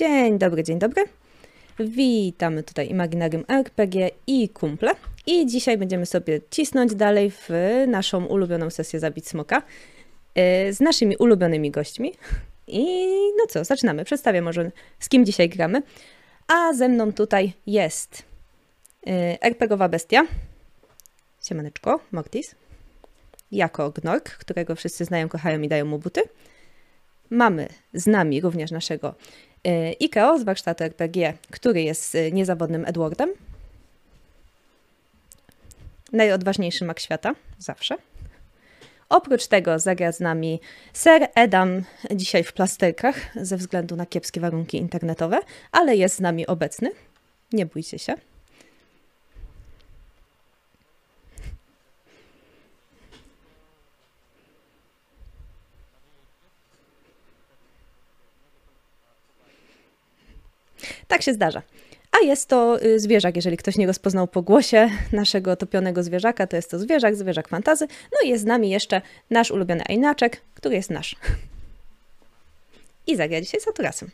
Dzień dobry, dzień dobry. Witamy tutaj Imaginarium RPG i kumple. I dzisiaj będziemy sobie cisnąć dalej w naszą ulubioną sesję Zabić Smoka yy, z naszymi ulubionymi gośćmi. I no co, zaczynamy. Przedstawię może z kim dzisiaj gramy. A ze mną tutaj jest yy, RPGowa bestia. Siemaneczko, Mortis. Jako Gnork, którego wszyscy znają, kochają i dają mu buty. Mamy z nami również naszego y, Ikeo z warsztatu RPG, który jest y, niezawodnym Edwardem. Najodważniejszy mak świata, zawsze. Oprócz tego zagra z nami Sir Edam, dzisiaj w plasterkach, ze względu na kiepskie warunki internetowe, ale jest z nami obecny. Nie bójcie się. Tak się zdarza. A jest to y, zwierzak, jeżeli ktoś nie rozpoznał po głosie naszego topionego zwierzaka, to jest to zwierzak, zwierzak fantazy. No i jest z nami jeszcze nasz ulubiony Einaczek, który jest nasz. I zagra dzisiaj z Aturasem.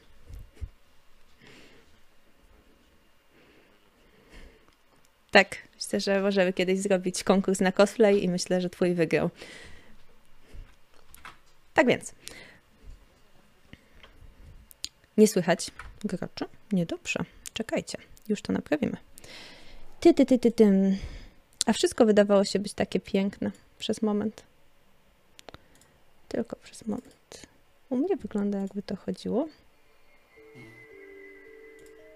Tak, myślę, że możemy kiedyś zrobić konkurs na cosplay i myślę, że twój wygrał. Tak więc. Nie słychać groczy? Niedobrze. Czekajcie, już to naprawimy. Ty, ty, ty, ty, tym. A wszystko wydawało się być takie piękne przez moment. Tylko przez moment. U mnie wygląda, jakby to chodziło.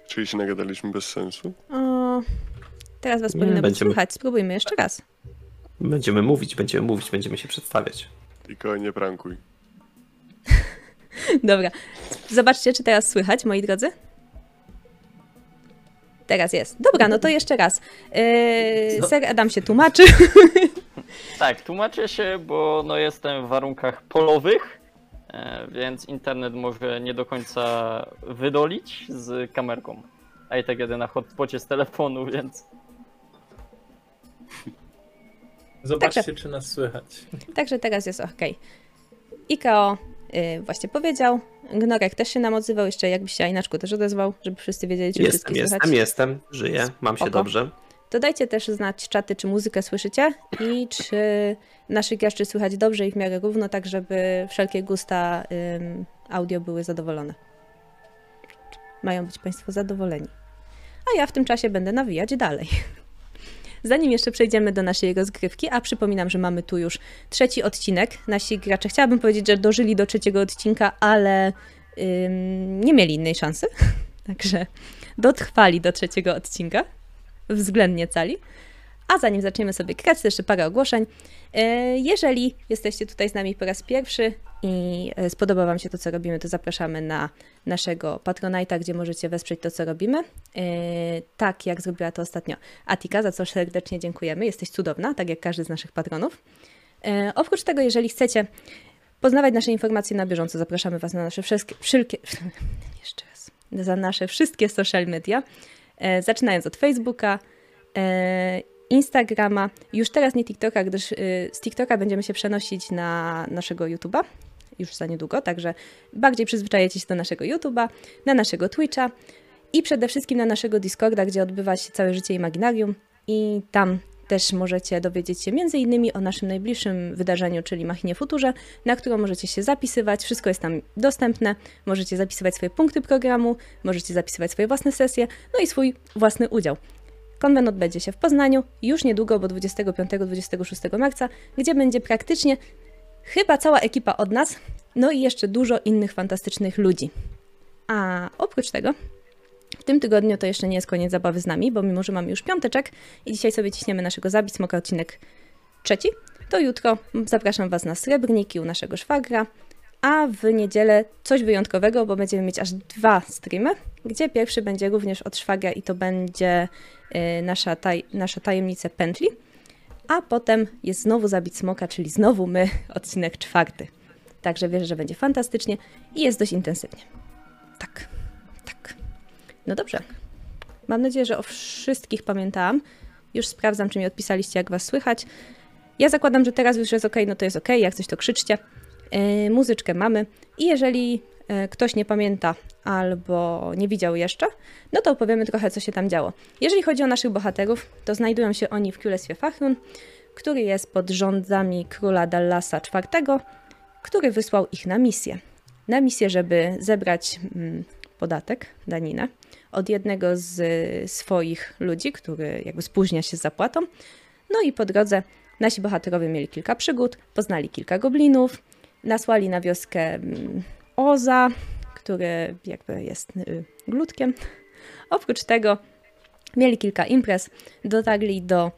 Czyli się nagadaliśmy bez sensu? O, teraz was Nie, powinno być będziemy- słychać. Spróbujmy jeszcze raz. Będziemy mówić, będziemy mówić, będziemy się przedstawiać. Tylko nie prankuj. Dobra. Zobaczcie, czy teraz słychać, moi drodzy. Teraz jest. Dobra, no to jeszcze raz. Yy, Co? Ser Adam się tłumaczy. Tak, tłumaczę się, bo no jestem w warunkach polowych, e, więc internet może nie do końca wydolić z kamerką. A i tak jadę na hotspocie z telefonu, więc Zobaczcie, Także- czy nas słychać. Także teraz jest ok. Ikeo właśnie powiedział. Gnorek też się nam odzywał. Jeszcze jakbyś się Inaczku też odezwał, żeby wszyscy wiedzieli, czy Jestem, wszystkich jestem, słychać. jestem, żyję, mam się Spoko. dobrze. To dajcie też znać czaty, czy muzykę słyszycie i czy naszych graczy słychać dobrze i w miarę równo, tak żeby wszelkie gusta ym, audio były zadowolone. Mają być Państwo zadowoleni. A ja w tym czasie będę nawijać dalej. Zanim jeszcze przejdziemy do naszej rozgrywki, a przypominam, że mamy tu już trzeci odcinek. Nasi gracze, chciałabym powiedzieć, że dożyli do trzeciego odcinka, ale ym, nie mieli innej szansy. Także dotrwali do trzeciego odcinka względnie cali. A zanim zaczniemy sobie grać, to jeszcze parę ogłoszeń. E, Jeżeli jesteście tutaj z nami po raz pierwszy i e, spodoba Wam się to, co robimy, to zapraszamy na naszego Patronite'a, gdzie możecie wesprzeć to, co robimy. E, Tak, jak zrobiła to ostatnio Atika, za co serdecznie dziękujemy. Jesteś cudowna, tak jak każdy z naszych patronów. Oprócz tego, jeżeli chcecie poznawać nasze informacje na bieżąco, zapraszamy Was na nasze wszystkie, wszelkie, jeszcze raz, za nasze wszystkie social media, zaczynając od Facebooka, Instagrama, już teraz nie TikToka, gdyż y, z TikToka będziemy się przenosić na naszego YouTube'a już za niedługo, także bardziej przyzwyczajecie się do naszego YouTube'a, na naszego Twitcha i przede wszystkim na naszego Discorda, gdzie odbywa się całe życie Imaginarium i tam też możecie dowiedzieć się innymi o naszym najbliższym wydarzeniu, czyli Machinie Futurze, na którą możecie się zapisywać. Wszystko jest tam dostępne. Możecie zapisywać swoje punkty programu, możecie zapisywać swoje własne sesje, no i swój własny udział. Konwent odbędzie się w Poznaniu już niedługo, bo 25-26 marca, gdzie będzie praktycznie chyba cała ekipa od nas, no i jeszcze dużo innych fantastycznych ludzi. A oprócz tego, w tym tygodniu to jeszcze nie jest koniec zabawy z nami, bo mimo, że mamy już piąteczek i dzisiaj sobie ciśniemy naszego Zabić Smoka odcinek trzeci, to jutro zapraszam Was na Srebrniki u naszego szwagra, a w niedzielę coś wyjątkowego, bo będziemy mieć aż dwa streamy, gdzie pierwszy będzie również od szwagra i to będzie y, nasza, taj, nasza tajemnica pętli, a potem jest znowu Zabić Smoka, czyli znowu my, odcinek czwarty. Także wierzę, że będzie fantastycznie i jest dość intensywnie. Tak, tak. No dobrze. Mam nadzieję, że o wszystkich pamiętałam. Już sprawdzam, czy mi odpisaliście, jak was słychać. Ja zakładam, że teraz już jest ok, no to jest ok, jak coś to krzyczcie. Yy, muzyczkę mamy i jeżeli e, ktoś nie pamięta albo nie widział jeszcze, no to opowiemy trochę, co się tam działo. Jeżeli chodzi o naszych bohaterów, to znajdują się oni w Królestwie Fachrun, który jest pod rządzami króla Dallasa IV, który wysłał ich na misję. Na misję, żeby zebrać mm, podatek, daninę, od jednego z y, swoich ludzi, który jakby spóźnia się z zapłatą. No i po drodze nasi bohaterowie mieli kilka przygód, poznali kilka goblinów, nasłali na wioskę mm, Oza, który jakby jest y, glutkiem. Oprócz tego mieli kilka imprez, dotarli do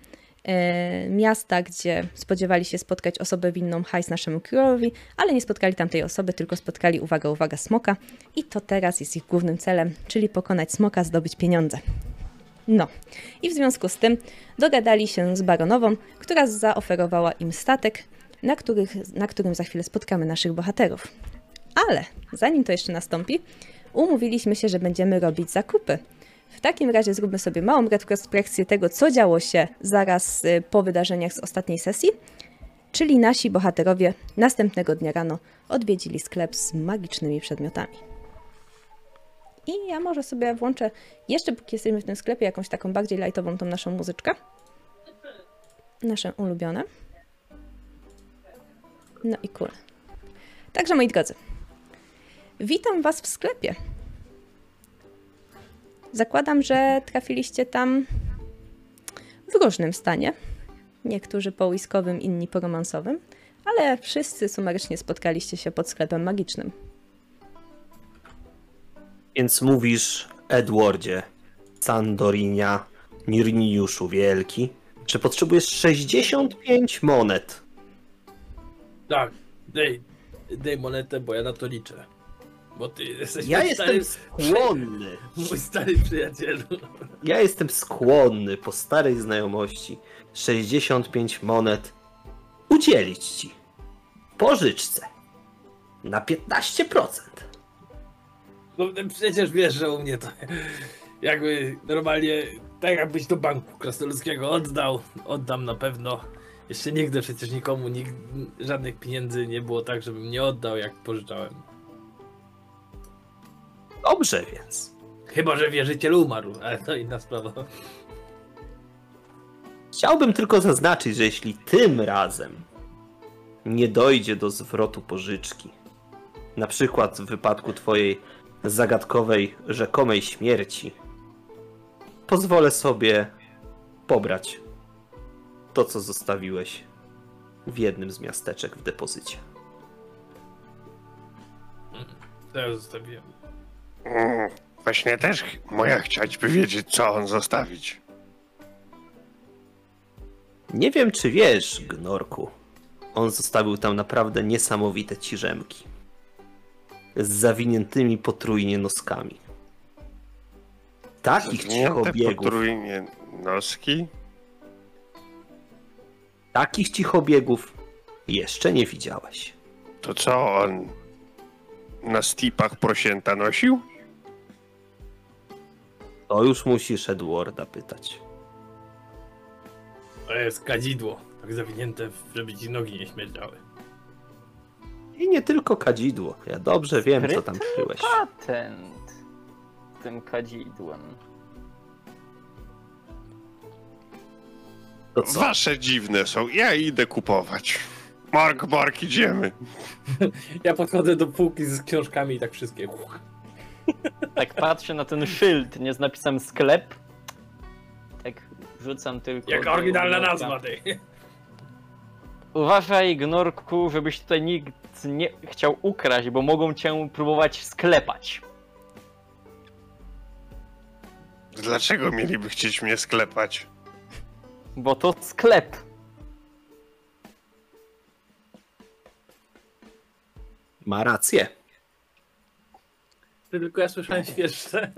e, miasta, gdzie spodziewali się spotkać osobę winną hajs naszemu królowi, ale nie spotkali tamtej osoby, tylko spotkali, uwaga, uwaga, smoka. I to teraz jest ich głównym celem, czyli pokonać smoka, zdobyć pieniądze. No, i w związku z tym dogadali się z baronową, która zaoferowała im statek, na, których, na którym za chwilę spotkamy naszych bohaterów. Ale zanim to jeszcze nastąpi, umówiliśmy się, że będziemy robić zakupy. W takim razie zróbmy sobie małą retrospekcję tego, co działo się zaraz y, po wydarzeniach z ostatniej sesji. Czyli nasi bohaterowie następnego dnia rano odwiedzili sklep z magicznymi przedmiotami. I ja może sobie włączę, jeszcze póki jesteśmy w tym sklepie, jakąś taką bardziej lightową tą naszą muzyczkę. Nasze ulubione. No i cool. Także moi drodzy, witam Was w sklepie. Zakładam, że trafiliście tam w różnym stanie. Niektórzy po łyskowym, inni po romansowym, ale wszyscy sumarycznie spotkaliście się pod sklepem magicznym. Więc mówisz, Edwardzie, Sandorinia, Nirniuszu Wielki, że potrzebujesz 65 monet. Tak, daj, daj monetę, bo ja na to liczę. Bo ty jesteś Ja jestem stary, skłonny. mój stary przyjacielu. Ja jestem skłonny po starej znajomości 65 monet udzielić ci. Pożyczce. Na 15%. No przecież wiesz, że u mnie to jakby normalnie, tak jakbyś do banku krasnoludzkiego oddał, oddam na pewno. Jeszcze nigdy przecież nikomu nig- żadnych pieniędzy nie było tak, żebym nie oddał, jak pożyczałem. Dobrze więc. Chyba, że wierzyciel umarł, ale to inna sprawa. Chciałbym tylko zaznaczyć, że jeśli tym razem nie dojdzie do zwrotu pożyczki, na przykład w wypadku twojej zagadkowej, rzekomej śmierci, pozwolę sobie pobrać to, co zostawiłeś w jednym z miasteczek w depozycie. To ja zostawiłem. Mm, Właśnie też moja chciaćby wiedzieć, co on zostawić. Nie wiem, czy wiesz, Gnorku, on zostawił tam naprawdę niesamowite ciżemki. Z zawiniętymi potrójnie noskami. Takich cichobiegów, potrójnie noski? Takich cichobiegów jeszcze nie widziałeś. To co on na stipach prosięta nosił? To już musisz Edwarda pytać. To jest kadzidło, tak zawinięte, żeby ci nogi nie śmierdziały. I nie tylko kadzidło. Ja dobrze wiem, co tam kryłeś. patent tym kadzidłem. Wasze dziwne są, ja idę kupować. Mark, Mark, idziemy. Ja podchodzę do półki z książkami i tak wszystkie. Tak patrzę na ten szyld, nie z napisem sklep. Tak wrzucam tylko. Jaka oryginalna nazwa tej. Uważaj, Gnorku, żebyś tutaj nikt nie chciał ukraść, bo mogą cię próbować sklepać. Dlaczego mieliby chcieć mnie sklepać? Bo to sklep. Ma rację. Tylko ja słyszałem świeższe.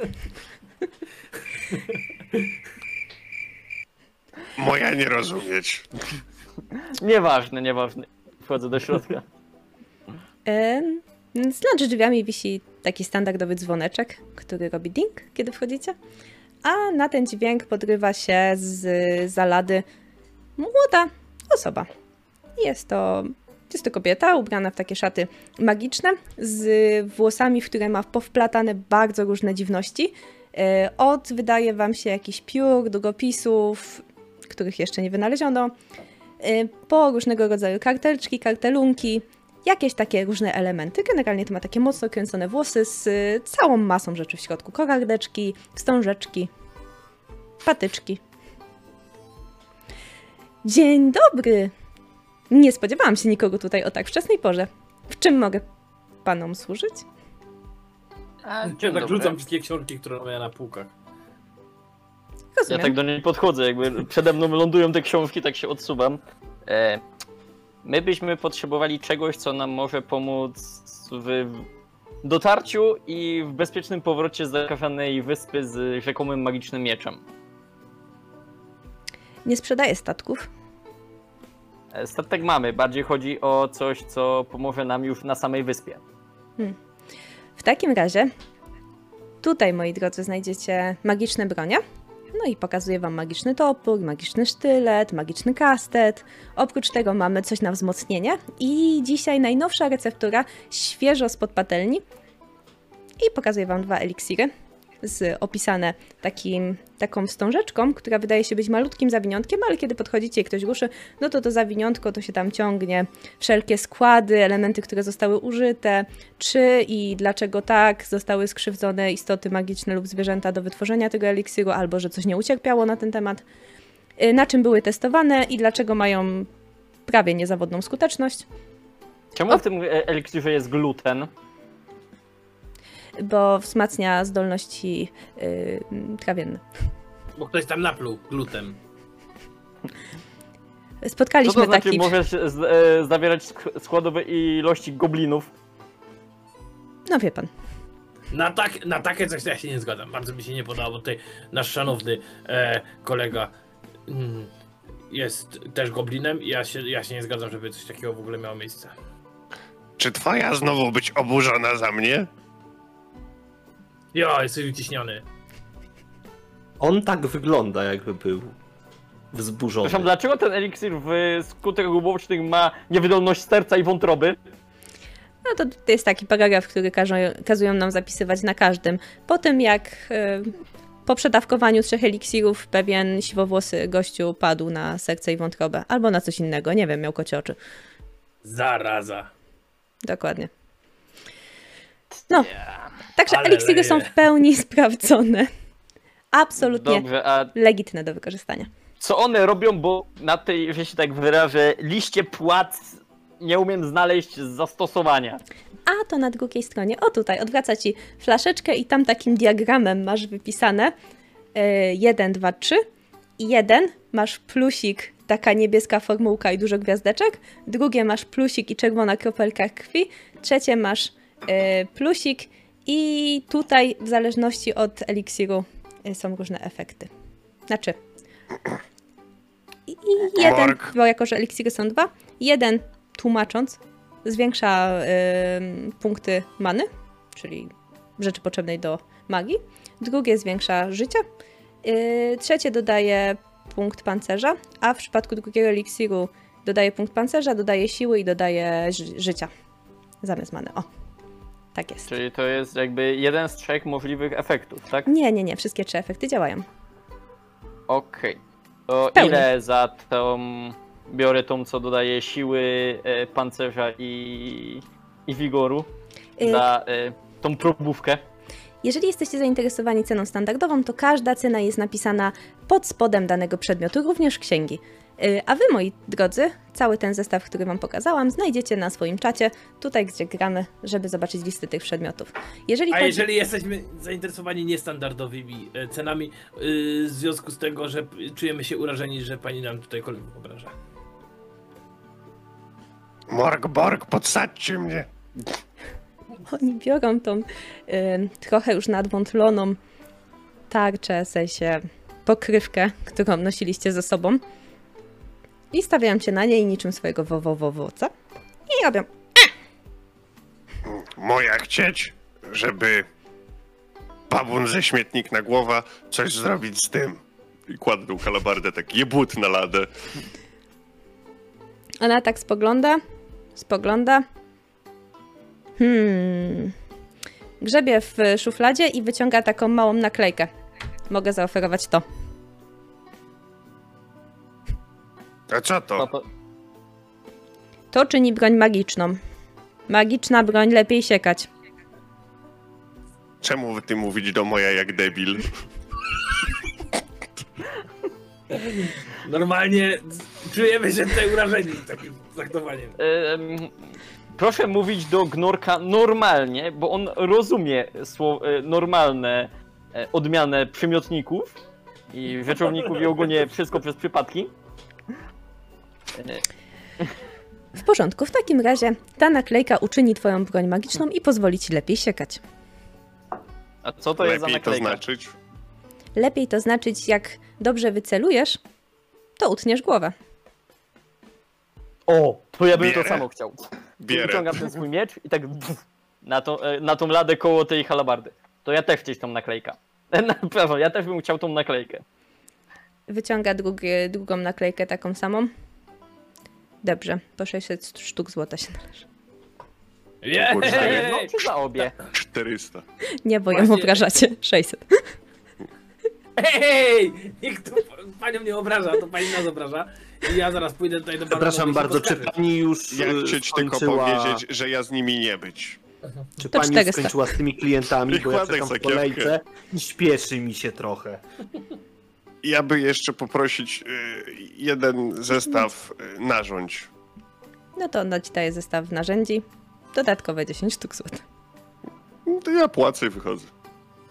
Moja nie rozumieć. Nieważne, nieważne. Wchodzę do środka. Em, Nad drzwiami wisi taki standardowy dzwoneczek, który robi ding, kiedy wchodzicie. A na ten dźwięk podrywa się z zalady młoda osoba. Jest to Jest to kobieta ubrana w takie szaty magiczne, z włosami, w które ma powplatane bardzo różne dziwności. E, Od wydaje wam się jakichś piór, długopisów, których jeszcze nie wynaleziono, e, po różnego rodzaju kartelczki, kartelunki, jakieś takie różne elementy. Generalnie to ma takie mocno kręcone włosy z e, całą masą rzeczy w środku. Kokardeczki, wstążeczki, patyczki. Dzień dobry! Nie spodziewałam się nikogo tutaj o tak wczesnej porze. W czym mogę panom służyć? A, Ja tak rzucam wszystkie książki, które mamy na półkach. Ja Rozumiem. tak do niej podchodzę, jakby przede mną lądują te książki, tak się odsuwam. E, my byśmy potrzebowali czegoś, co nam może pomóc w dotarciu i w bezpiecznym powrocie z zakażonej wyspy z rzekomym magicznym mieczem. Nie sprzedaję statków. E, Statek mamy, bardziej chodzi o coś, co pomoże nam już na samej wyspie. W takim razie, tutaj, moi drodzy, znajdziecie magiczne bronie. No i pokazuję wam magiczny topór, magiczny sztylet, magiczny kastet. Oprócz tego mamy coś na wzmocnienie. I dzisiaj najnowsza receptura, świeżo spod patelni. I pokazuję wam dwa eliksiry, z, opisane takim, taką wstążeczką, która wydaje się być malutkim zawiniątkiem, ale kiedy podchodzicie i ktoś ruszy, no to to zawiniątko to się tam ciągnie. Wszelkie składy, elementy, które zostały użyte, czy i dlaczego tak zostały skrzywdzone istoty magiczne lub zwierzęta do wytworzenia tego eliksiru, albo że coś nie ucierpiało na ten temat, y, na czym były testowane i dlaczego mają prawie niezawodną skuteczność, Czemu O. w tym e, eliksirze jest gluten? Bo wzmacnia zdolności yy, trawienne. Bo ktoś tam napluł glutem. Co Spotkaliśmy to znaczy taki... możesz z, e, zawierać sk- składowe ilości goblinów? No wie pan. Na, tak, na takie coś ja się nie zgadzam. Bardzo mi się nie podoba, bo tutaj nasz szanowny e, kolega mm, jest też goblinem i ja się, ja się nie zgadzam, żeby coś takiego w ogóle miało miejsce. Czy twoja znowu być oburzona za mnie? Jo, jesteś uciśniony. On tak wygląda, jakby był wzburzony. Przepraszam, dlaczego ten eliksir w skutek ubocznych ma niewydolność serca i wątroby? No to, to jest taki paragraf, który każą, kazują nam zapisywać na każdym. Po tym jak e, po przedawkowaniu trzech eliksirów pewien siwowłosy gościu padł na serce i wątrobę. Albo na coś innego, nie wiem, miał kocie oczy. Zaraza. Dokładnie. No, także Ale eliksiry leje. są w pełni sprawdzone. Absolutnie Dobrze, a legitne do wykorzystania. co one robią, bo na tej, że się tak wyrażę, liście płac nie umiem znaleźć zastosowania. A to na drugiej stronie, o tutaj, odwraca ci flaszeczkę i tam takim diagramem masz wypisane 1, 2, 3 i jeden masz plusik, taka niebieska formułka i dużo gwiazdeczek, drugie masz plusik i czerwona kropelka krwi, trzecie masz e, plusik i tutaj w zależności od eliksiru e, są różne efekty. Znaczy, i, jeden, bo jako że eliksiry są dwa, jeden tłumacząc zwiększa ym, punkty many, czyli rzeczy potrzebnej do magii. Drugie zwiększa życie. Yy, trzecie dodaje punkt pancerza, a w przypadku drugiego eliksiru dodaje punkt pancerza, dodaje siły i dodaje ży- życia zamiast many. O, tak jest. Czyli to jest jakby jeden z trzech możliwych efektów, tak? Nie, nie, nie, wszystkie trzy efekty działają. Okej. To pełni. ile za tą biorę tą, co dodaje siły, e, pancerza i, i wigoru? Yy, Za e, tą probówkę? Jeżeli jesteście zainteresowani ceną standardową, to każda cena jest napisana pod spodem danego przedmiotu, również księgi. Yy, A wy, moi drodzy, cały ten zestaw, który wam pokazałam, znajdziecie na swoim czacie, tutaj gdzie gramy, żeby zobaczyć listy tych przedmiotów. Jeżeli A chodzi... jeżeli jesteśmy zainteresowani niestandardowymi e, cenami, y, w związku z tego, że czujemy się urażeni, że pani nam tutaj kolegów obraża. Morg, Borg, podsadźcie mnie. Oni biorą tą y, trochę już nadwątloną tarczę, w sensie pokrywkę, którą nosiliście ze sobą i stawiają cię na niej niczym swojego wowowowoca i robią Moja chcieć, żeby babun ze śmietnik na głowa coś zrobić z tym. I kładę tą kalabardę tak jebut na ladę. Ona tak spogląda, Spogląda. Hmm. Grzebie w szufladzie i wyciąga taką małą naklejkę. Mogę zaoferować to. A co to? to, To czyni broń magiczną. Magiczna broń lepiej siekać. Czemu ty mówić do moja jak debil? Normalnie czujemy się tutaj urażeni takim traktowaniem. em, proszę mówić do Gnorka normalnie, bo on rozumie e, normalne e, odmianę przymiotników i rzeczowników i ogólnie wszystko przez przypadki. W porządku, w takim razie ta naklejka uczyni twoją broń magiczną i pozwoli ci lepiej siekać. A co to jest za Lepiej to naklejka? znaczyć? Lepiej to znaczyć, jak dobrze wycelujesz, to utniesz głowę. O, to ja bym Bierę. to samo chciał. Bierę. Wyciągam ten swój miecz i tak na tą, e, na tą ladę koło tej halabardy. To ja też chcieć tą naklejkę. Na pewno, ja też bym chciał tą naklejkę. Wyciąga drugie, drugą naklejkę taką samą. Dobrze, po 600 sztuk złota się należy. Za jedną czy za obie? 400. Nie, bo ją Właśnie- obrażacie. 600. Hej! Nikt tu panią nie obraża, to pani nas obraża. I ja zaraz pójdę tutaj do pana. Przepraszam i się bardzo, czy poskarżę. pani już Ja e, chcieć tylko skończyła... powiedzieć, że ja z nimi nie być. Czy To pani 400. skończyła z tymi klientami, bo ja Kładek czekam w sakiewkę. kolejce i śpieszy mi się trochę. Ja by jeszcze poprosić y, jeden zestaw y, narządź. No to ona ci daje zestaw narzędzi. Dodatkowe 10 sztuk złota. No To ja płacę i wychodzę.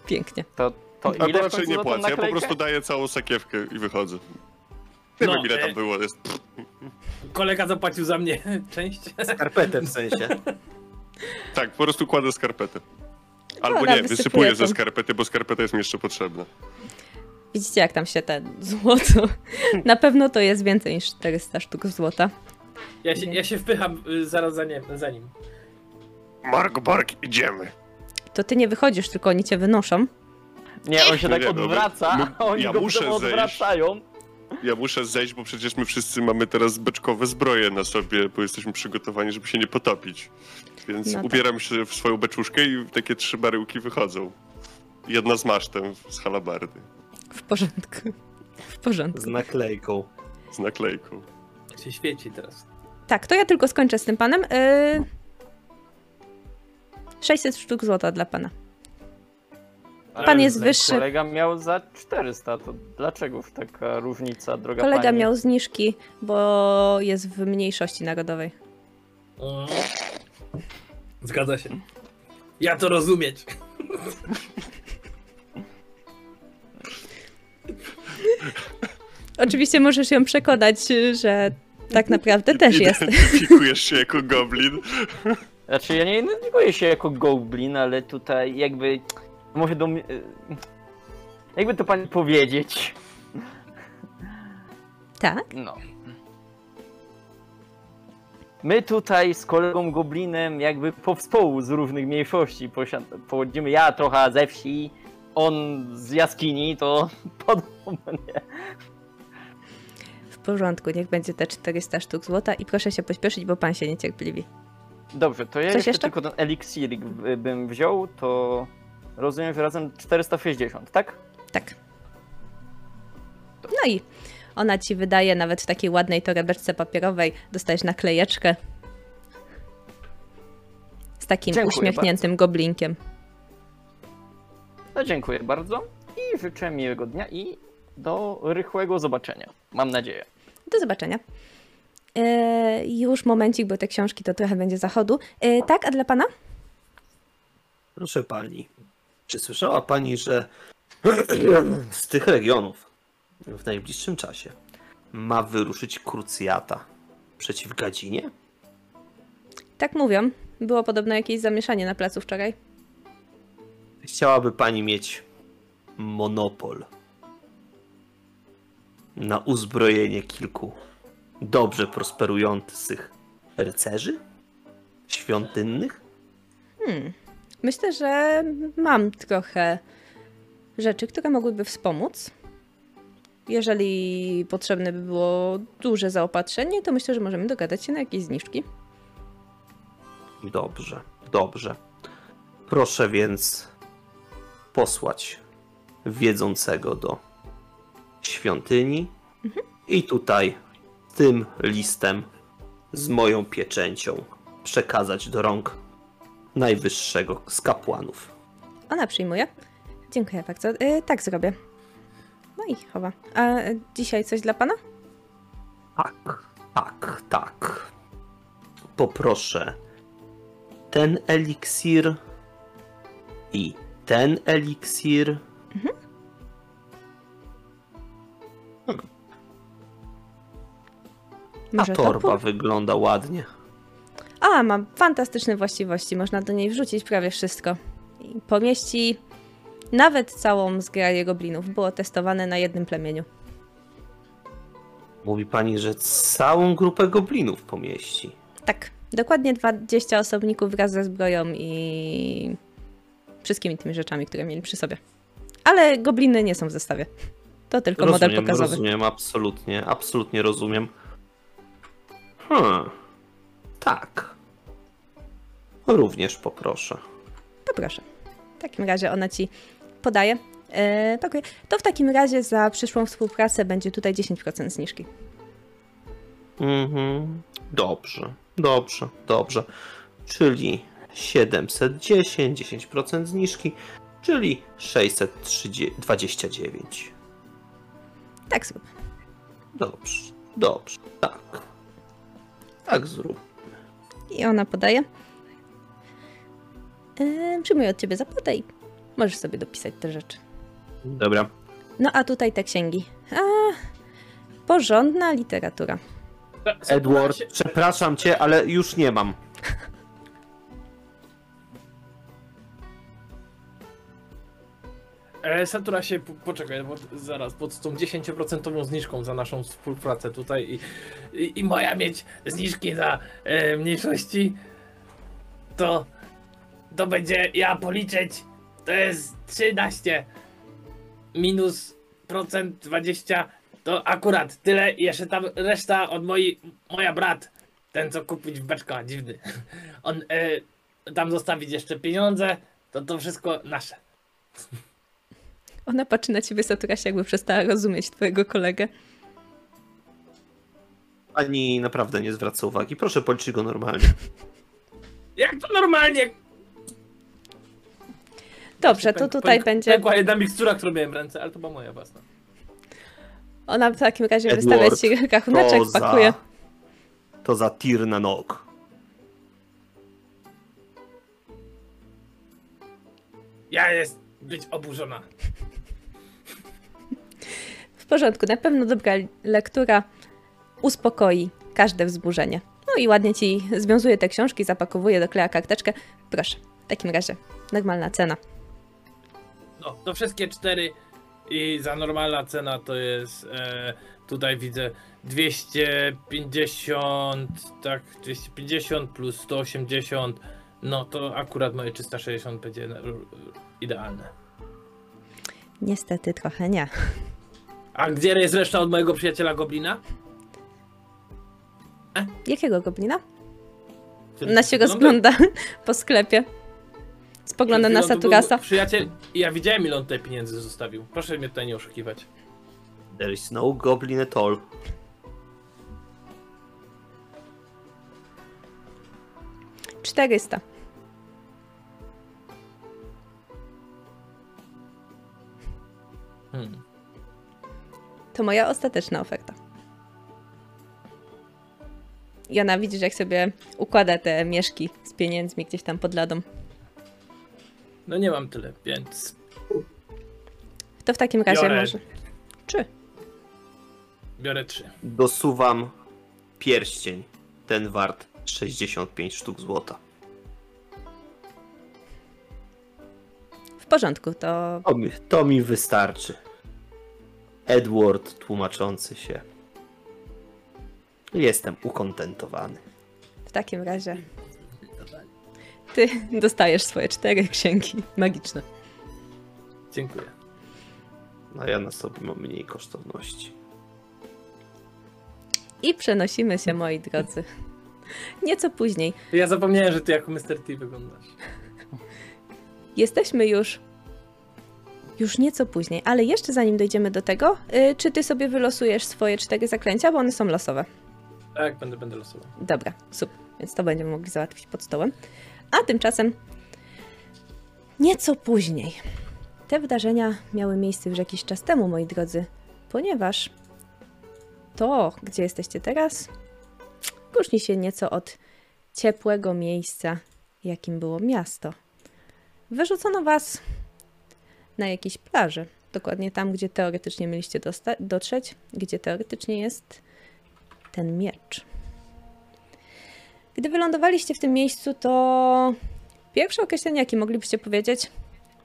Pięknie. To, to A ile raczej nie płacę, ja po prostu daję całą sakiewkę i wychodzę. Nie No, wiem ile e- tam było. Jest... Kolega zapłacił za mnie część. Skarpetę w sensie. Tak, po prostu kładę skarpetę. Albo nie, wysypuję ze skarpety, bo skarpeta jest mi jeszcze potrzebna. Widzicie, jak tam się ten złoto. Na pewno to jest więcej niż 400 sztuk złota. Ja się, ja się wpycham y, zaraz za, nie, za nim. Mark Bark, idziemy. To ty nie wychodzisz, tylko oni cię wynoszą. Nie, on się tak nie, no, odwraca, no, a oni ja go muszę potem zejść. odwracają. Ja muszę zejść, bo przecież my wszyscy mamy teraz beczkowe zbroje na sobie, bo jesteśmy przygotowani, żeby się nie potopić. Więc No tak. ubieram się w swoją beczuszkę i takie trzy baryłki wychodzą. Jedna z masztem z halabardy, W porządku. W porządku. Z naklejką. z naklejką. Się świeci teraz. Tak, to ja tylko skończę z tym panem. Yy... 600 sztuk złota dla pana. Pan jest wyższy. Kolega miał za 400, to dlaczego taka różnica, droga Kolega pani? miał zniżki, bo jest w mniejszości narodowej. Zgadza się. Ja to rozumieć. Oczywiście możesz ją przekonać, że tak naprawdę też jest. Identyfikujesz się jako goblin. Znaczy ja nie identyfikuję się jako goblin, ale tutaj jakby... Może do mnie... Jakby to pani powiedzieć? Tak? No. My tutaj z kolegą Goblinem jakby powspół z różnych mniejszości pochodzimy. Ja trochę ze wsi, on z jaskini, to podobnie. W porządku, niech będzie te 400 sztuk złota i proszę się pośpieszyć, bo pan się niecierpliwi. Dobrze, to ja Coś jeszcze, jeszcze? tylko ten eliksirik b- bym wziął, to rozumiem, że razem 460, tak? Tak. No i ona ci wydaje nawet w takiej ładnej torebeczce papierowej, dostajesz naklejeczkę z takim Dziękuję uśmiechniętym goblinkiem. No dziękuję bardzo i życzę miłego dnia i do rychłego zobaczenia. Mam nadzieję. Do zobaczenia. E, już momencik, bo te książki to trochę będzie zachodu. E, tak, a dla pana? Proszę pani, czy słyszała pani, że z tych regionów w najbliższym czasie ma wyruszyć krucjata przeciw Gadzinie? Tak mówią. Było podobno jakieś zamieszanie na placu wczoraj. Chciałaby pani mieć monopol na uzbrojenie kilku dobrze prosperujących rycerzy świątynnych? Myślę, że mam trochę rzeczy, które mogłyby wspomóc. Jeżeli potrzebne by było duże zaopatrzenie, to myślę, że możemy dogadać się na jakieś zniżki. Dobrze, dobrze. Proszę więc posłać wiedzącego do świątyni i tutaj tym listem z moją pieczęcią przekazać do rąk najwyższego z kapłanów. Ona przyjmuje. Dziękuję bardzo. Y, tak zrobię. No i chowa. A dzisiaj coś dla pana? Tak, tak, tak. Poproszę ten eliksir i ten eliksir. A Może torba topór? wygląda ładnie. A, ma fantastyczne właściwości. Można do niej wrzucić prawie wszystko. I pomieści nawet całą zgraję goblinów. Było testowane na jednym plemieniu. Mówi pani, że całą grupę goblinów pomieści. Tak, dokładnie 20 osobników wraz ze zbroją i wszystkimi tymi rzeczami, które mieli przy sobie. Ale gobliny nie są w zestawie. To tylko model rozumiem, pokazowy. rozumiem, absolutnie, absolutnie rozumiem. Hmm, tak. Również poproszę. To proszę. W takim razie ona ci podaje. E, tak, to w takim razie za przyszłą współpracę będzie tutaj 10% zniżki. Mhm. Dobrze, dobrze, dobrze. Czyli 710, 10% zniżki, czyli 629. Tak zrób. Dobrze, dobrze, tak. Tak zrób. I ona podaje. E, przyjmuję od ciebie zapłatę i możesz sobie dopisać te rzeczy. Dobra. No a tutaj te księgi. A, porządna literatura. Edward, przepraszam cię, ale już nie mam. E, Satura się, po- poczekaj, bo zaraz, pod tą 10% zniżką za naszą współpracę tutaj i, i, i moja mieć zniżki za e, mniejszości, to to będzie, ja policzyć, to jest 13 minus procent 20, to akurat tyle i jeszcze tam reszta od mojej, moja brat, ten co kupić w beczka, dziwny, on e, tam zostawić jeszcze pieniądze, to to wszystko nasze. Ona patrzy na ciebie, Saturasie, jakby przestała rozumieć twojego kolegę. Pani naprawdę nie zwraca uwagi. Proszę policzyć go normalnie. Jak to normalnie? Dobrze, to tutaj pęk- będzie... Pękła jedna mikstura, którą miałem w ręce, ale to była moja własna. Ona w takim razie Edward, wystawia ci rachuneczek, to za- pakuje. To za tir na nóg. Ja jest być oburzona. W porządku, na pewno dobra lektura uspokoi każde wzburzenie. No i ładnie ci związuje te książki, zapakowuje, dokleja karteczkę. Proszę, w takim razie normalna cena. No, to wszystkie cztery i za normalna cena to jest, e, tutaj widzę 250, tak, 250 plus 180, no to akurat moje 360 będzie na- idealne. Niestety trochę nie. A gdzie jest reszta od mojego przyjaciela Goblina? Jakiego goblina? Przed chwilą rozgląda po sklepie. Spogląda na Saturasa. Przyjaciel, ja widziałem ile on tutaj pieniędzy zostawił. Proszę mnie tutaj nie oszukiwać. There is no goblin at all. Czterysta. Hmm. To moja ostateczna oferta. I ona widzisz, jak sobie układa te mieszki z pieniędzmi gdzieś tam pod ladą. No nie mam tyle, więc To w takim razie Biorę. może. Czy? biorę trzy. Dosuwam pierścień. Ten wart 65 sztuk złota. W porządku, to To mi, to mi wystarczy. Edward tłumaczący się. Jestem ukontentowany. w takim razie ty dostajesz swoje cztery księgi magiczne. Dziękuję. A ja na sobie mam mniej kosztowności. I przenosimy się, moi drodzy, Nieco później. Ja zapomniałem, że ty jako Mr. T wyglądasz. Jesteśmy już. Już nieco później, ale jeszcze zanim dojdziemy do tego, y, czy ty sobie wylosujesz swoje cztery zaklęcia, bo one są losowe. Tak, będę, będę losował. Dobra, super. Więc to będziemy mogli załatwić pod stołem. A tymczasem nieco później. Te wydarzenia miały miejsce już jakiś czas temu, moi drodzy, ponieważ to, gdzie jesteście teraz, różni się nieco od ciepłego miejsca, jakim było miasto. Wyrzucono was na jakiejś plaży, dokładnie tam, gdzie teoretycznie mieliście dotrzeć, gdzie teoretycznie jest ten miecz. Gdy wylądowaliście w tym miejscu, to pierwsze określenie, jakie moglibyście powiedzieć,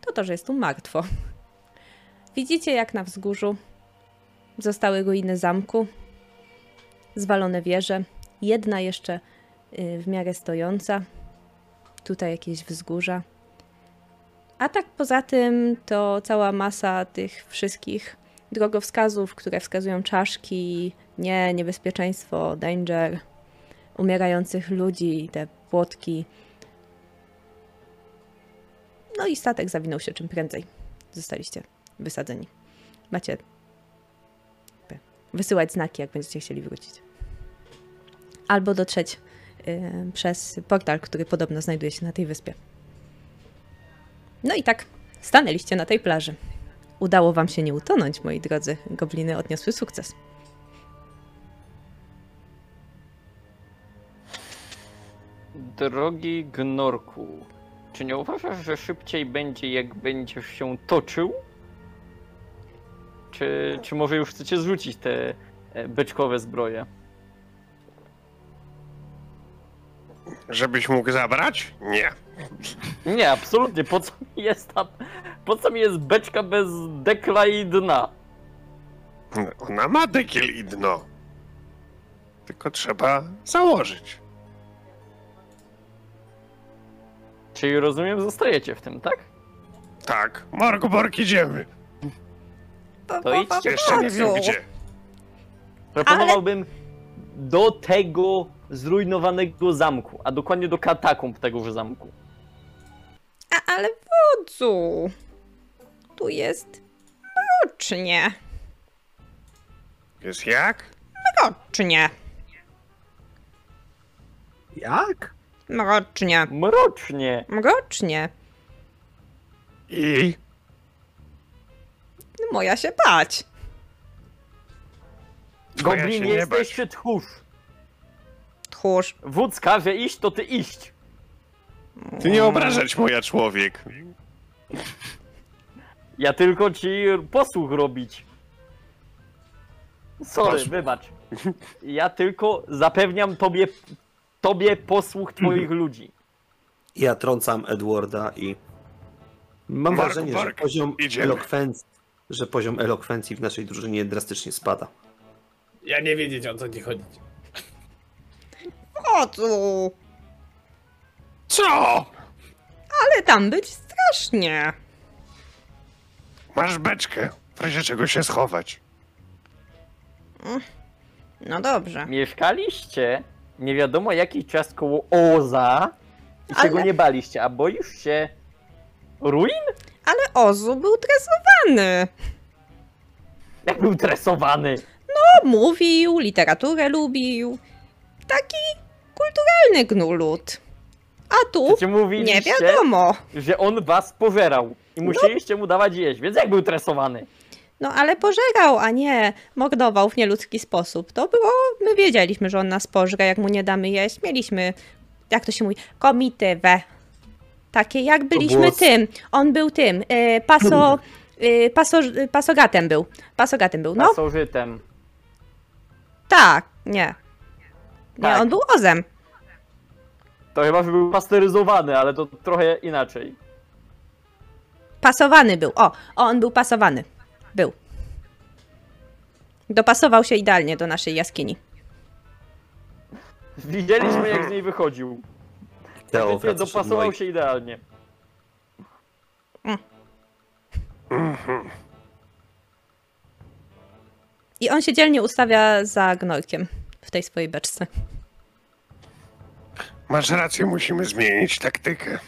to to, że jest tu martwo. Widzicie, jak na wzgórzu zostały ruiny zamku, zwalone wieże, jedna jeszcze y, w miarę stojąca, tutaj jakieś wzgórza. A tak poza tym, to cała masa tych wszystkich drogowskazów, które wskazują czaszki, nie, niebezpieczeństwo, danger, umierających ludzi, te płotki. No i statek zawinął się czym prędzej. Zostaliście wysadzeni. Macie wysyłać znaki, jak będziecie chcieli wrócić. Albo dotrzeć y, przez portal, który podobno znajduje się na tej wyspie. No i tak, stanęliście na tej plaży. Udało wam się nie utonąć, moi drodzy. Gobliny odniosły sukces. Drogi Gnorku, czy nie uważasz, że szybciej będzie, jak będziesz się toczył? Czy, czy może już chcecie zrzucić te e, beczkowe zbroje? Żebyś mógł zabrać? Nie. Nie, absolutnie. Po co mi jest ta, Po co mi jest beczka bez dekla i dna? Ona ma dekiel i dno. Tylko trzeba założyć. Czyli rozumiem, zostajecie w tym, tak? Tak, Morgborg idziemy. To idźcie. Jeszcze nie wiem gdzie. Proponowałbym do tego zrujnowanego zamku, a dokładnie do katakumb tegoż zamku. A, ale wodzu, tu jest mrocznie, Jest jak? mrocznie, Jak? mrocznie, Mrocznie. mrocznie. I Moja się bać. Goblin, jesteś tchórz. Tchórz. Wódz każe iść, to ty iść. Ty nie obrażać moja człowiek. Ja tylko ci posłuch robić. Sorry, Posłuch. wybacz. Ja tylko zapewniam tobie, tobie posłuch twoich ludzi. Ja trącam Edwarda i mam Mark, wrażenie, że poziom idziemy. elokwencji, że poziom elokwencji w naszej drużynie drastycznie spada. Ja nie wiedzieć o co ci chodzi. Wodzu, Co? Ale tam być strasznie. Masz beczkę. W razie czego się schować. No dobrze. Mieszkaliście nie wiadomo jaki czas koło Oza i Ale- czego nie baliście, a boisz się ruin? Ale Ozu był tresowany. Jak był tresowany? No, mówił, literaturę lubił. Taki kulturalny gnulut. A tu nie mówiliście, wiadomo. że on was pożerał i musieliście mu dawać jeść, więc jak był tresowany? No ale pożerał, a nie mordował w nieludzki sposób. To było, my wiedzieliśmy, że on nas pożre, jak mu nie damy jeść. Mieliśmy, jak to się mówi, komitywę. Takie jak byliśmy było tym. On był tym, y, paso, y, paso, pasogatem był. Pasogatem był, no. Pasożytem. Tak, nie. Nie, Tak. on był ozem. To chyba że był pasteryzowany, ale to trochę inaczej. Pasowany był. O, o, on był pasowany. Był. Dopasował się idealnie do naszej jaskini. Widzieliśmy jak z niej wychodził. Teo Więc dopasował się idealnie. I on się dzielnie ustawia za gnorkiem w tej swojej beczce. Masz rację, musimy zmienić taktykę.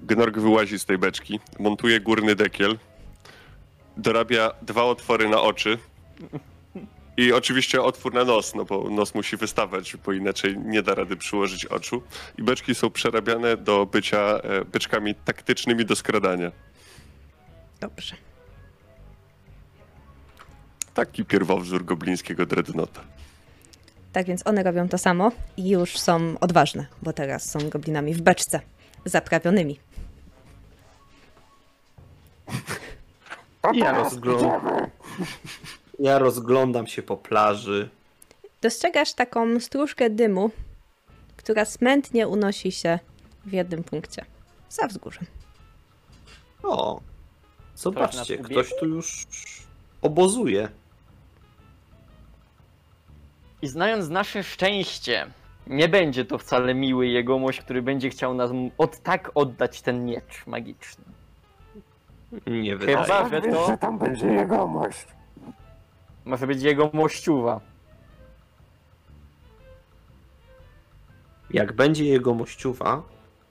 Gnorg wyłazi z tej beczki, montuje górny dekiel, dorabia dwa otwory na oczy i oczywiście otwór na nos, no bo nos musi wystawać, bo inaczej nie da rady przyłożyć oczu. I beczki są przerabiane do bycia e, beczkami taktycznymi do skradania. Dobrze. Taki pierwowzór goblińskiego dreadnota. Tak więc one robią to samo i już są odważne, bo teraz są goblinami w beczce, zaprawionymi. Ja, ja rozglądam się po plaży. Dostrzegasz taką stróżkę dymu, która smętnie unosi się w jednym punkcie. Za wzgórzem. O, zobaczcie, ktoś tu już obozuje. I znając nasze szczęście, nie będzie to wcale miły jegomość, który będzie chciał nam od tak oddać ten miecz magiczny. Nie wydaje. Chyba, że to tam będzie jegomość. może być jego mościuwa. Jak będzie jego mościuwa,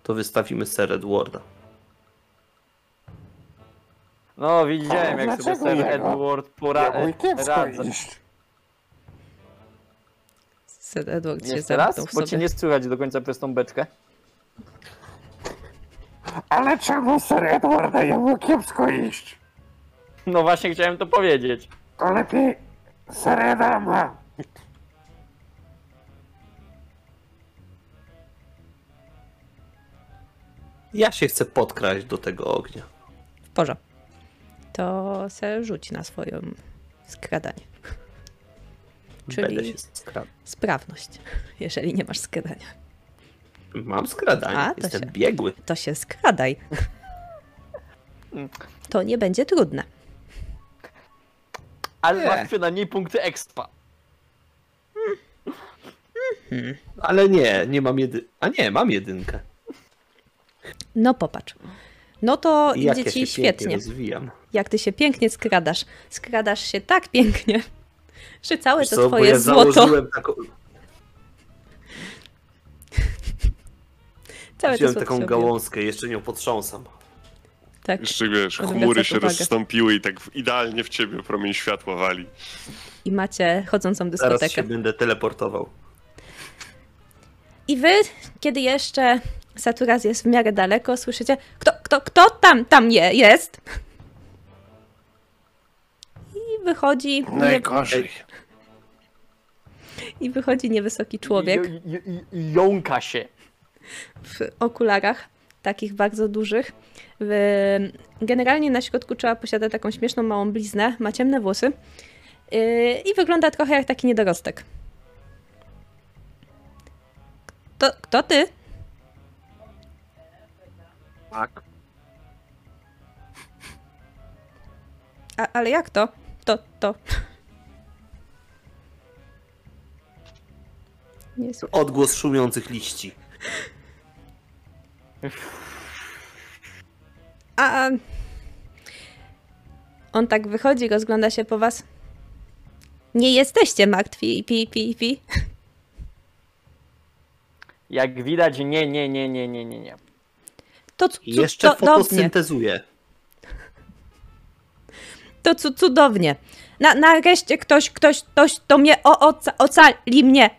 to wystawimy Sir Edwarda. No, widziałem, jak sobie Sir Edward pora... radza. Edward się Jeszcze raz? zamknął w Bo cię nie słychać do końca przez tą beczkę. Ale czemu Sir Edwarda jemu kiepsko iść? No właśnie chciałem to powiedzieć. To lepiej Sir Edama. Ja się chcę podkraść do tego ognia. W porządku. To se rzuć na swoją skradanie. Czyli- Będę się skradał. Sprawność, jeżeli nie masz skradania. Mam skradanie, A, to jestem się- biegły. To się skradaj. To nie będzie trudne. Ale masz przynajmniej punkty expa. Ale nie, nie mam jedy... A nie, mam jedynkę. No popatrz. No to jak idzie ja ci świetnie. rozwijam. Jak ty się pięknie skradasz. Skradasz się tak pięknie, że całe Wiesz to co, bo twoje ja złoto, założyłem taką, całe to wziąłem złoto taką sobie- gałązkę, jeszcze nią potrząsam. Tak. Jeszcze wiesz, chmury się uwagę. rozstąpiły i tak idealnie w ciebie promień światła wali. I macie chodzącą Zaraz się dyskotekę. będę teleportował. I wy, kiedy jeszcze Saturas jest w miarę daleko, słyszycie, kto, kto, kto tam, tam je, jest? Wychodzi, Najgorzej. i wychodzi niewysoki człowiek J- j- j- jąka się. w okularach, takich bardzo dużych. Generalnie na środku czoła posiada taką śmieszną małą bliznę, ma ciemne włosy yy, i wygląda trochę jak taki niedorostek. Kto, kto ty? Tak. A, ale jak to? To, to. Nie słyszę. Odgłos szumiących liści. A. On tak wychodzi, rozgląda się po was. Nie jesteście martwi, pi, pi, pi. Jak widać, nie, nie, nie, nie, nie, nie, nie. To I jeszcze cudownie. fotosyntezuję. To cu- cudownie. Na, nareszcie ktoś, ktoś, ktoś to mnie o, oca, ocali mnie.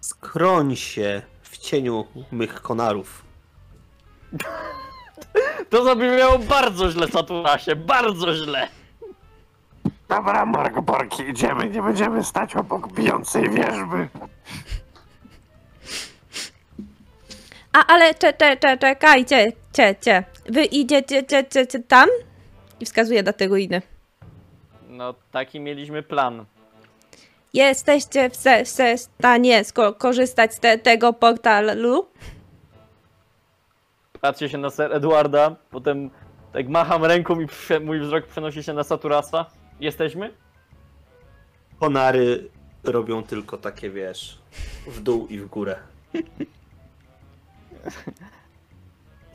Skroń się w cieniu mych konarów. To zabrzmiało bardzo źle, Saturasie, bardzo źle. Dobra, Margoborki, idziemy, nie będziemy stać obok bijącej wierzby. A, ale cze, cze, cze, czekajcie, cie, cie. Wy idziecie cie, cie, cie, tam? I wskazuje na te ruiny. No, taki mieliśmy plan. Jesteście w, se, w se stanie sko- korzystać z te, tego portalu? Patrzę się na Sir Edwarda, potem tak macham ręką i prze- mój wzrok przenosi się na Saturasa. Jesteśmy? Konary robią tylko takie, wiesz, w dół i w górę.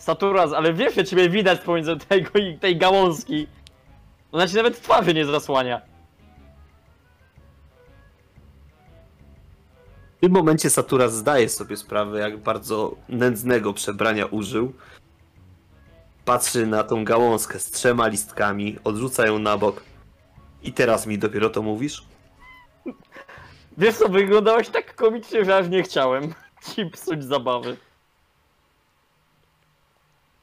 Saturas, ale wiesz, że ciebie widać pomiędzy tego i tej gałązki. Ona ci nawet twarzy nie zasłania. tym momencie Satura zdaje sobie sprawę, jak bardzo nędznego przebrania użył. Patrzy na tą gałązkę z trzema listkami, odrzuca ją na bok. I teraz mi dopiero to mówisz? Wiesz co, wyglądałeś tak komicznie, że aż nie chciałem ci psuć zabawy.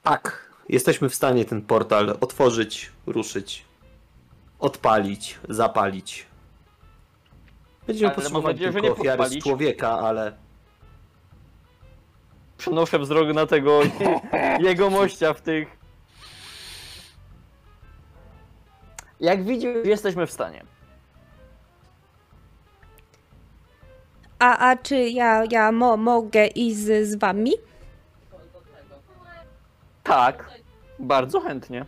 Tak, jesteśmy w stanie ten portal otworzyć, ruszyć, odpalić, zapalić. Będziemy Ale potrzebować nadzieję, tylko ofiary z człowieka, ale Przenoszę wzrok na tego jego mościa w tych. Jak widzisz, jesteśmy w stanie. A, a czy ja, ja mo, mogę iść z, z wami? Tak, bardzo chętnie.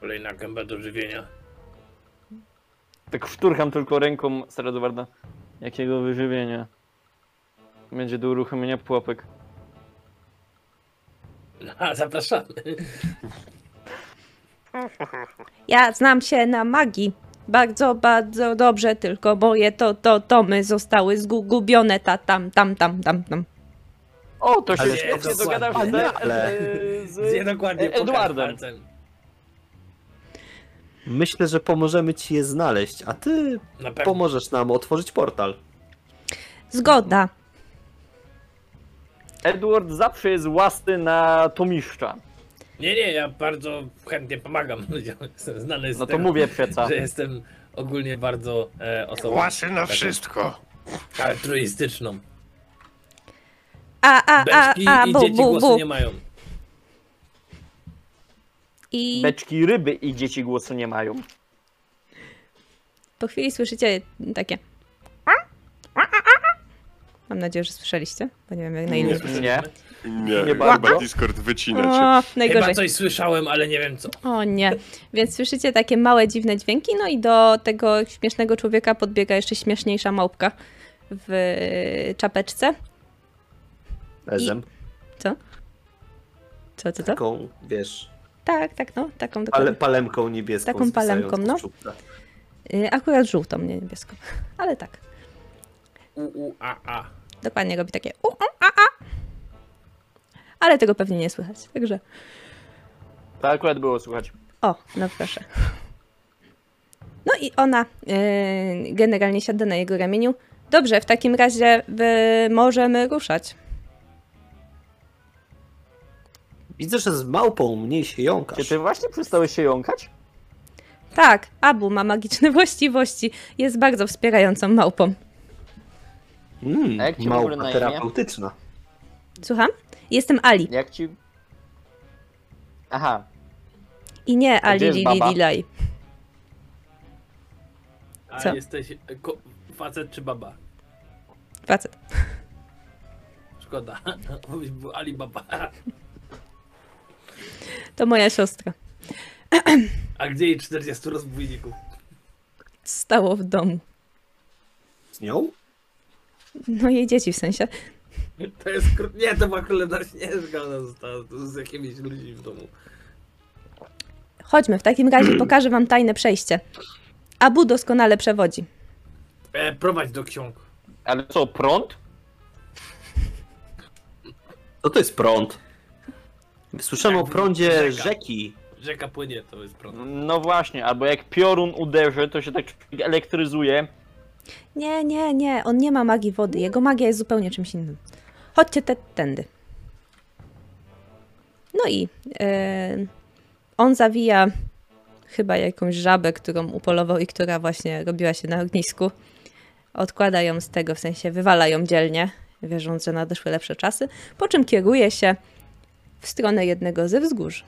Kolejna gęba do żywienia. Tak szturcham tylko ręką Stradowarda. Jakiego wyżywienia? Będzie do uruchomienia pułapek. A, zapraszamy. Ja znam się na magii. Bardzo, bardzo dobrze, tylko moje to, to, tomy zostały zgubione ta, tam, tam, tam, tam, tam. O, to się Ale- świetnie dokładnie. Ale- z, ale- z, z dokładnie E- palcem. myślę, że pomożemy ci je znaleźć, a ty Na pewno. pomożesz nam otworzyć portal. Zgoda. Edward zawsze jest łasny na tomiszcza. Nie, nie, ja bardzo chętnie pomagam ludziom. Jestem znany z No to tego, mówię przeca. że jestem ogólnie bardzo e, osobą Łasy na taką wszystko. altruistyczną. A, a, a, Beczki a, i bu, dzieci bu, głosu bu. nie mają. I Beczki ryby i dzieci głosu nie mają. po chwili słyszycie takie. Mam nadzieję, że słyszeliście, bo nie wiem jak na inny. słyszeliśmy. Nie. Nie, Nie chyba bardzo. Discord wycina cię. O, Chyba najgorzej. coś słyszałem, ale nie wiem co. O nie. Więc słyszycie takie małe, dziwne dźwięki, no i do tego śmiesznego człowieka podbiega jeszcze śmieszniejsza małpka w czapeczce. Ezem. Co? Co, co, co? Taką, wiesz, Tak, tak, no, taką dokładnie. palemką niebieską. Taką palemką, no. Y, Akurat żółtą, nie niebieską. Ale tak. U, u, a, a. Dokładnie robi takie u, u, a, a. Ale tego pewnie nie słychać, także... To akurat było słuchać. O, no proszę. No i ona y, generalnie siada na jego ramieniu. Dobrze, w takim razie możemy ruszać. Widzę, że z małpą mniej się Czy jąkasz. ty właśnie przestałeś się jąkać? Tak, Abu ma magiczne właściwości. Jest bardzo wspierającą małpą. Mm, A jak ci w ogóle na małpa imię? terapeutyczna. Słucham? Jestem Ali. Jak ci... Aha, I nie A Ali gdzie jest Lili baba? Lilaj. A Co? jesteś e, ko- facet czy baba? Facet. Szkoda. Mówić był Alibaba. To moja siostra. A gdzie jej 40 rozbójników? Stało w domu. Z nią? No jej dzieci w sensie. To jest... Nie, to była królewna Śnieżka, ona została z jakimiś ludźmi w domu. Chodźmy, w takim razie pokażę wam tajne przejście. Abu doskonale przewodzi. E, prowadź do ksiąg. ale co, prąd? Co to jest prąd? Słyszałem o Jak prądzie rzeka. rzeki. Rzeka płynie, to jest prąd. No właśnie, albo jak piorun uderzy, to się tak elektryzuje. Nie, nie, nie, on nie ma magii wody. Jego magia jest zupełnie czymś innym. Chodźcie te, tędy. No i e, on zawija chyba jakąś żabę, którą upolował i która właśnie robiła się na ognisku. Odkłada ją z tego, w sensie wywala ją dzielnie, wierząc, że nadeszły lepsze czasy, po czym kieruje się w stronę jednego ze wzgórz.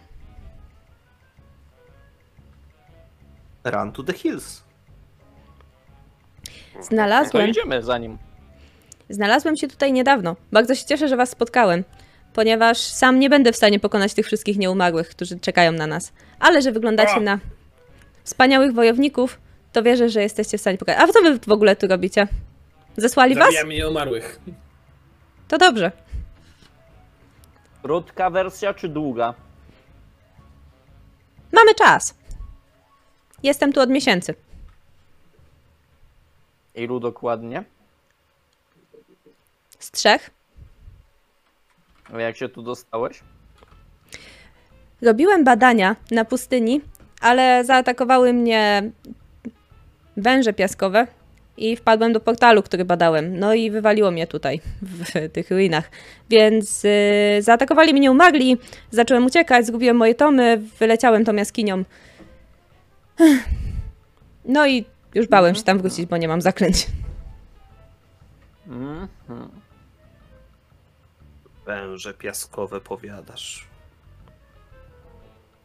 Run to the hills. To Znalazłem idziemy za nim. Znalazłem się tutaj niedawno. Bardzo się cieszę, że was spotkałem, ponieważ sam nie będę w stanie pokonać tych wszystkich nieumarłych, którzy czekają na nas. Ale że wyglądacie na wspaniałych wojowników, to wierzę, że jesteście w stanie pokonać. A co wy w ogóle tu robicie? Zesłali was? Zabijamy nieumarłych. To dobrze. Krótka wersja czy długa? Mamy czas. Jestem tu od miesięcy. Ilu dokładnie? Z trzech. A jak się tu dostałeś? Robiłem badania na pustyni, ale zaatakowały mnie węże piaskowe i wpadłem do portalu, który badałem. No i wywaliło mnie tutaj, w tych ruinach. Więc yy, zaatakowali mnie umagli, zacząłem uciekać, zgubiłem moje tomy, wyleciałem tą jaskinią. No i już bałem się tam wrócić, bo nie mam zaklęć. Mhm. Węże piaskowe powiadasz.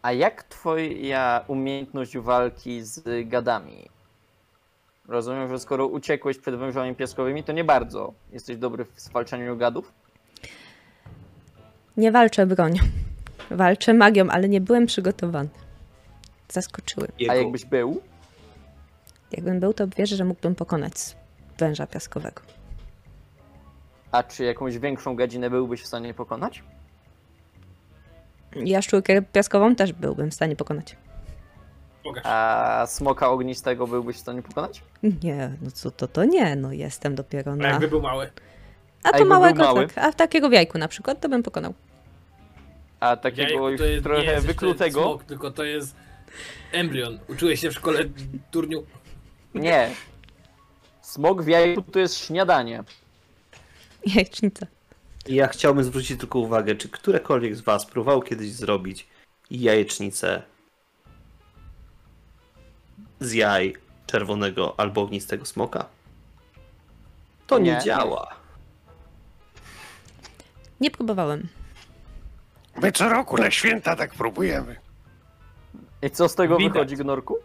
A jak twoja umiejętność walki z gadami? Rozumiem, że skoro uciekłeś przed wężami piaskowymi, to nie bardzo jesteś dobry w zwalczaniu gadów? Nie walczę bronią. Walczę magią, ale nie byłem przygotowany. Zaskoczyły. A jakbyś był? Jakbym był, to wierzę, że mógłbym pokonać węża piaskowego. A czy jakąś większą gadzinę byłbyś w stanie pokonać? Jaszczurkę piaskową też byłbym w stanie pokonać. Pokaż. A smoka ognistego byłbyś w stanie pokonać? Nie, no co to, to nie, no jestem dopiero A na... jakby był mały. A A to jakby małego był mały? tak, a takiego w jajku na przykład, to bym pokonał. A takiego już to jest, nie trochę jest jeszcze wyklutego? Smok, tylko to jest embrion. Uczyłeś się w szkole turniu. Nie. Smok w jajku to jest śniadanie. Jajecznica. Ja chciałbym zwrócić tylko uwagę, czy którekolwiek z was próbował kiedyś zrobić jajecznicę z jaj czerwonego albo ognistego smoka? To nie, Nie. działa. Nie próbowałem. My co roku na święta tak próbujemy. I co z tego Widać. wychodzi, Gnorku?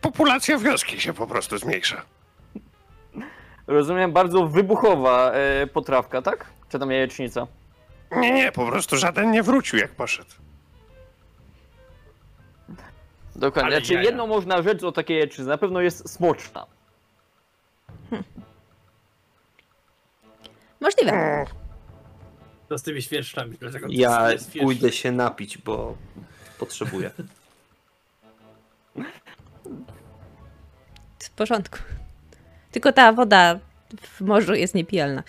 Populacja wioski się po prostu zmniejsza. Rozumiem, bardzo wybuchowa e, potrawka, tak? Czy tam jajecznica? Nie, nie, po prostu żaden nie wrócił jak poszedł. Dokładnie. Ale Znaczy, jaja. jedno można rzec o takiej jajecznicy, na pewno jest smoczna. Możliwe. To z tymi świerszczami. To Ja jest świerszcz? pójdę się napić, bo potrzebuję. W porządku. Tylko ta woda w morzu jest niepijalna.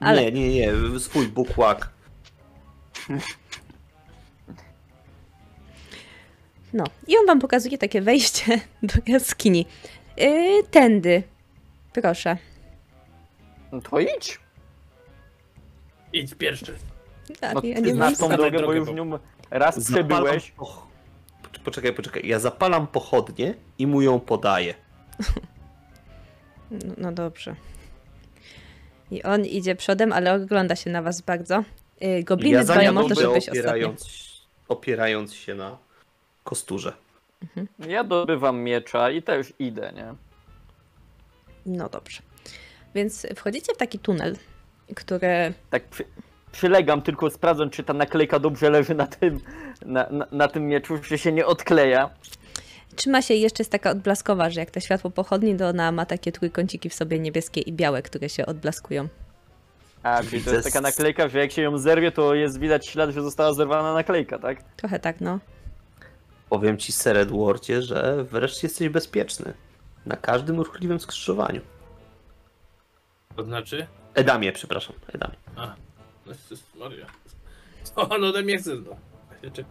Ale Nie, nie, nie, swój bukłak. No. I on wam pokazuje takie wejście do jaskini. Yy, tędy. Proszę. No to idź. Idź pierwszy. Tak, No, ja ty nie mam... znasz tą drogę, bo drogę, już bo- nią raz przebyłeś. poch- Poczekaj, poczekaj. Ja zapalam pochodnie i mu ją podaję. No, no dobrze. I on idzie przodem, ale ogląda się na was bardzo. Yy, gobliny ja dbają o to, żebyś ostatni. opierając, opierając się na kosturze. Ja dobywam miecza i też idę, nie? No dobrze. Więc wchodzicie w taki tunel, który Tak przy, przylegam, tylko sprawdzam, czy ta naklejka dobrze leży na tym, na, na, na tym mieczu, czy się nie odkleja. trzyma się jeszcze jest taka odblaskowa, że jak to światło pochodni, to ona ma takie trójkąciki w sobie niebieskie i białe, które się odblaskują. A, czyli to jest taka naklejka, że jak się ją zerwie, to jest widać ślad, że została zerwana naklejka, tak? Trochę tak, no. Powiem ci, Sir Edwardzie, że wreszcie jesteś bezpieczny. Na każdym ruchliwym skrzyżowaniu. To znaczy? Edamie, przepraszam, Edamie. A. Jezus Maria. Co on ode mnie chce? No. Ja się.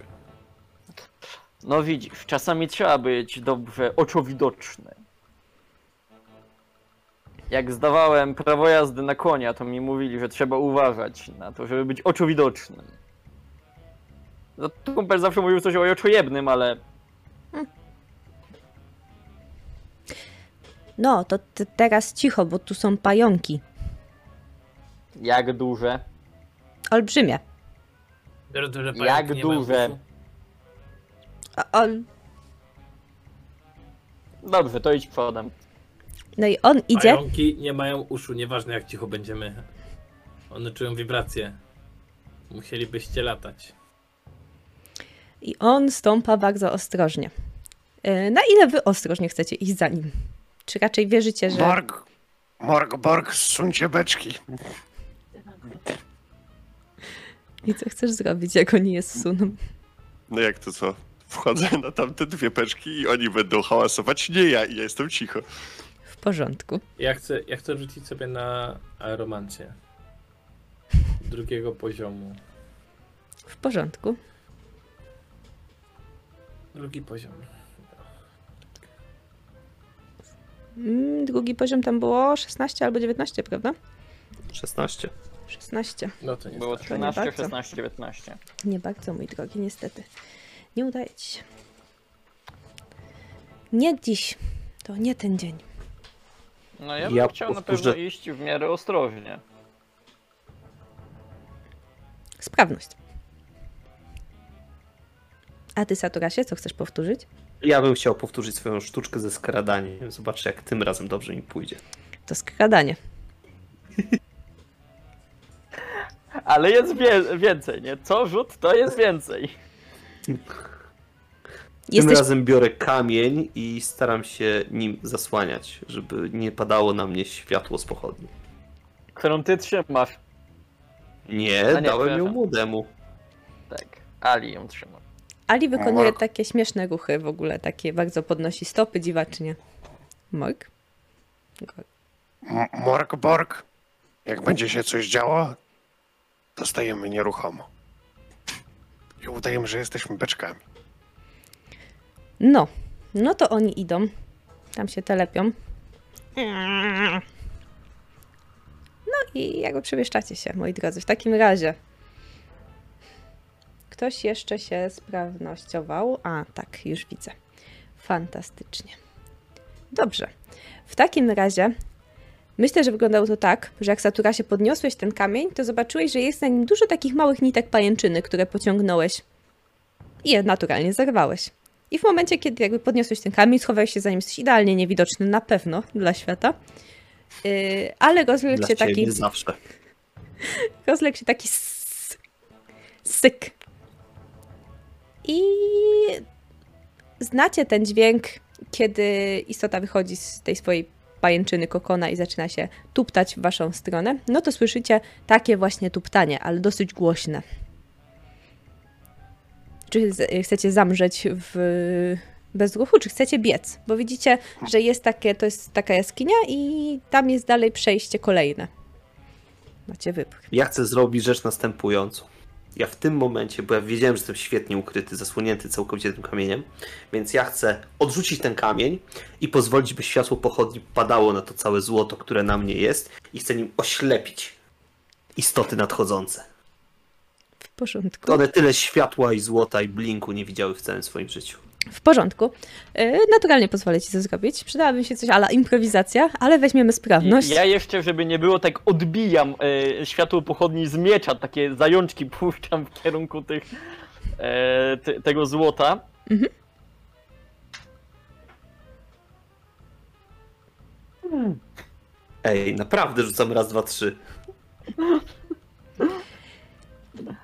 No widzisz, czasami trzeba być dobrze oczowidoczny. Jak zdawałem prawo jazdy na konia, to mi mówili, że trzeba uważać na to, żeby być oczowidocznym. No, to kumpel zawsze mówił coś o oczojebnym, ale No, to t- teraz cicho, bo tu są pająki. jak duże? Olbrzymie. Jak pająki nie mają duże? uszu. O, ol... Dobrze, to idź przodem. No i on idzie Pająki nie mają uszu, nieważne jak cicho będziemy. One czują wibracje. Musielibyście latać. I on stąpa bardzo ostrożnie. E, Na ile wy ostrożnie chcecie iść za nim? Czy raczej wierzycie, że... Borg, Morg, Borg, zsuńcie beczki. I co chcesz zrobić, jak oni je zsuną? No jak to co? Wchodzę na tamte dwie beczki i oni będą hałasować, nie ja i ja jestem cicho. W porządku. Ja chcę, ja chcę rzucić sobie na aeromancję. Drugiego poziomu. W porządku. Drugi poziom. Mm, Drugi poziom tam było 16 albo 19, prawda? 16. 16. No to nie Było tak. 13, bardzo. 16, 19. Nie bardzo, mój drogi, niestety. Nie udaje ci się. Nie dziś. To nie ten dzień. No ja bym Ja chciał na powtórzę- pewno iść w miarę ostrożnie. Sprawność. A ty, Saturasie, co chcesz powtórzyć? Ja bym chciał powtórzyć swoją sztuczkę ze skradaniem. Zobaczę, jak tym razem dobrze mi pójdzie. To skradanie. Ale jest wie więcej, nie? Co rzut, to jest więcej. Tym Jesteś razem biorę kamień i staram się nim zasłaniać, żeby nie padało na mnie światło z pochodni. Którą ty trzymasz. Nie, A nie, dałem ją przepraszam. młodemu. Tak, Ali ją trzyma. Ali wykonuje takie śmieszne ruchy w ogóle, takie bardzo podnosi stopy dziwacznie. Morg? M- Morg, Borg, jak będzie się coś działo, to stajemy nieruchomo. I udajemy, że jesteśmy beczkami. No, no to oni idą. Tam się telepią. No i jakby przewieszczacie się, moi drodzy. W takim razie. Ktoś jeszcze się sprawnościował. A, tak, już widzę. Fantastycznie. Dobrze. W takim razie myślę, że wyglądało to tak, że jak Saturasie podniosłeś ten kamień, to zobaczyłeś, że jest na nim dużo takich małych nitek pajęczyny, które pociągnąłeś. I je naturalnie zerwałeś. I w momencie, kiedy jakby podniosłeś ten kamień, schowałeś się za nim, jesteś idealnie niewidoczny na pewno dla świata. Yy, ale rozległ się taki, zawsze. rozległ się taki syk. I znacie ten dźwięk, kiedy istota wychodzi z tej swojej pajęczyny kokona i zaczyna się tuptać w waszą stronę. No to słyszycie takie właśnie tuptanie, ale dosyć głośne. Czy chcecie zamrzeć w bezruchu, czy chcecie biec? Bo widzicie, że jest takie, to jest taka jaskinia i tam jest dalej przejście kolejne. Macie wybór. Ja chcę zrobić rzecz następującą. Ja w tym momencie, bo ja wiedziałem, że jestem świetnie ukryty, zasłonięty całkowicie tym kamieniem, więc ja chcę odrzucić ten kamień i pozwolić, by światło pochodni padało na to całe złoto, które na mnie jest i chcę nim oślepić istoty nadchodzące. W porządku. One tyle światła i złota i blinku nie widziały w całym swoim życiu. W porządku. Yy, naturalnie pozwolę ci to zrobić. Przydałaby się coś ala improwizacja, ale weźmiemy sprawność. Ja jeszcze, żeby nie było, tak odbijam e, światło pochodni z miecza, takie zajączki puszczam w kierunku tych, e, te, tego złota. Ej, naprawdę rzucam raz, dwa, trzy.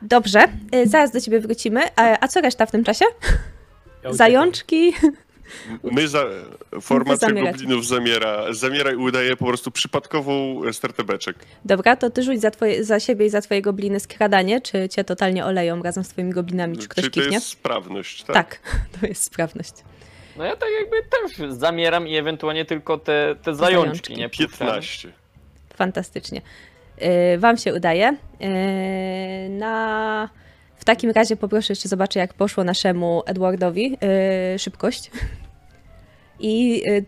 Dobrze, yy, zaraz do ciebie wrócimy. A, a co reszta w tym czasie? Ja. Zajączki? My za, formacja goblinów zamiera, zamiera i udaje po prostu przypadkową stertę beczek. Dobra, to ty rzuć za, twoje, za siebie i za twoje gobliny skradanie, czy cię totalnie oleją razem z twoimi goblinami, czy ktoś Czy to jest sprawność, tak? Tak, to jest sprawność. No ja tak jakby też zamieram i ewentualnie tylko te, te zajączki, Zajączki. nie puszczam. 15. Fantastycznie. Yy, wam się udaje. Yy, na... W takim razie poproszę jeszcze zobaczę, jak poszło naszemu Edwardowi yy, szybkość. I yy,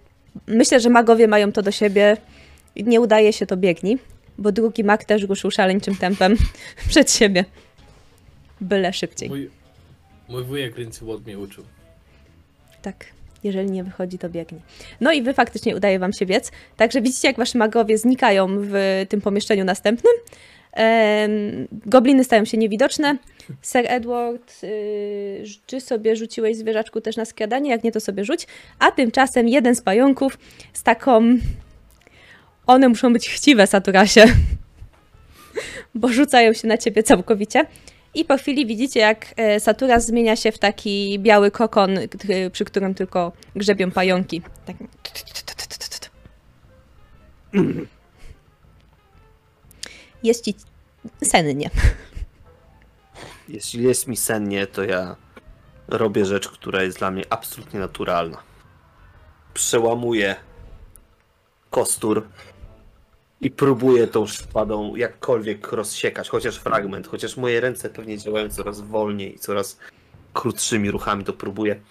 myślę, że magowie mają to do siebie. Nie udaje się, to biegni, bo drugi mag też ruszył szaleńczym tempem przed siebie. Byle szybciej. Mój, mój wujek Ryncyłot mnie uczył. Tak. Jeżeli nie wychodzi, to biegnie. No i wy faktycznie udaje wam się biec. Także widzicie, jak wasi magowie znikają w tym pomieszczeniu następnym. Gobliny stają się niewidoczne. Sir Edward, y, czy sobie rzuciłeś zwierzaczku też na skradanie? Jak nie, to sobie rzuć. A tymczasem jeden z pająków z taką... One muszą być chciwe, Saturasie. Bo rzucają się na ciebie całkowicie. I po chwili widzicie, jak e, Saturas zmienia się w taki biały kokon, przy którym tylko grzebią pająki. Tak. Jest ci sennie. Jeśli jest mi sennie, to ja robię rzecz, która jest dla mnie absolutnie naturalna. Przełamuję kostur i próbuję tą szpadą jakkolwiek rozsiekać, chociaż fragment, chociaż moje ręce pewnie działają coraz wolniej i coraz krótszymi ruchami to próbuję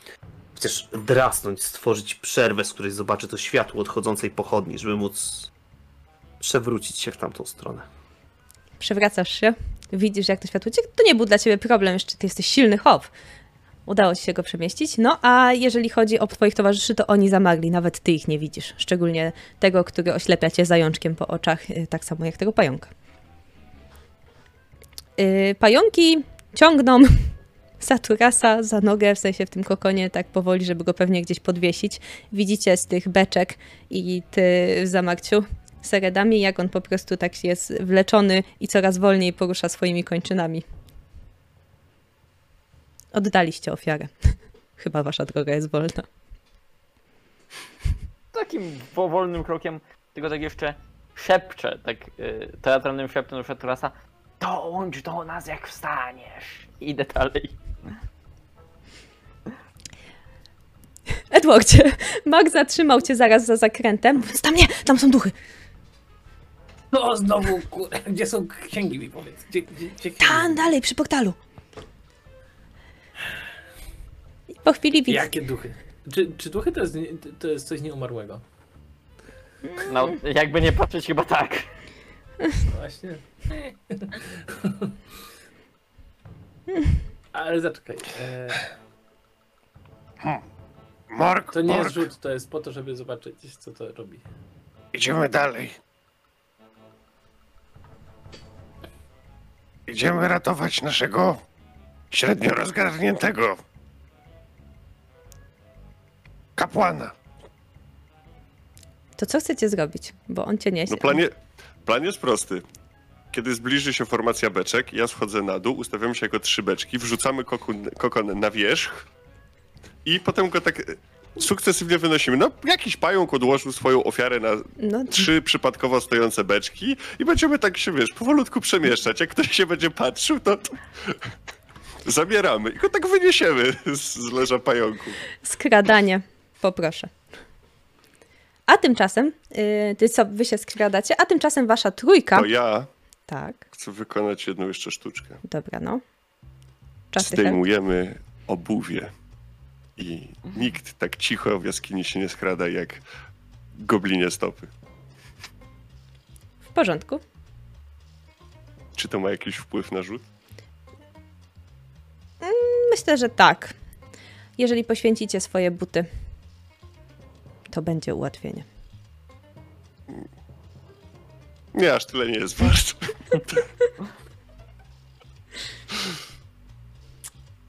chociaż drasnąć, stworzyć przerwę, z której zobaczę to światło odchodzącej pochodni, żeby móc przewrócić się w tamtą stronę. Przewracasz się, widzisz jak to światło ucieka. To nie był dla ciebie problem, jeszcze ty jesteś silny hop. Udało ci się go przemieścić. No a jeżeli chodzi o twoich towarzyszy, to oni zamagli, nawet ty ich nie widzisz. Szczególnie tego, który oślepia cię zajączkiem po oczach, y, tak samo jak tego pająka. Y, Pająki ciągną Saturasa za nogę, w sensie w tym kokonie, tak powoli, żeby go pewnie gdzieś podwiesić. Widzicie z tych beczek i ty za Marciu seredami, jak on po prostu tak jest wleczony i coraz wolniej porusza swoimi kończynami. Oddaliście ofiarę. Chyba wasza droga jest wolna. Takim powolnym krokiem, tylko tak jeszcze szepcze, tak y, teatralnym szeptem do Szaturasa. Dołącz do nas jak wstaniesz. I Idę dalej. Edwardzie, Mark zatrzymał cię zaraz za zakrętem, mówiąc, tam nie, tam są duchy. No znowu, kur... gdzie są księgi mi powiedz? Gdzie, gdzie, gdzie księgi? Tam dalej, przy portalu. Po chwili widzisz, Jakie duchy? Czy, czy duchy to jest, to jest coś nieumarłego? No, jakby nie patrzeć, chyba tak. No Właśnie. Ale zaczekaj. E, Mark, to nie Mark, jest rzut, to jest po to, żeby zobaczyć, co to robi. idziemy dalej. Idziemy ratować naszego średnio rozgarniętego kapłana. to co chcecie zrobić? Bo on cię niesie. No plan, je, plan jest prosty. Kiedy zbliży się formacja beczek, ja schodzę na dół, ustawiamy się jako trzy beczki, wrzucamy kokon, kokon na wierzch i potem go tak sukcesywnie wynosimy. No, jakiś pająk odłożył swoją ofiarę na No, trzy przypadkowo stojące beczki i będziemy tak się, wiesz, powolutku przemieszczać. Jak ktoś się będzie patrzył, to zabieramy i go tak wyniesiemy z, z leża pająku. skradanie, poproszę. A tymczasem, yy, ty co, wy się skradacie, a tymczasem wasza trójka... To ja Tak, chcę wykonać jedną jeszcze sztuczkę. dobra, no. Czas Zdejmujemy obuwie i nikt tak cicho w jaskini się nie skrada jak goblinie stopy. W porządku. Czy to ma jakiś wpływ na rzut? Myślę, że tak. Jeżeli poświęcicie swoje buty, to będzie ułatwienie. Nie, aż tyle nie jest wart.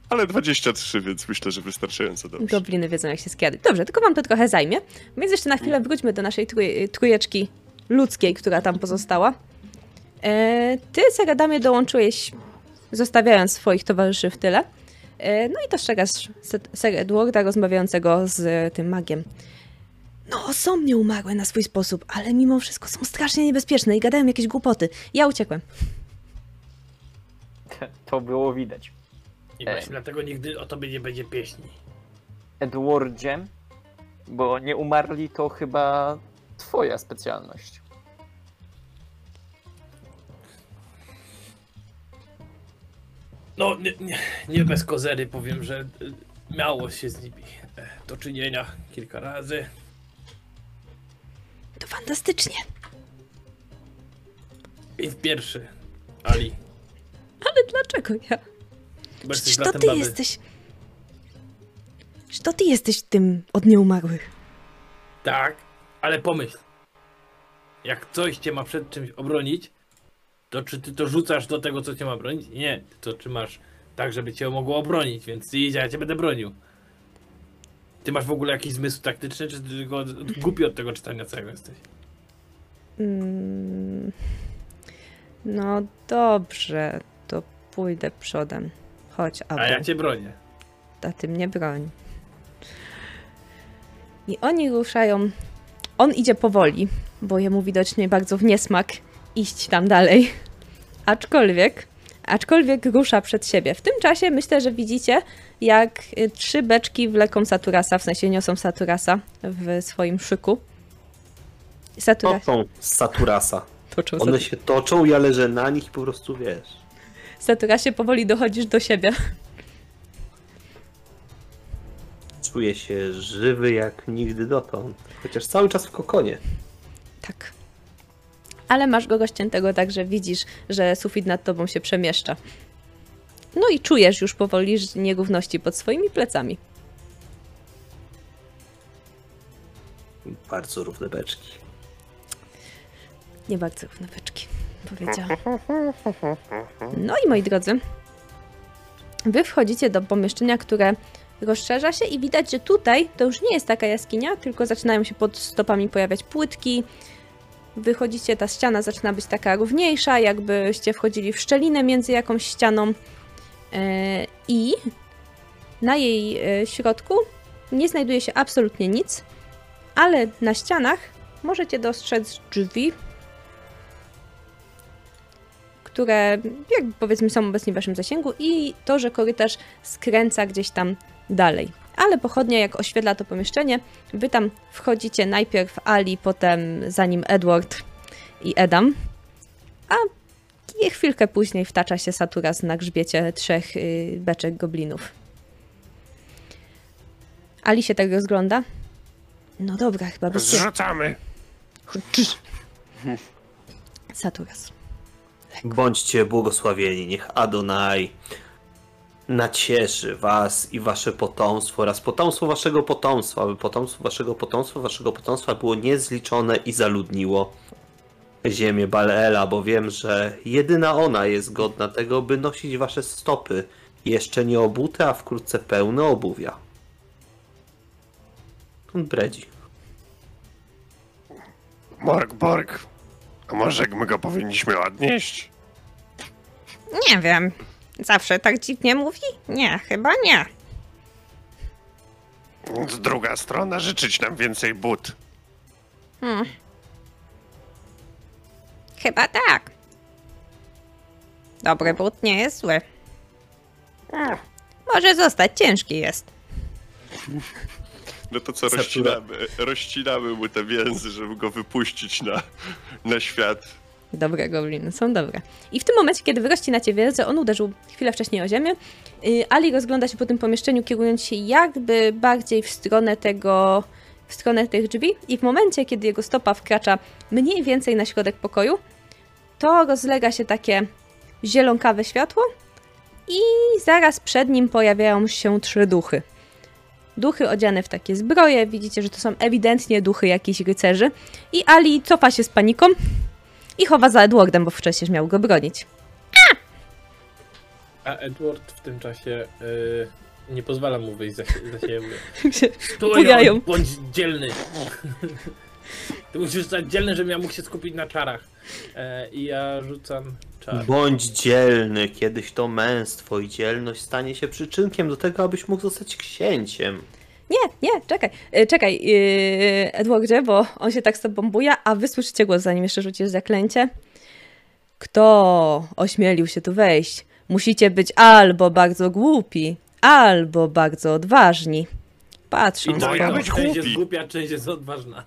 Ale 23, więc myślę, że wystarczająco dobrze. Gobliny wiedzą, jak się skradać. Dobrze, tylko wam to trochę zajmie. Więc jeszcze na chwilę wróćmy do naszej trój, trójeczki ludzkiej, która tam pozostała. E, ty, Seradamie, dołączyłeś, zostawiając swoich towarzyszy w tyle. E, no i dostrzegasz Se- Ser Edwarda rozmawiającego z tym magiem. No, są nieumarłe na swój sposób, ale mimo wszystko są strasznie niebezpieczne i gadają jakieś głupoty. Ja uciekłem. To było widać. I właśnie dlatego nigdy o tobie nie będzie pieśni. Edwardzie, bo nie umarli to chyba twoja specjalność. No, nie, nie, nie bez kozery powiem, że y, miało się z nimi e, do czynienia kilka razy. To fantastycznie. I w pierwszy, Ali, Ale dlaczego ja? Bo Przecież to ty baby. jesteś... Przecież to ty jesteś tym od nieumarłych. Tak, ale pomyśl. Jak coś cię ma przed czymś obronić, to czy ty to rzucasz do tego, co cię ma bronić? Nie, to czy masz tak, żeby cię mogło obronić, więc ty idź, ja cię będę bronił. Ty masz w ogóle jakiś zmysł taktyczny, czy ty tylko głupi od tego czytania całego jesteś? Mm, No dobrze, to pójdę przodem. Chodź, A Abu, ja cię bronię. a ty mnie broń. I oni ruszają. On idzie powoli, bo jemu widocznie bardzo w niesmak iść tam dalej. Aczkolwiek, aczkolwiek rusza przed siebie. W tym czasie myślę, że widzicie, jak y, trzy beczki wleką Saturasa, w sensie niosą Saturasa w swoim szyku. Satura... Toczą z Saturasa. Toczą One się toczą, ja leżę na nich i po prostu wiesz. Saturasie powoli dochodzisz do siebie. Czuję się żywy jak nigdy dotąd. Chociaż cały czas w kokonie. Tak. Ale masz go rozciętego tak, że widzisz, że sufit nad tobą się przemieszcza. No i czujesz już powoli nierówności pod swoimi plecami. Bardzo równe beczki. Nie bardzo równe beczki, powiedziałam. No i moi drodzy, wy wchodzicie do pomieszczenia, które rozszerza się i widać, że tutaj to już nie jest taka jaskinia, tylko zaczynają się pod stopami pojawiać płytki. Wychodzicie, ta ściana zaczyna być taka równiejsza, jakbyście wchodzili w szczelinę między jakąś ścianą. E, I na jej e, środku nie znajduje się absolutnie nic, ale na ścianach możecie dostrzec drzwi, które jakby powiedzmy są obecnie w waszym zasięgu i to, że korytarz skręca gdzieś tam dalej. Ale pochodnia jak oświetla to pomieszczenie, wy tam wchodzicie najpierw Ali, potem za nim Edward i Edam, a je chwilkę później wtacza się Saturas na grzbiecie trzech y, beczek goblinów. Ali się tak rozgląda. No dobra, chyba bez Zrzucamy. Saturas. Bądźcie błogosławieni, niech Adonai nacieszy was i wasze potomstwo oraz potomstwo waszego potomstwa, aby potomstwo waszego potomstwa, waszego potomstwa było niezliczone i zaludniło ziemię Balela, bo wiem, że jedyna ona jest godna tego, by nosić wasze stopy, jeszcze nie obute, a wkrótce pełne obuwia. On bredzi. Borg, Borg. A może my go powinniśmy odnieść? Nie wiem. Zawsze tak dziwnie mówi? Nie, chyba nie. Druga strona życzyć nam więcej but. Chyba tak. Dobry but nie jest zły. Może zostać, ciężki jest. No to co, Satura. rozcinamy, rozcinamy mu te więzy, żeby go wypuścić na, na świat. Dobre gobliny, są dobre. I w tym momencie, kiedy wyrości na ciebie, on uderzył chwilę wcześniej o ziemię, y, Ali rozgląda się po tym pomieszczeniu, kierując się jakby bardziej w stronę tego, w stronę tych drzwi i w momencie, kiedy jego stopa wkracza mniej więcej na środek pokoju, to rozlega się takie zielonkawe światło i zaraz przed nim pojawiają się trzy duchy. Duchy odziane w takie zbroje, widzicie, że to są ewidentnie duchy jakichś rycerzy i Ali cofa się z paniką, i chowa za Edwardem, bo wcześniej miał go bronić. A Edward w tym czasie y, nie pozwala mu wyjść za, za siebie. się Tu bujają. ją, bądź dzielny. Ty musisz stać dzielny, żebym ja mógł się skupić na czarach. E, I ja rzucam czar. Bądź dzielny, kiedyś to męstwo i dzielność stanie się przyczynkiem do tego, abyś mógł zostać księciem. Nie, nie, czekaj, y, czekaj, yy, Edwardzie, bo on się tak z tobą buja, a wy słyszycie głos, zanim jeszcze rzucisz zaklęcie. Kto ośmielił się tu wejść? Musicie być albo bardzo głupi, albo bardzo odważni. I Patrząc No, to ja po... być część głupi. jest głupia, część jest odważna.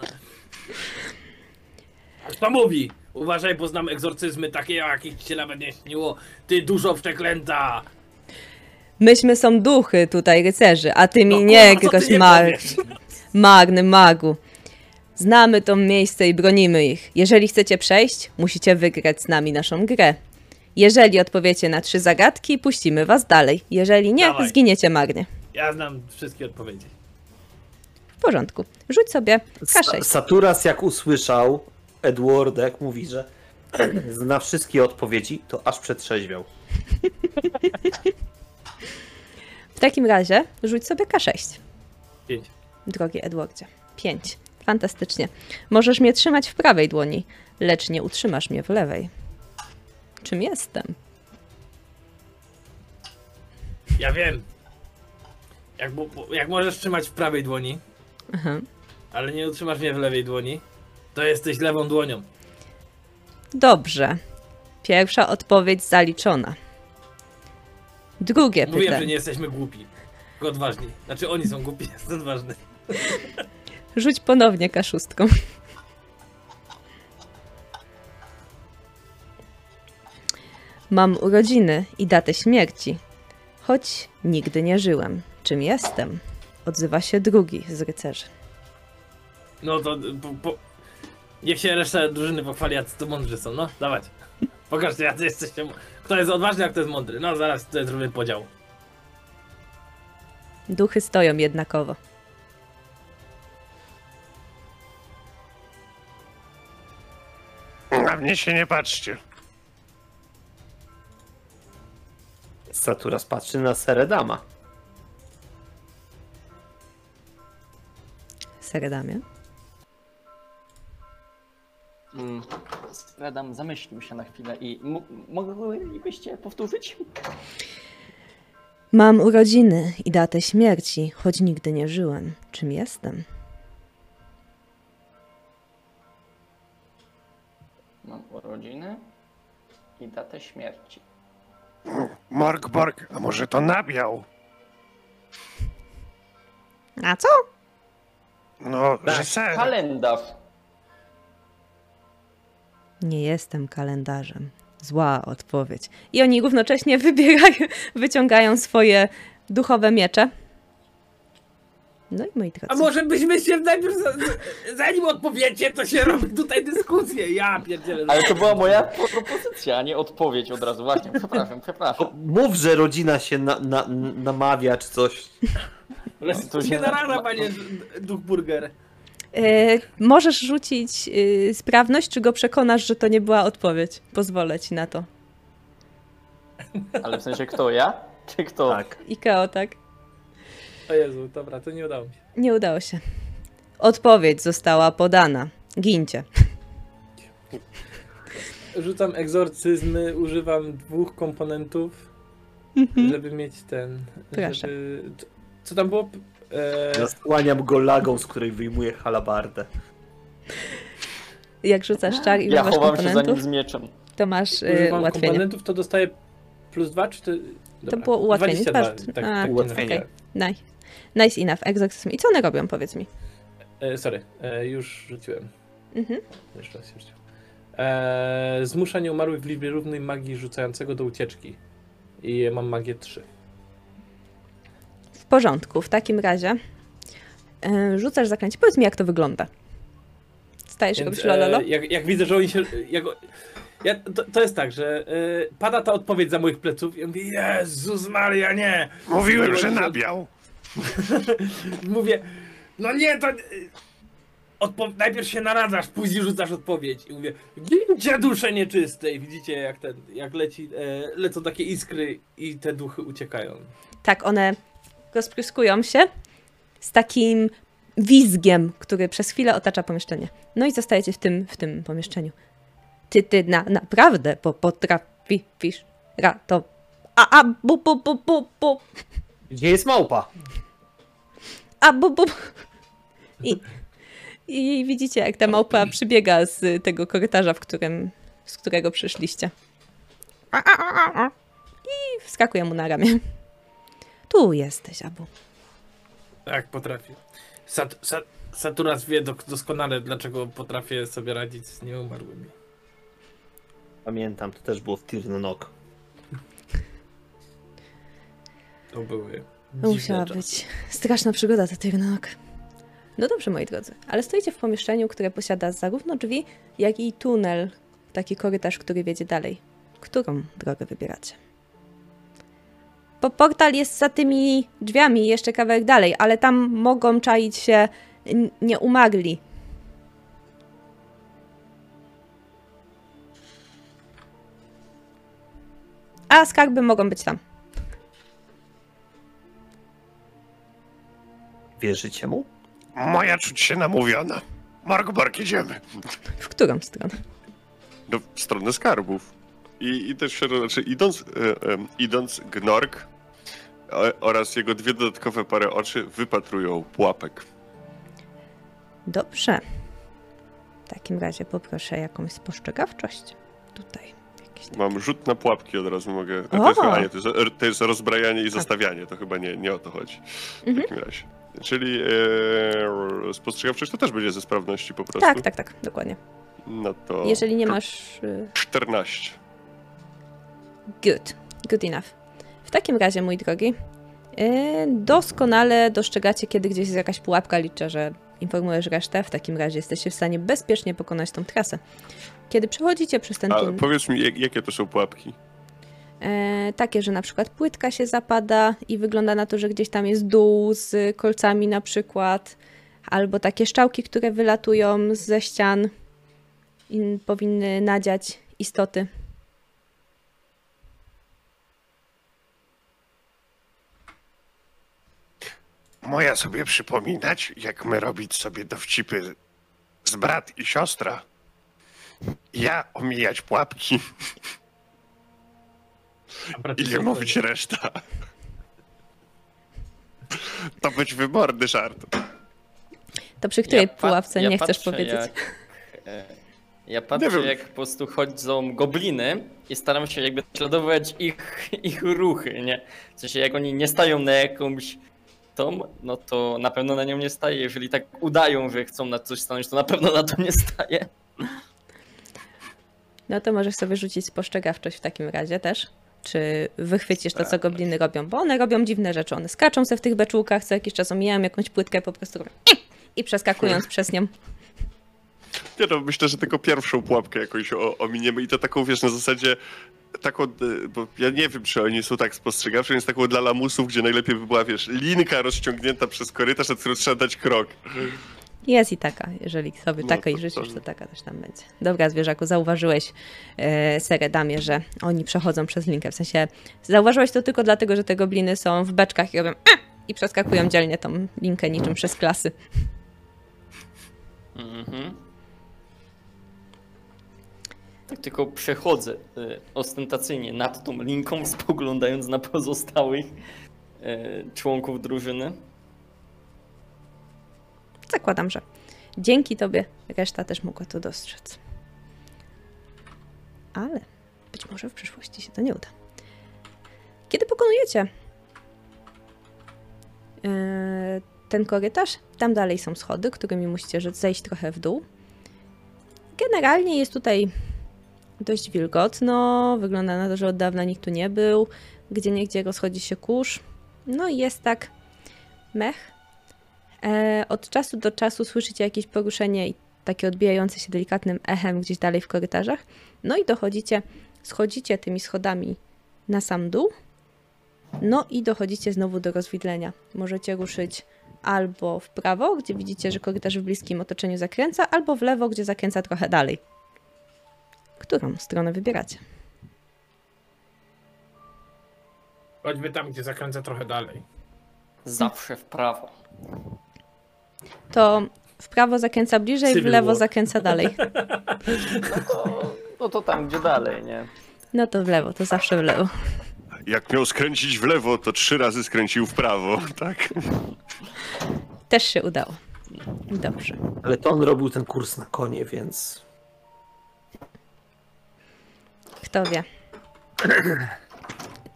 Kto mówi? Uważaj, bo znam egzorcyzmy takie, o jakich ci się nawet nie śniło. Ty dużo przeklęta! Myśmy są duchy tutaj, rycerzy, a ty mi No, nie, co ty groź nie mar... powiesz? Magny magu. Znamy to miejsce i bronimy ich. Jeżeli chcecie przejść, musicie wygrać z nami naszą grę. Jeżeli odpowiecie na trzy zagadki, puścimy was dalej. Jeżeli nie, Dawaj. zginiecie marnie. Ja znam wszystkie odpowiedzi. W porządku. Rzuć sobie Sa- K6. Saturas jak usłyszał Edwarda, jak mówi, że zna wszystkie odpowiedzi, to aż przetrzeźwiał. W takim razie rzuć sobie K6, Pięć. drogi Edwardzie. 5. Fantastycznie. Możesz mnie trzymać w prawej dłoni, lecz nie utrzymasz mnie w lewej. Czym jestem? Ja wiem. Jak, bo, jak możesz trzymać w prawej dłoni, Aha. ale nie utrzymasz mnie w lewej dłoni, to jesteś lewą dłonią. Dobrze. Pierwsza odpowiedź zaliczona. Drugie Mówiłem, pytanie. że nie jesteśmy głupi. Tylko odważni. Znaczy oni są głupi, jest odważny. Rzuć ponownie kaszustką. Mam urodziny i datę śmierci, choć nigdy nie żyłem. Czym jestem? Odzywa się drugi z rycerzy. No to po, po, niech się reszta drużyny pochwali, jacy to mądrzy są, no, dawać. Pokażcie, jacy jesteście. Kto jest odważny, a kto jest mądry. No, zaraz tutaj zrobię podział. Duchy stoją jednakowo. Na mnie się nie patrzcie. Saturas patrzy na Seredama. Seredamie. Mm. Radam zamyślił się na chwilę i m- moglibyście powtórzyć? Mam urodziny i datę śmierci, choć nigdy nie żyłem. Czym jestem? Mam urodziny i datę śmierci. Morgborg, a może to nabiał? A co? No, Tak, że ser. Kalendarz! Nie jestem kalendarzem. Zła odpowiedź. I oni równocześnie wybierają, wyciągają swoje duchowe miecze. No i moi drodzy. A może byśmy się najpierw, za- za- zanim odpowiecie, to się robi tutaj dyskusję. Ja pierdzielę. Ale to była moja propozycja, a nie odpowiedź od razu. Właśnie, przepraszam, przepraszam. Mów, że rodzina się na, na, namawia czy coś. Ale to to się się na- narada, panie Duch Burger. E, możesz rzucić y, sprawność, czy go przekonasz, że to nie była odpowiedź. Pozwolę ci na to. Ale w sensie kto, ja? Czy kto? Tak. Ikeo, tak? O Jezu, dobra, to nie udało mi się. Nie udało się. Odpowiedź została podana. Gincie. Rzucam egzorcyzmy, używam dwóch komponentów, żeby mieć ten. Proszę. Żeby... Co tam było? E... Zasłaniam go lagą, z której wyjmuję halabardę. Jak rzucasz czar i Ja używasz chowam się za nim komponentów, z mieczem. to masz y, Używam ułatwienie. komponentów, to dostaję plus dwa, czy to. Dobra, było ułatwienie, 22, patrz. tak, A, tak ułatwienie. okay. Nice. Nice enough. Egzorcyzm. I co one robią, powiedz mi? e, Sorry, e, już rzuciłem. Mhm. Jeszcze raz się rzuciłem. E, zmusza nieumarłych w liczbie równej magii rzucającego do ucieczki. I mam magię 3. W porządku. W takim razie y, rzucasz zaklęcie. Powiedz mi, jak to wygląda. Stajesz Więc, robisz lololo? e, jak, jak widzę, że oni się. Jak, ja, to, to jest tak, że e, pada ta odpowiedź za moich pleców i ja mówię, Jezus Maria, nie! Mówiłem, że Mówiłem, że- nabiał. Mówię, no nie, to. e, Odpo- najpierw się naradzasz, później rzucasz odpowiedź. I mówię, gincie dusze nieczyste. I widzicie, jak ten, jak leci, e, lecą takie iskry i te duchy uciekają. Tak, one rozpryskują się z takim wizgiem, który przez chwilę otacza pomieszczenie. No i zostajecie w tym, w tym pomieszczeniu. Ty, ty na, naprawdę po, potrafisz rato... A, a, bu, bu, bu, bu, bu, Gdzie jest małpa? a, bu, bu. I, I widzicie, jak ta małpa przybiega z tego korytarza, w którym, z którego przyszliście. I wskakuje mu na ramię. Tu jesteś, Abu. Tak, potrafię. Sat, sat, Saturas wie doskonale, dlaczego potrafię sobie radzić z nieumarłymi. Pamiętam, to też było w Tirnonok. To były. Musiała czasy. być straszna przygoda to Tyrnok. No dobrze, moi drodzy, ale stoicie w pomieszczeniu, które posiada zarówno drzwi, jak i tunel, taki korytarz, który wiedzie dalej. Którą drogę wybieracie? Bo portal jest za tymi drzwiami jeszcze kawałek dalej, ale tam mogą czaić się nieumagli. A skarby mogą być tam. Wierzycie mu? Moja czuć się namówiona. Morgborg, idziemy. W którą stronę? No, w stronę skarbów. I, i też się, znaczy idąc, e, e, idąc Gnork oraz jego dwie dodatkowe pary oczy wypatrują pułapek. Dobrze. W takim razie poproszę jakąś spostrzegawczość. Tutaj. Mam rzut na pułapki od razu mogę. To jest, a nie, to, jest, to jest rozbrajanie i zostawianie, to chyba nie, nie o to chodzi. W Mhm. takim razie. Czyli e, spostrzegawczość to też będzie ze sprawności po prostu. Tak, tak, tak, dokładnie. No to Jeżeli nie masz. y, 14. Good. Good enough. W takim razie, mój drogi, yy, doskonale dostrzegacie, kiedy gdzieś jest jakaś pułapka. Liczę, że informujesz resztę. W takim razie jesteście w stanie bezpiecznie pokonać tą trasę. Kiedy przechodzicie przez ten A tunel, powiedz mi, jak, jakie to są pułapki? e, takie, że na przykład płytka się zapada i wygląda na to, że gdzieś tam jest dół z kolcami na przykład, albo takie szczałki, które wylatują ze ścian i powinny nadziać istoty. Moja sobie przypominać, jak my robić sobie dowcipy z brat i siostra. Ja omijać pułapki i nie mówić reszta. To być wyborny żart. To przy której pa- pułapce ja nie chcesz powiedzieć? Jak, e, ja patrzę, wiem. jak po prostu chodzą gobliny i staram się jakby śledować ich, ich ruchy, nie? W sensie, jak oni nie stają na jakąś tą, no to na pewno na nią nie staje. Jeżeli tak udają, że chcą na coś stanąć, to na pewno na to nie staje. No to możesz sobie rzucić spostrzegawczość w takim razie też. Czy wychwycisz to, co gobliny robią? Bo one robią dziwne rzeczy. One skaczą se w tych beczułkach, co jakiś czas omijają jakąś płytkę, po prostu i przeskakując przez nią. Nie no, myślę, że tylko pierwszą pułapkę jakoś o, ominiemy i to taką, wiesz, na zasadzie taką, y, bo ja nie wiem, czy oni są tak spostrzegawczy, więc taką dla lamusów, gdzie najlepiej by była, wiesz, linka rozciągnięta przez korytarz, na którą trzeba dać krok. Jest i taka, jeżeli sobie No, taka i to- życzysz, to- to taka też tam będzie. Dobra, zwierzaku, zauważyłeś e, Seredamie, że oni przechodzą przez linkę. W sensie, zauważyłeś to tylko dlatego, że te gobliny są w beczkach i robią "A!" i przeskakują dzielnie tą linkę niczym przez klasy. Mhm. Tak tylko przechodzę y, ostentacyjnie nad tą linką, spoglądając na pozostałych y, członków drużyny. Zakładam, że dzięki tobie reszta też mogła to dostrzec. Ale być może w przyszłości się to nie uda. Kiedy pokonujecie e, ten korytarz, tam dalej są schody, którymi musicie zejść trochę w dół. Generalnie jest tutaj dość wilgotno, wygląda na to, że od dawna nikt tu nie był. Gdzie niegdzie rozchodzi się kurz. No i jest tak mech, E, od czasu do czasu słyszycie jakieś poruszenie i takie odbijające się delikatnym echem gdzieś dalej w korytarzach. No i dochodzicie, schodzicie tymi schodami na sam dół. No i dochodzicie znowu do rozwidlenia. Możecie ruszyć albo w prawo, gdzie widzicie, że korytarz w bliskim otoczeniu zakręca, albo w lewo, gdzie zakręca trochę dalej. Którą stronę wybieracie? Chodźmy tam, gdzie zakręcę trochę dalej. Zawsze w prawo. To w prawo zakręca bliżej, w Civil lewo War. zakręca dalej. No to tam, gdzie dalej, nie? No to w lewo, to zawsze w lewo. Jak miał skręcić w lewo, to trzy razy skręcił w prawo, tak? Też się udało. Dobrze. Ale to on robił ten kurs na konie, więc Kto wie.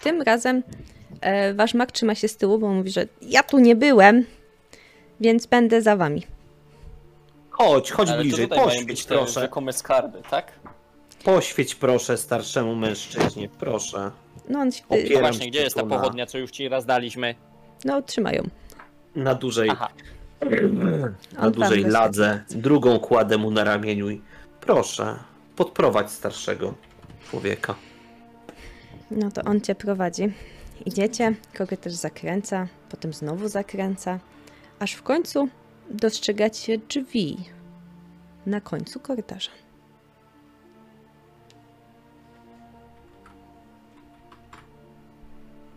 Tym razem e, wasz mak trzyma się z tyłu, bo mówi, że ja tu nie byłem, więc będę za wami. chodź, chodź Ale to bliżej, tutaj poświeć proszę. rzekome skarby, tak? Poświeć proszę starszemu mężczyźnie, proszę. No, on się, Opieram Właśnie, gdzie jest ta pochodnia, co już ci raz daliśmy? no trzymają. Na dużej, Aha. na On dużej ladze, drugą kładę mu na ramieniu i proszę, podprowadź starszego człowieka. No to on cię prowadzi. Idziecie, korytarz zakręca, potem znowu zakręca, aż w końcu dostrzegacie drzwi na końcu korytarza.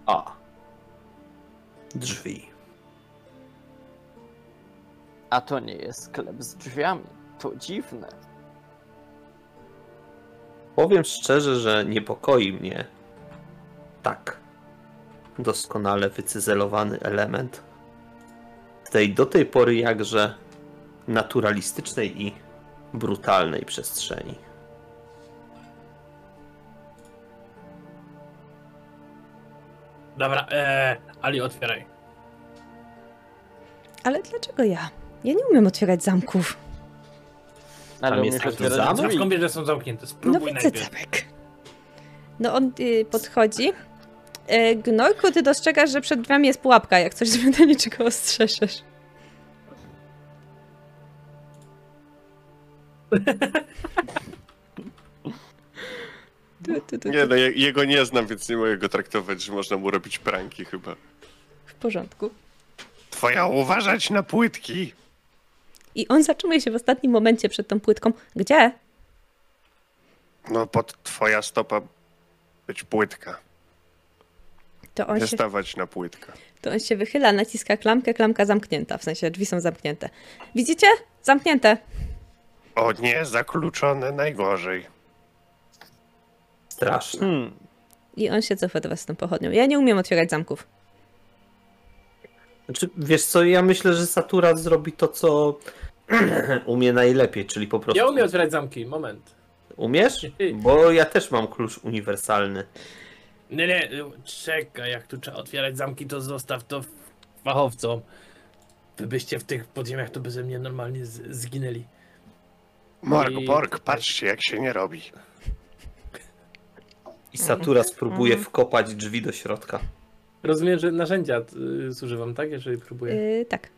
A. Drzwi. A to nie jest sklep z drzwiami. To dziwne. Powiem szczerze, że niepokoi mnie tak doskonale wycyzelowany element tej do tej pory jakże naturalistycznej i brutalnej przestrzeni. Dobra, ee, Ali, otwieraj. Ale dlaczego ja? Ja nie umiem otwierać zamków. Ale Tam jest taki zamek? Kombie, że są zamknięte. No Spróbuj widzę najpierw. zamek. No on y, podchodzi. Y, Gnorku, ty dostrzegasz, że przed drzwiami jest pułapka, jak coś do niczego ostrzeżesz. Tu, tu, tu, Nie no, je- jego nie znam, więc nie mogę go traktować, że można mu robić pranki chyba. W porządku. Twoja uważać na płytki. I on zatrzymuje się w ostatnim momencie przed tą płytką. Gdzie? No pod twoja stopa być płytka. To on, Nie się, stawać na płytka. to on się wychyla, naciska klamkę, klamka zamknięta. W sensie drzwi są zamknięte. Widzicie? Zamknięte. O nie, zakluczone najgorzej. Straszne. Hmm. I on się cofa do was z tą pochodnią. Ja nie umiem otwierać zamków. Znaczy, wiesz co, ja myślę, że Satura zrobi to, co umie najlepiej, czyli po prostu... Ja umiem otwierać zamki, moment. Umiesz? Bo ja też mam klucz uniwersalny. Nie, nie, czekaj, jak tu trzeba otwierać zamki, to zostaw to fachowcom. Wy byście w tych podziemiach to beze mnie normalnie z- zginęli. Morg, I- Borg, patrzcie jak się nie robi. I Satura spróbuje wkopać drzwi do środka. Rozumiem, że narzędzia y, zużywam, tak? Jeżeli próbuję. Yy, tak.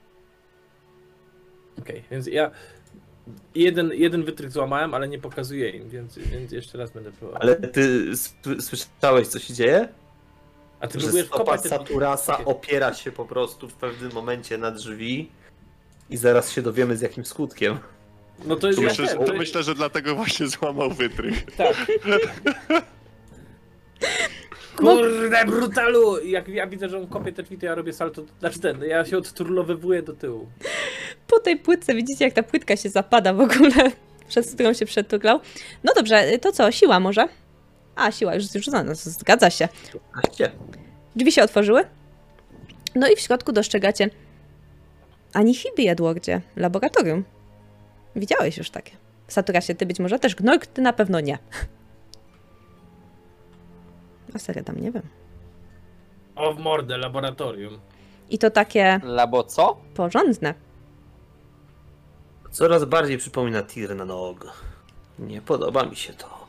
Okej, więc ja jeden, jeden wytrych złamałem, ale nie pokazuję im, więc, więc jeszcze raz będę próbował. Ale ty słyszałeś, co się dzieje? A ty Że próbujesz stopa. Saturasa Okej. opiera się po prostu w pewnym momencie na drzwi i zaraz się dowiemy z jakim skutkiem. No to jest To ja myślę, ten, to, myślę, że dlatego właśnie złamał wytrych. Tak. Kurde, brutalu! Jak ja widzę, że on kopie te drzwi, to ja robię salto. Znaczy ten, ja się odturlowywuję do tyłu. Po tej płytce widzicie, jak ta płytka się zapada w ogóle, przez którą się przetuklał. No dobrze, to co? Siła może? A, siła już zrzucona, no, zgadza się. Drzwi się otworzyły. No i w środku dostrzegacie Anihiby Edwardzie, laboratorium. Widziałeś już takie. Saturasie, ty być może też. Gnork, ty na pewno nie. A serio, tam nie wiem. O w mordę, laboratorium. I to takie Labo co? porządne. Coraz bardziej przypomina Tirna Nog. Nie podoba mi się to.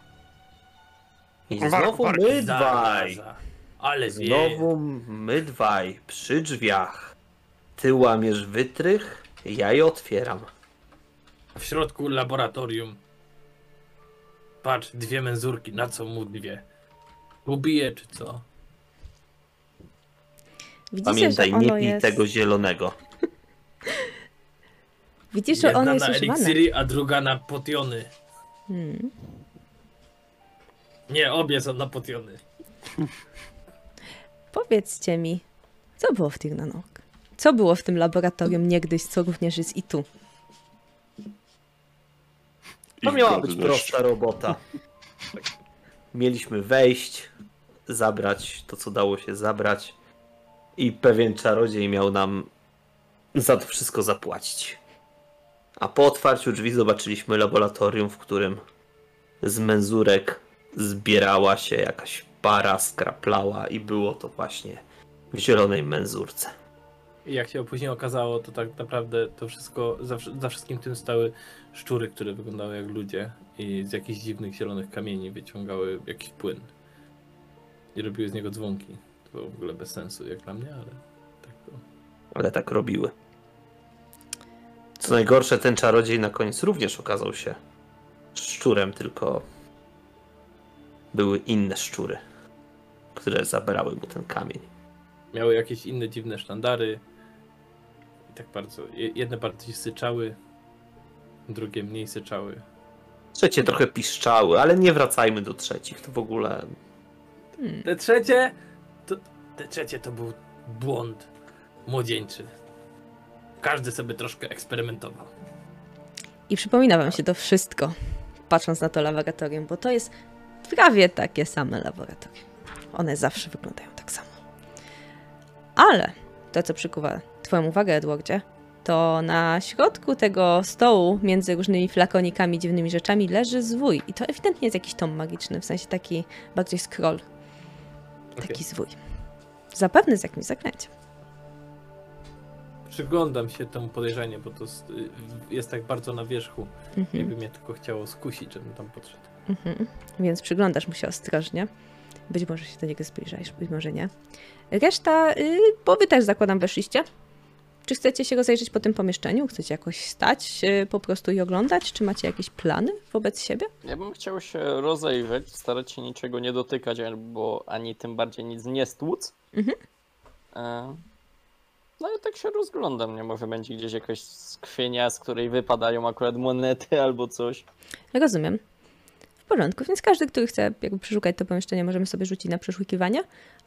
I znowu my dwaj. Ale. Znowu my dwaj przy drzwiach. Ty łamiesz wytrych, ja je otwieram. W środku laboratorium. Patrz, dwie menzurki, na co mu dwie? Ubije czy co? Widzicie, Pamiętaj, że nie ono pij jest... tego zielonego. Widzisz, że ono Jedna jest na używane. eliksiry, a druga na potiony. Hmm. Nie, obie są na potiony. Powiedzcie mi, co było w Tirnanok? Co było w tym laboratorium niegdyś, co również jest i tu? To miała być prosta robota. Mieliśmy wejść, zabrać to, co dało się zabrać i pewien czarodziej miał nam za to wszystko zapłacić. A po otwarciu drzwi zobaczyliśmy laboratorium, w którym z menzurek zbierała się jakaś para, skraplała i było to właśnie w zielonej menzurce. Jak się później okazało, to tak naprawdę to wszystko, za, za wszystkim tym stały szczury, które wyglądały jak ludzie i z jakichś dziwnych zielonych kamieni wyciągały jakiś płyn. I robiły z niego dzwonki. To było w ogóle bez sensu jak dla mnie, ale tak było. ale tak robiły. Co najgorsze, ten czarodziej na koniec również okazał się szczurem, tylko były inne szczury, które zabrały mu ten kamień. Miały jakieś inne dziwne sztandary. I tak bardzo. je- Jedne bardziej syczały, drugie mniej syczały. Trzecie trochę piszczały, ale nie wracajmy do trzecich, to w ogóle... Te trzecie, to, te trzecie to był błąd młodzieńczy. Każdy sobie troszkę eksperymentował. I przypomina wam się to wszystko, patrząc na to laboratorium, bo to jest prawie takie same laboratorium. One zawsze wyglądają tak samo. Ale to, co przykuwa twoją uwagę, Edwardzie, to na środku tego stołu między różnymi flakonikami, dziwnymi rzeczami leży zwój. I to ewidentnie jest jakiś tom magiczny, w sensie taki bardziej scroll, taki zwój. Zapewne z jakimś zaklęciem. Przyglądam się temu podejrzenie, bo to y, jest tak bardzo na wierzchu. Mhm. Jakby mnie tylko chciało skusić, żebym tam podszedł. Mhm. Więc przyglądasz mu się ostrożnie. Być może się do niego zbliżasz, być może nie. Reszta, y, bo wy też zakładam weszliście. Czy chcecie się rozejrzeć po tym pomieszczeniu? Chcecie jakoś stać y, po prostu i oglądać? Czy macie jakieś plany wobec siebie? Ja bym chciał się rozejrzeć, starać się niczego nie dotykać, albo ani tym bardziej nic nie stłuc. Mhm. E, No i tak się rozglądam, nie? Może będzie gdzieś jakaś skrzynia, z której wypadają akurat monety albo coś. Rozumiem. W porządku, więc każdy, który chce jakby przeszukać to pomieszczenie, możemy sobie rzucić na przeszukiwania,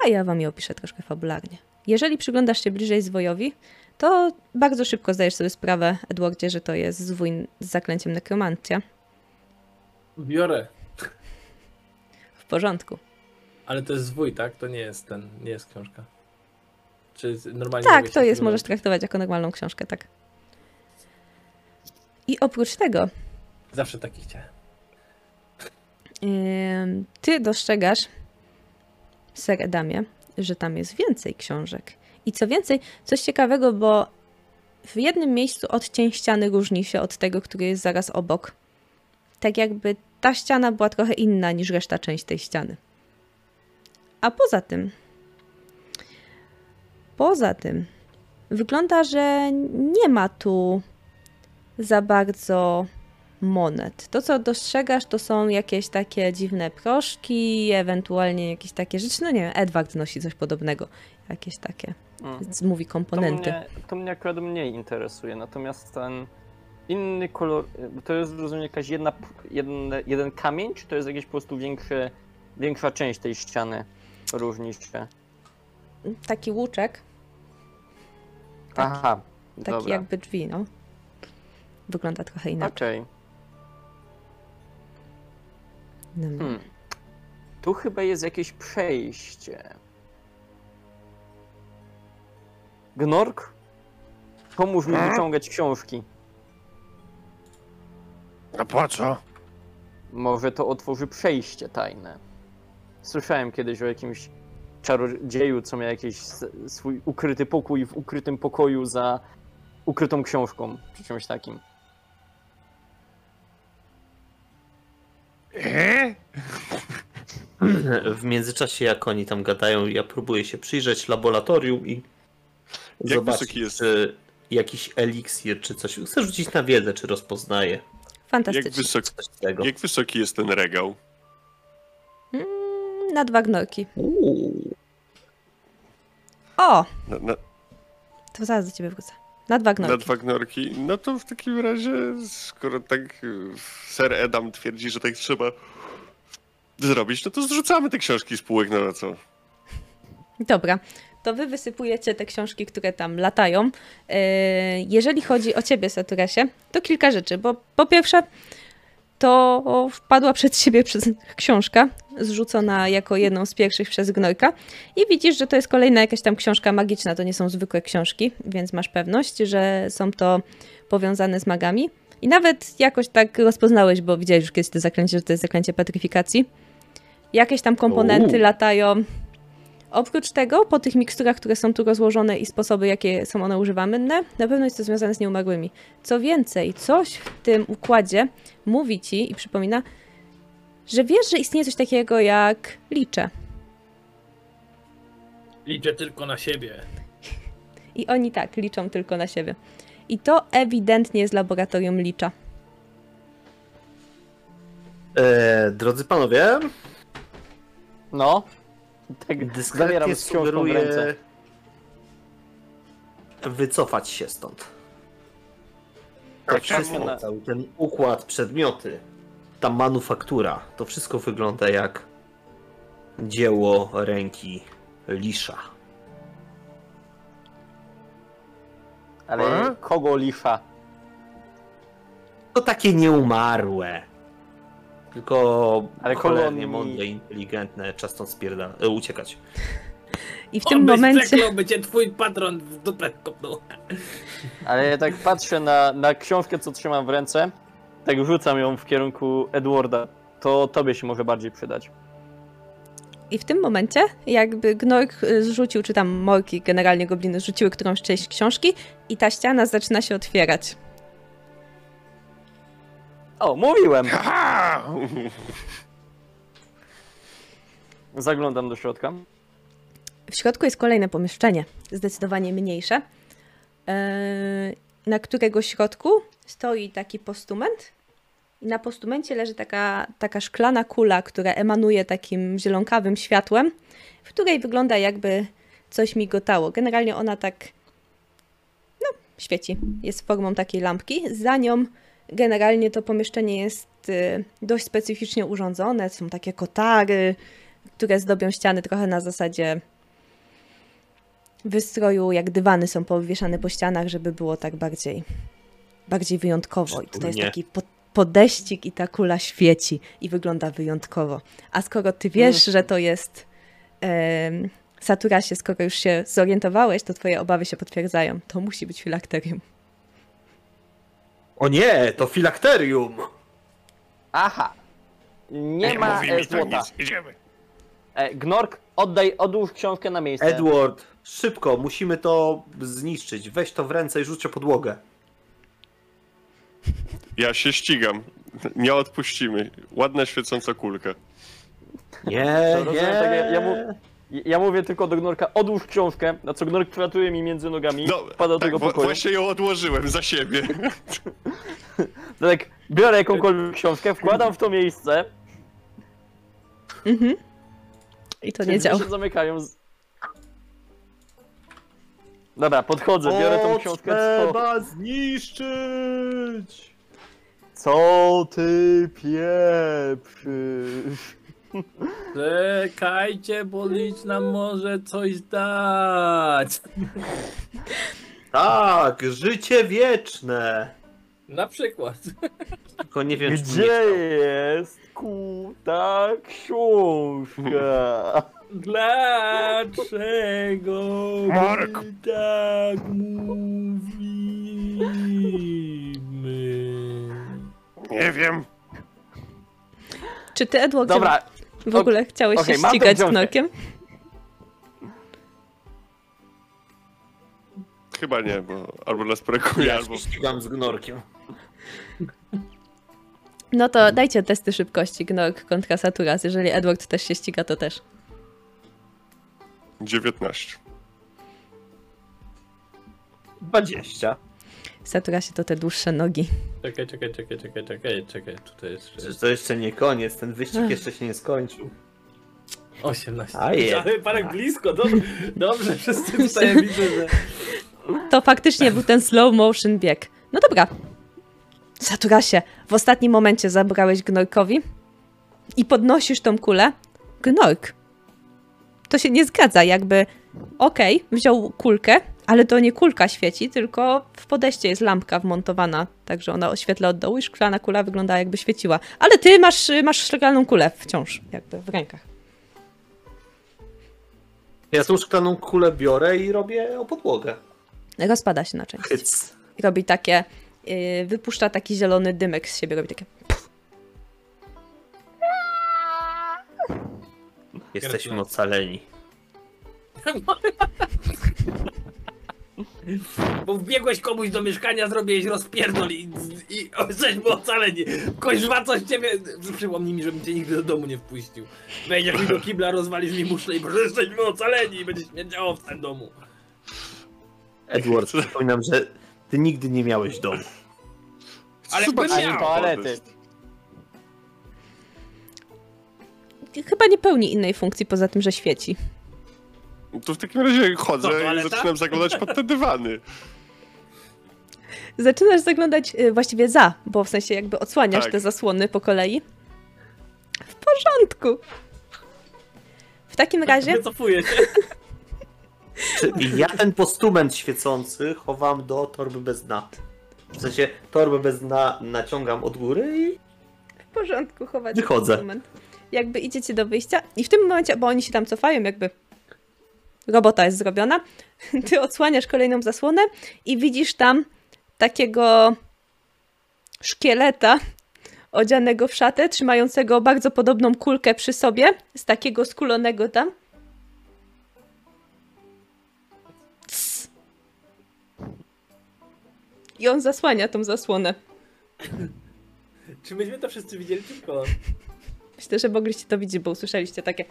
a ja wam je opiszę troszkę fabularnie. Jeżeli przyglądasz się bliżej zwojowi, to bardzo szybko zdajesz sobie sprawę, Edwardzie, że to jest zwój z zaklęciem nekromancja. Biorę. W porządku. Ale to jest zwój, tak? To nie jest ten, nie jest książka. Czy normalnie Tak, to jest, możesz traktować jako normalną książkę, tak. I oprócz tego, Zawsze taki chciałem. Ty dostrzegasz, Ser Edamie, że tam jest więcej książek. I co więcej, coś ciekawego, bo w jednym miejscu odcień ściany różni się od tego, który jest zaraz obok. Tak jakby ta ściana była trochę inna niż reszta część tej ściany. A poza tym, poza tym, wygląda, że nie ma tu za bardzo monet. To, co dostrzegasz, to są jakieś takie dziwne proszki, ewentualnie jakieś takie rzeczy. No nie wiem, Edward nosi coś podobnego. Jakieś takie, Mm. mówi To komponenty. mnie, to mnie akurat mniej interesuje, natomiast ten inny kolor, to jest rozumiem jakaś jedna, jeden, jeden kamień, czy to jest jakiś po prostu większy, większa część tej ściany różni się? Taki łuczek, Taki- Aha, taki dobra, jakby drzwi, no. Wygląda trochę inaczej. okej. No, no. Hmm. Tu chyba jest jakieś przejście. Gnork? Pomóż mi wyciągać książki. A po co? Może to otworzy przejście tajne. Słyszałem kiedyś o jakimś czarodzieju, co miał jakiś swój ukryty pokój w ukrytym pokoju za ukrytą książką, czy czymś takim. W międzyczasie, jak oni tam gadają, ja próbuję się przyjrzeć laboratorium i Jak zobaczyć, jest? czy jakiś eliksir, czy coś. Chcę rzucić na wiedzę, czy rozpoznaję Jak, Fantastycznie. wysok... coś z tego. Jak wysoki jest ten regał? Mm, na dwa gnorki. Uuu. O! Na, na, To zaraz do ciebie wrócę. Na dwa na gnorki. dwa gnorki? No to w takim razie, skoro tak y, Sir Edam twierdzi, że tak trzeba zrobić, no to zrzucamy te książki z półek, no a co? Dobra, to wy wysypujecie te książki, które tam latają. Yy, Jeżeli chodzi o ciebie, Saturesie, to kilka rzeczy, bo po pierwsze to wpadła przed siebie przez książka, zrzucona jako jedną z pierwszych przez Gnojka i widzisz, że to jest kolejna jakaś tam książka magiczna, to nie są zwykłe książki, więc masz pewność, że są to powiązane z magami. I nawet jakoś tak rozpoznałeś, bo widziałeś już kiedyś to zaklęcie, że to jest zaklęcie petryfikacji. Jakieś tam komponenty Uuu. latają. Oprócz tego, po tych miksturach, które są tu rozłożone i sposoby, jakie są one używane, na pewno jest to związane z nieumarłymi. Co więcej, coś w tym układzie mówi ci i przypomina, że wiesz, że istnieje coś takiego jak licze. Liczę tylko na siebie. I oni tak, liczą tylko na siebie. I to ewidentnie jest laboratorium licza. E, drodzy panowie, No. Tak, dyskretnie sugeruję wycofać się stąd. Tak, Wszystko, na- cały ten układ, przedmioty, ta manufaktura, to wszystko wygląda jak dzieło ręki Lisza. Ale A? kogo lisza? To takie nieumarłe. Tylko Ale cholernie kolonii- mądre, inteligentne, czas stąd spierda, e, uciekać. I w tym momencie. przeklął, by cię twój patron w dupę kopnął. Ale ja tak patrzę na, na książkę, co trzymam w ręce, tak rzucam ją w kierunku Edwarda. To tobie się może bardziej przydać. I w tym momencie, jakby Gnork y, zrzucił, czy tam Morki, generalnie gobliny, zrzuciły którąś część książki i ta ściana zaczyna się otwierać. O, mówiłem! Haha! Zaglądam do środka. W środku jest kolejne pomieszczenie, zdecydowanie mniejsze, e, na którego środku stoi taki postument. I na postumencie leży taka, taka szklana kula, która emanuje takim zielonkawym światłem, w której wygląda jakby coś migotało. Generalnie ona tak no, świeci. Jest formą takiej lampki. Za nią generalnie to pomieszczenie jest y, dość specyficznie urządzone. Są takie kotary, które zdobią ściany trochę na zasadzie wystroju, jak dywany są powieszane po ścianach, żeby było tak bardziej, bardziej wyjątkowo. I tutaj jest taki po, podeścik i ta kula świeci i wygląda wyjątkowo. A skoro ty wiesz, że to jest em, Saturasie, skoro już się zorientowałeś, to twoje obawy się potwierdzają. To musi być filakterium. O nie, to filakterium! Aha! Nie, Nie ma e, złota. nic, idziemy. E, Gnork, oddaj, odłóż książkę na miejsce. Edward, szybko, musimy to zniszczyć. Weź to w ręce i rzuć o podłogę. Ja się ścigam. Nie odpuścimy. Ładna, świecąca kulka. Nie, To rozumiem, tak, ja- ja mu- Ja mówię tylko do Gnorka, odłóż książkę, na co Gnork przelatuje mi między nogami, No, wpada do tak, tego pokoju. właśnie ją odłożyłem za siebie. Tak, biorę jakąkolwiek książkę, wkładam w to miejsce, I to nie działa. się zamykają. Z... Dobra, podchodzę, biorę tą książkę, co, Trzeba zniszczyć! co ty pieprzysz? Czekajcie, bo licz nam może coś dać. Tak, życie wieczne! Na przykład. Tylko nie wiem, czy Gdzie nie jest kuta książka? Dlaczego Mark. my tak mówimy? Nie wiem. Czy ty, Edward, Dobra, w ogóle chciałeś okej, się ścigać z. Knorkiem? Chyba nie, bo albo nas brakuje, Ja albo... się ścigam z gnorkiem. No to dajcie testy szybkości Gnork kontra Saturas. Jeżeli Edward też się ściga, to też. 19. 20. Saturasie to te dłuższe nogi. Czekaj, czekaj, czekaj, czekaj, czekaj, czekaj. Tutaj jest Przecież to jeszcze nie koniec, ten wyścig jeszcze się nie skończył. 18. A je. Ale parek blisko, dobrze, dobrze wszyscy tutaj widzę, że... To faktycznie był ten slow motion bieg. No dobra. Saturasie, w ostatnim momencie zabrałeś Gnorkowi i podnosisz tą kulę. Gnork. To się nie zgadza, jakby okej, wziął kulkę, ale to nie kulka świeci, tylko w podejście jest lampka wmontowana, także ona oświetla od dołu i szklana kula wygląda jakby świeciła. Ale ty masz, masz szklaną kulę wciąż, jakby w rękach. Ja tą szklaną kulę biorę i robię o podłogę. Rozpada się na części. Hyc. robi takie, yy, wypuszcza taki zielony dymek z siebie, robi takie. Jesteśmy ocaleni. Bo wbiegłeś komuś do mieszkania, zrobiłeś rozpierdol i, i jesteśmy ocaleni. Koźwa coś ciebie... Przypomnij mi, żebym cię nigdy do domu nie wpuścił. Wejdziesz mi do kibla, rozwalisz mi muszle i że jesteśmy ocaleni i będzie śmierdziało w tym domu. Edward, przypominam, że ty nigdy nie miałeś domu. Ale Zobacz, bym miał. toalety. Chyba nie pełni innej funkcji poza tym, że świeci. To w takim razie chodzę i zaczynam zaglądać pod te dywany. Zaczynasz zaglądać yy, właściwie za, bo w sensie jakby odsłaniasz Tak. te zasłony po kolei. W porządku. W takim razie Wycofuję się. Czyli ja ten postument świecący chowam do torby bez dna. W sensie torbę bez dna naciągam od góry i w porządku chować Wychodzę. moment. Jakby idziecie do wyjścia i w tym momencie, bo oni się tam cofają, jakby robota jest zrobiona, ty odsłaniasz kolejną zasłonę i widzisz tam takiego szkieleta odzianego w szatę, trzymającego bardzo podobną kulkę przy sobie, z takiego skulonego tam. Cs. I on zasłania tą zasłonę. Czy myśmy to wszyscy widzieli tylko? Myślę, że mogliście to widzieć, bo usłyszeliście takie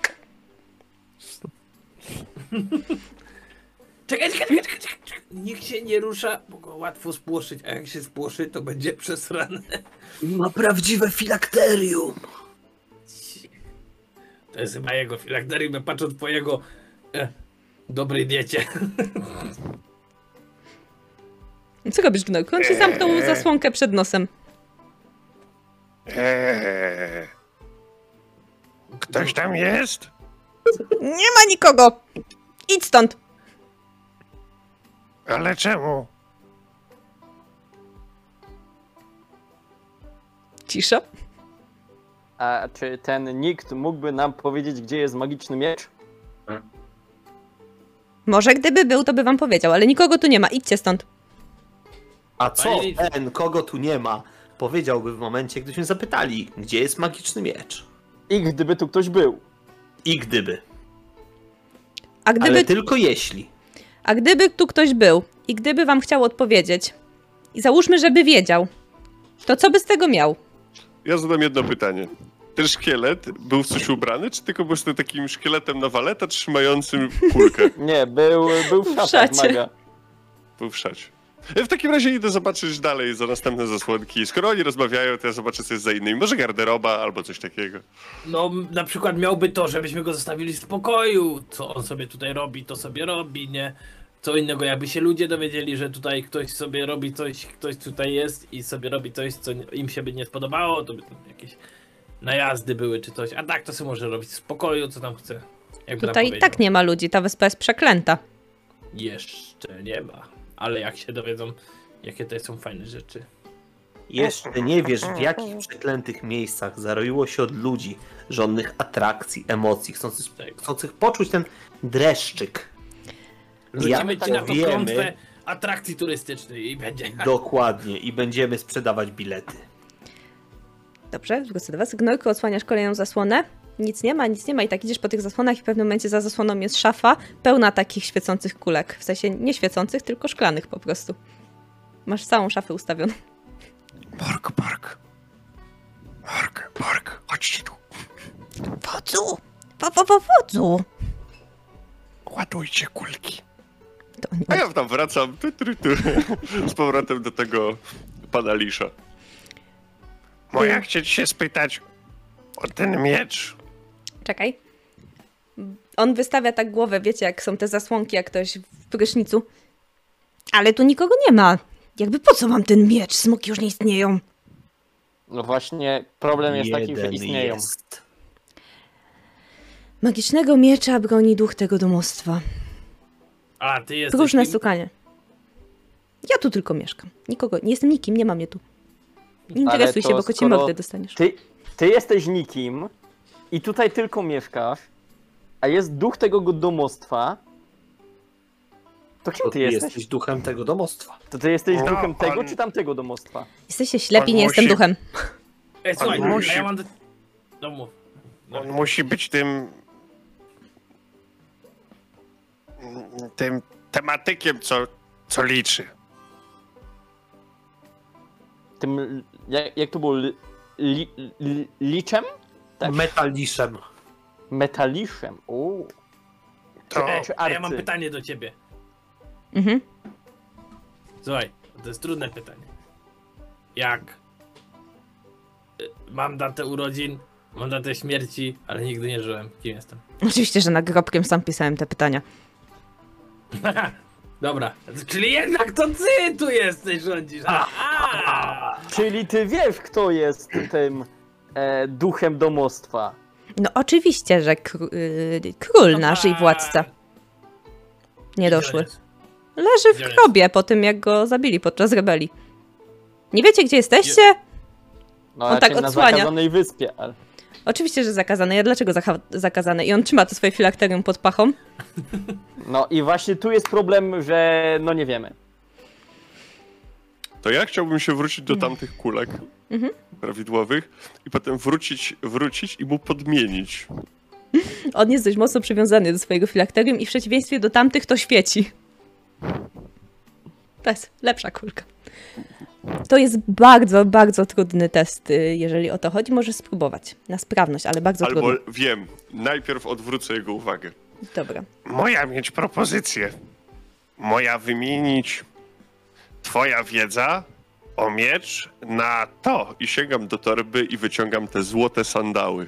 Czekaj, czekaj, czekaj, czekaj, czekaj. Niech się nie rusza, bo go łatwo spłoszyć, a jak się spłoszy, to będzie przesrane. Ma prawdziwe filakterium. To jest chyba jego filakterium, patrząc po jego e, dobrej diecie. Co robisz, Gnojku? On ci zamknął zasłonkę przed nosem. Eee. Ktoś tam jest? Nie ma nikogo! Idź stąd! Ale czemu? Cisza. A czy ten nikt mógłby nam powiedzieć, gdzie jest magiczny miecz? Może gdyby był, to by wam powiedział, ale nikogo tu nie ma. Idźcie stąd. A co ten, kogo tu nie ma, powiedziałby w momencie, gdyśmy zapytali, gdzie jest magiczny miecz? I gdyby tu ktoś był. I gdyby. A gdyby, Ale tylko jeśli. a gdyby tu ktoś był i gdyby wam chciał odpowiedzieć, i załóżmy, żeby wiedział, to co by z tego miał? Ja zadam jedno pytanie. Ten szkielet był w coś ubrany, czy tylko był takim szkieletem na waleta trzymającym kulkę? Nie, był, był w W szacie. maga. Był w szacie. W takim razie idę zobaczyć dalej za następne zasłonki. Skoro oni rozmawiają, to ja zobaczę co jest za innymi. Może garderoba albo coś takiego. No, na przykład miałby to, żebyśmy go zostawili w spokoju. Co on sobie tutaj robi, to sobie robi, nie? Co innego, jakby się ludzie dowiedzieli, że tutaj ktoś sobie robi coś, ktoś tutaj jest i sobie robi coś, co im się by nie spodobało, to by tam jakieś najazdy były czy coś. A tak to sobie może robić w spokoju, co tam chce. Tutaj i tak nie ma ludzi, ta wyspa jest przeklęta. Jeszcze nie ma. Ale jak się dowiedzą, jakie to są fajne rzeczy. Jeszcze nie wiesz, w jakich przeklętych miejscach zaroiło się od ludzi, żądnych atrakcji, emocji, chcących, Tak. chcących poczuć ten dreszczyk. Rzucimy ci na to klątwę atrakcji turystycznej i będzie. Dokładnie. I będziemy sprzedawać bilety. Dobrze, wrócę do was. Gnojku, odsłaniasz kolejną zasłonę. Nic nie ma, nic nie ma i tak idziesz po tych zasłonach i w pewnym momencie za zasłoną jest szafa pełna takich świecących kulek. W sensie nie świecących, tylko szklanych po prostu. Masz całą szafę ustawioną. Borg, Borg. Borg, Borg, chodźcie tu. Wodzu! Po, po, po wodzu! Ładujcie kulki. A ja tam wracam tu, tu, tu, z powrotem do tego pana Lisza. Bo ja chcieć się spytać o ten miecz. Czekaj. On wystawia tak głowę, wiecie, jak są te zasłonki, jak ktoś w prysznicu. Ale tu nikogo nie ma. Jakby po co mam ten miecz? Smoki już nie istnieją. No właśnie, problem jest taki, że Jeden istnieją. jest. Magicznego miecza broni duch tego domostwa. A ty jesteś. Próżne kim? stukanie. Ja tu tylko mieszkam. Nikogo, nie jestem nikim, nie mam mnie tu. Nie Ale interesuj się, bo kocie skoro mordę dostaniesz. Ty, ty jesteś nikim i tutaj tylko mieszkasz, a jest duch tego go- domostwa. To kim To ty ty jesteś? jesteś duchem tego domostwa. To ty jesteś No, duchem tego on- czy tamtego domostwa? Jesteście ślepi, On nie jestem musi- duchem. Ej, słuchaj, On musi- ja mam. Do... No. On musi być tym... tym tematykiem, co, co liczy. Tym, jak, jak to było? Li, li, li, liczem? Tak. Metaliszem. Metaliszem. Uuu. To czy a ja mam arcy? pytanie do ciebie. Mhm. Słuchaj, to jest trudne pytanie. Jak y, mam datę urodzin, mam datę śmierci, ale nigdy nie żyłem. Kim jestem? Oczywiście, że nagrobkiem sam pisałem te pytania. Dobra, czyli jednak to ty tu jesteś rządzisz. Aha! Czyli ty wiesz, kto jest tym e, duchem domostwa. No oczywiście, że kró- yy, król nasz i władca. Niedoszły. Leży w grobie po tym, jak go zabili podczas rebelii. Nie wiecie, gdzie jesteście? No, On tak na odsłania. zakazanej wyspie, ale... Oczywiście, że zakazane. Ja dlaczego zaka- zakazane? I on trzyma to swoje filakterium pod pachą. No i właśnie tu jest problem, że no nie wiemy. To ja chciałbym się wrócić do tamtych kulek Mhm. prawidłowych i potem wrócić, wrócić i mu podmienić. On jest dość mocno przywiązany do swojego filakterium i w przeciwieństwie do tamtych to świeci. To jest lepsza kulka. To jest bardzo, bardzo trudny test, y, jeżeli o to chodzi. Możesz spróbować na sprawność, ale bardzo Albo trudny. wiem, najpierw odwrócę jego uwagę. Dobra. Moja mieć propozycję. Moja wymienić twoja wiedza o miecz na to. I sięgam do torby i wyciągam te złote sandały.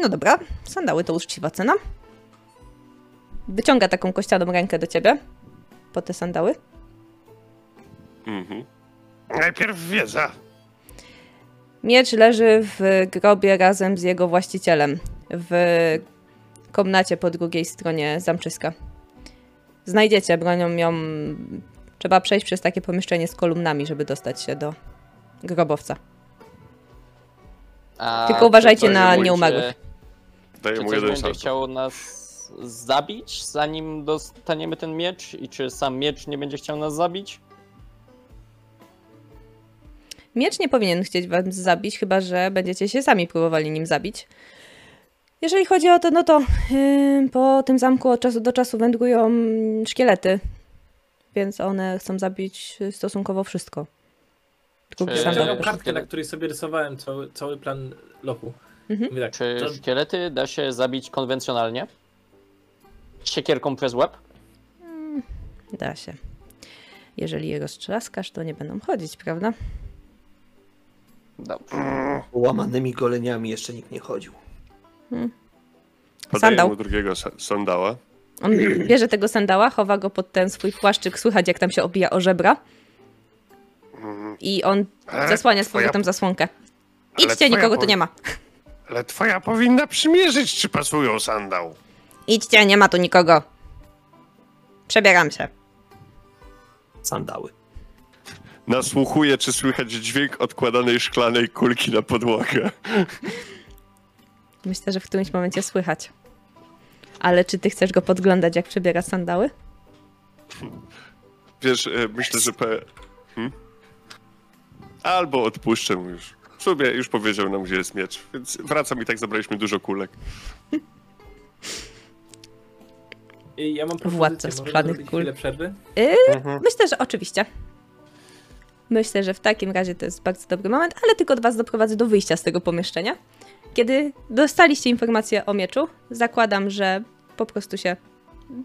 No dobra, sandały to uczciwa cena. Wyciąga taką kościaną rękę do ciebie. Po te sandały. Mhm. Najpierw wiedza. Miecz leży w grobie razem z jego właścicielem. W komnacie po drugiej stronie zamczyska. Znajdziecie bronią ją. Trzeba przejść przez takie pomieszczenie z kolumnami, żeby dostać się do grobowca. A Tylko uważajcie na będzie- nieumarłych. Daję Czy mu coś jeden będzie sans. chciało nas zabić, zanim dostaniemy ten miecz? I czy sam miecz nie będzie chciał nas zabić? Miecz nie powinien chcieć was zabić, chyba że będziecie się sami próbowali nim zabić. Jeżeli chodzi o to, no to yy, po tym zamku od czasu do czasu wędrują mm, szkielety, więc one chcą zabić stosunkowo wszystko. Czy- Ja też. kartkę, na której sobie rysowałem cały, cały plan lochu. Mhm. Tak, Czy to, szkielety da się zabić konwencjonalnie? Siekierką przez łeb? Da się. Jeżeli je roztrzaskasz, to nie będą chodzić, prawda? Dobrze. Łamanymi goleniami jeszcze nikt nie chodził. Podaję Sandał. mu drugiego sa- sandała. On bierze tego sandała, chowa go pod ten swój płaszczyk, słychać jak tam się obija o żebra. I on zasłania z powrotem zasłonkę. Idźcie, nikogo tu nie ma. Ale twoja powinna przymierzyć, czy pasują sandał. Idźcie, nie ma tu nikogo. Przebieram się. Sandały. Nasłuchuję, czy słychać dźwięk odkładanej szklanej kulki na podłogę. Myślę, że w którymś momencie słychać. Ale czy ty chcesz go podglądać, jak przebiera sandały? Wiesz, e, myślę, że... Pe... Hmm? Albo odpuszczę mu już. W sumie już powiedział nam, gdzie jest miecz, więc wracam i tak zabraliśmy dużo kulek. I ja mam Władca kul. przerwy? Myślę, że oczywiście. Myślę, że w takim razie to jest bardzo dobry moment, ale tylko was doprowadzę do wyjścia z tego pomieszczenia. Kiedy dostaliście informację o mieczu, zakładam, że po prostu się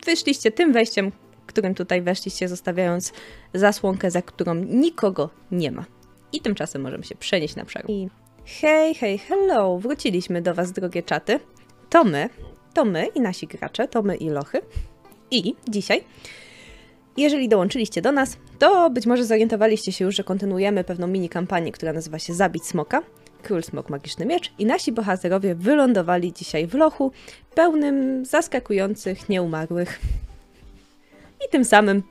wyszliście tym wejściem, którym tutaj weszliście, zostawiając zasłonkę, za którą nikogo nie ma. I tymczasem możemy się przenieść na przerwę. I hej, hej, hello! Wróciliśmy do was, drogie czaty. To my, to my i nasi gracze, to my i lochy. I dzisiaj jeżeli dołączyliście do nas, to być może zorientowaliście się już, że kontynuujemy pewną mini kampanię, która nazywa się Zabić Smoka. Król Smok Magiczny Miecz i nasi bohaterowie wylądowali dzisiaj w lochu pełnym zaskakujących nieumarłych. I tym samym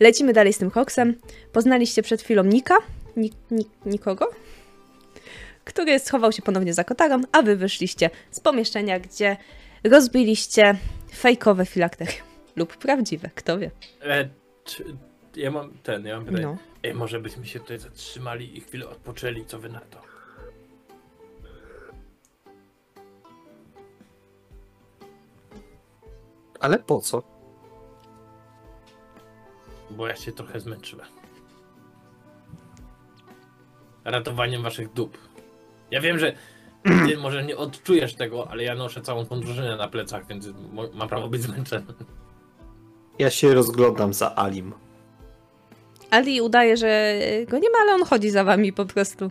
lecimy dalej z tym koksem. Poznaliście przed chwilą Nika, Nik, Nik, nikogo, który schował się ponownie za kotarą, a wy wyszliście z pomieszczenia, gdzie rozbiliście fejkowe filakterie. Lub prawdziwe, kto wie. E, czy, ja mam ten, ja mam pytanie. No. Ej, może byśmy się tutaj zatrzymali i chwilę odpoczęli, co wy na to? Ale po co? Bo ja się trochę zmęczyłem. Ratowaniem waszych dup. Ja wiem, że ty może nie odczujesz tego, ale ja noszę całą tą drużynę na plecach, więc mam prawo być zmęczony. Ja się rozglądam za Alim. Ali udaje, że go nie ma, ale on chodzi za wami po prostu.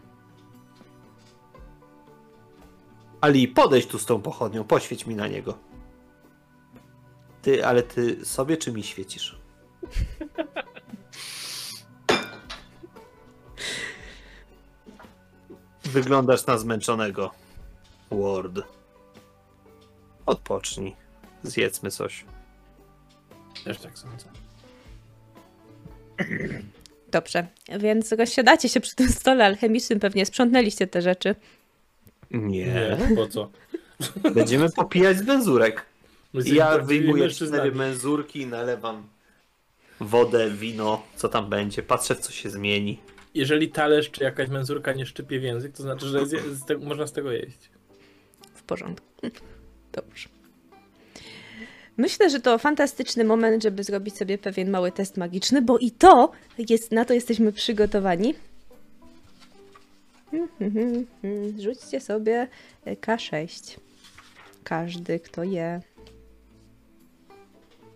Ali, podejdź tu z tą pochodnią, poświeć mi na niego. Ty, ale ty sobie czy mi świecisz? Wyglądasz na zmęczonego. Ward. Odpocznij. Zjedzmy coś. Też tak sądzę. Dobrze, więc rozsiadacie się przy tym stole alchemicznym, pewnie sprzątnęliście te rzeczy. Nie. Nie, po co? Będziemy popijać z jesteśmy ja wyjmuję cztery menzurki, nalewam wodę, wino, co tam będzie. Patrzę, co się zmieni. Jeżeli talerz czy jakaś menzurka nie szczypie w język, to znaczy, że z tego, można z tego jeść. W porządku. Dobrze. Myślę, że to fantastyczny moment, żeby zrobić sobie pewien mały test magiczny, bo i to jest, na to jesteśmy przygotowani. Rzućcie sobie e, K6. Każdy, kto je.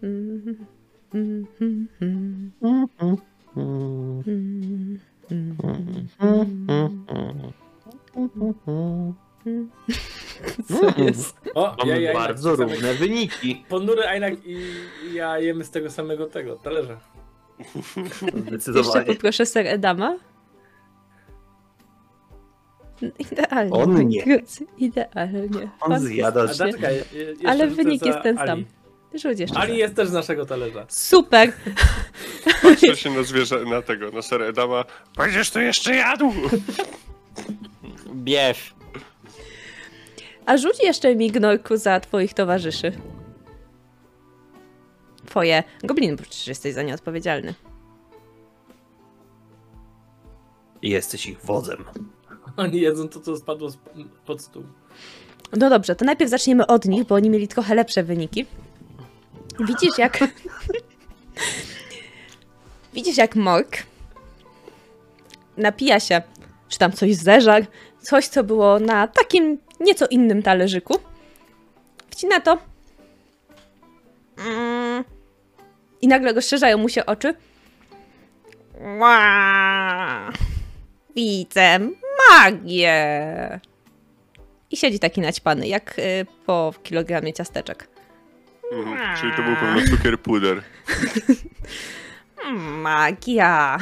Co jest? O, Mamy ja, ja, bardzo ja, równe wyniki. Ponury Ainak i ja jemy z tego samego tego talerza. Jeszcze Zdecydowanie. poproszę ser Edama. Idealnie. On nie. Idealnie. On zjada jeszcze Ale wynik jest ten Ali. sam. Rzuć jeszcze. Ali jest też z naszego talerza. Super! Patrzę się na zwierzę, na tego, na ser Edama. Będziesz to jeszcze jadł! Bierz. A rzuć jeszcze mi gnorku za twoich towarzyszy. Twoje gobliny, bo przecież jesteś za nie odpowiedzialny. Jesteś ich wodzem. Oni jedzą to, co spadło z, pod stół. No dobrze, to najpierw zaczniemy od nich, bo oni mieli trochę lepsze wyniki. Widzisz jak... Widzisz jak Mork napija się, czy tam coś zeżar, coś co było na takim nieco innym talerzyku. Wcina to. Mm. I nagle rozszerzają mu się oczy. Widzę magię. I siedzi taki naćpany, jak y, po kilogramie ciasteczek. Mhm, czyli to był pewno cukier puder. Magia.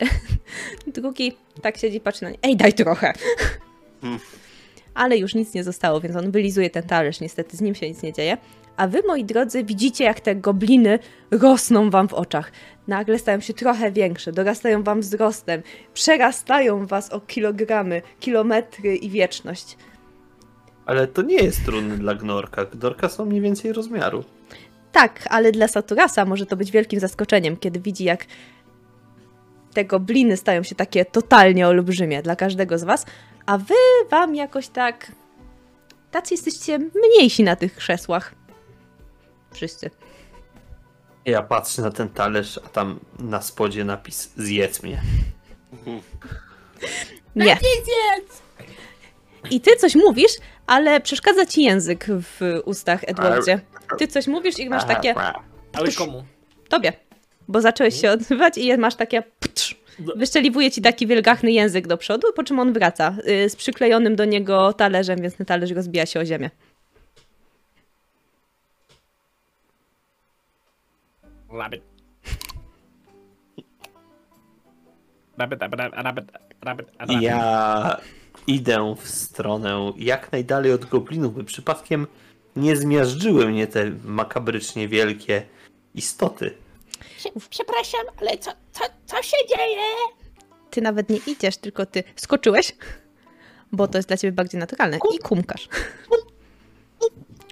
Drugi tak siedzi, patrzy na nie. Ej, daj trochę. Ale już nic nie zostało, więc on wylizuje ten talerz. Niestety z nim się nic nie dzieje. A wy, moi drodzy, widzicie, jak te gobliny rosną wam w oczach. Nagle stają się trochę większe, dorastają wam wzrostem, przerastają was o kilogramy, kilometry i wieczność. Ale to nie jest trudne dla Gnorka. Gnorka są mniej więcej rozmiaru. Tak, ale dla Saturasa może to być wielkim zaskoczeniem, kiedy widzi, jak te gobliny stają się takie totalnie olbrzymie dla każdego z was, a wy wam jakoś tak. Tacy jesteście mniejsi na tych krzesłach. Wszyscy. Ja patrzę na ten talerz, a tam na spodzie napis zjedz mnie. Nie. I ty coś mówisz, ale przeszkadza ci język w ustach, Edwardzie. Ty coś mówisz i masz takie. Ale komu? Tobie. Bo zacząłeś się odzywać i masz takie. ptsz. Wyszczeliwuje ci taki wielgachny język do przodu, po czym on wraca y, z przyklejonym do niego talerzem, więc ten talerz rozbija się o ziemię. Rabbit. Rabbit, rabbit, rabbit, rabbit, rabbit. Ja idę w stronę jak najdalej od goblinów, by przypadkiem nie zmiażdżyły mnie te makabrycznie wielkie istoty. Przepraszam, ale co, co, co się dzieje? Ty nawet nie idziesz, tylko ty skoczyłeś, bo to jest dla ciebie bardziej naturalne i kumkasz.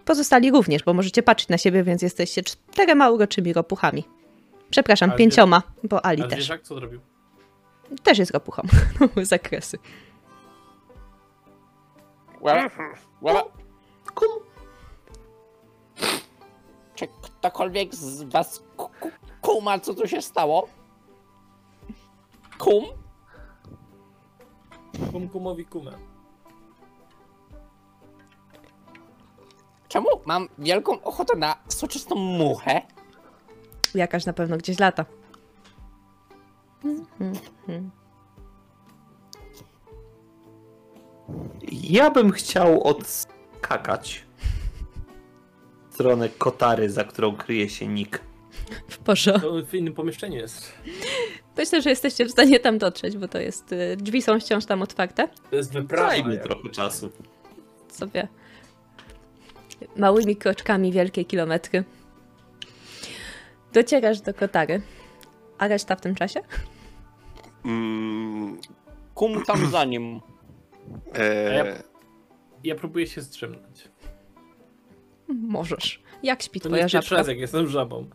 Pozostali również, bo możecie patrzeć na siebie, więc jesteście czterema uroczymi ropuchami. Przepraszam, pięcioma, bo Ali A też. zwierzak co zrobił? Też jest ropuchą. Zakresy. Ła- ła- Czy ktokolwiek z was kuma, co tu się stało? Kum? Kum kumowi kumę. Czemu mam wielką ochotę na soczystą muchę? Jakaś na pewno gdzieś lata. Ja bym chciał odskakać w stronę kotary, za którą kryje się Nick. W porządku. To w innym pomieszczeniu jest. Myślę, że jesteście w stanie tam dotrzeć, bo to jest. y, Drzwi są wciąż tam otwarte. To jest wyprawa. Trochę czasu. Sobie małymi kroczkami wielkie kilometry. Docierasz do kotary. A reszta w tym czasie? Mm, Kum tam za nim. e, Ja próbuję się strzemnąć. Możesz. Jak śpi To nie twoja jest pierwszy żabka? raz, jak jestem żabą.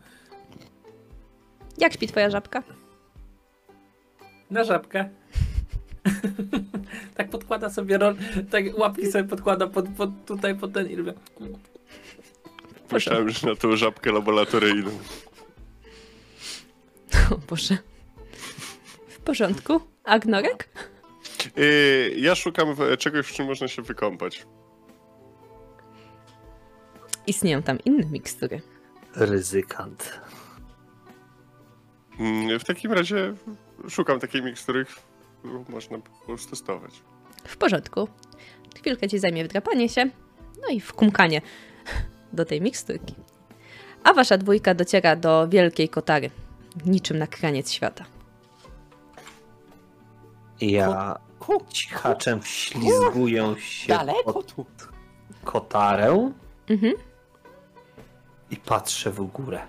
Jak śpi twoja żabka? Na żabkę. tak podkłada sobie rol, tak łapki sobie podkłada pod, pod, tutaj pod ten i robię. myślałem, że na tą żabkę laboratoryjną. O Boże. W porządku? A Gnorek? Yy, ja szukam czegoś, w czym można się wykąpać. Istnieją tam inne mikstury. Ryzykant. Mm, W takim razie szukam takiej mikstury, którą można po prostu testować. W porządku. Chwilkę ci zajmie wdrapanie się, no i wkumkanie do tej miksturki. A wasza dwójka dociera do wielkiej kotary, niczym na kraniec świata. Ja cichaczem ślizguję się daleko pod tu. kotarę Mhm. i patrzę w górę.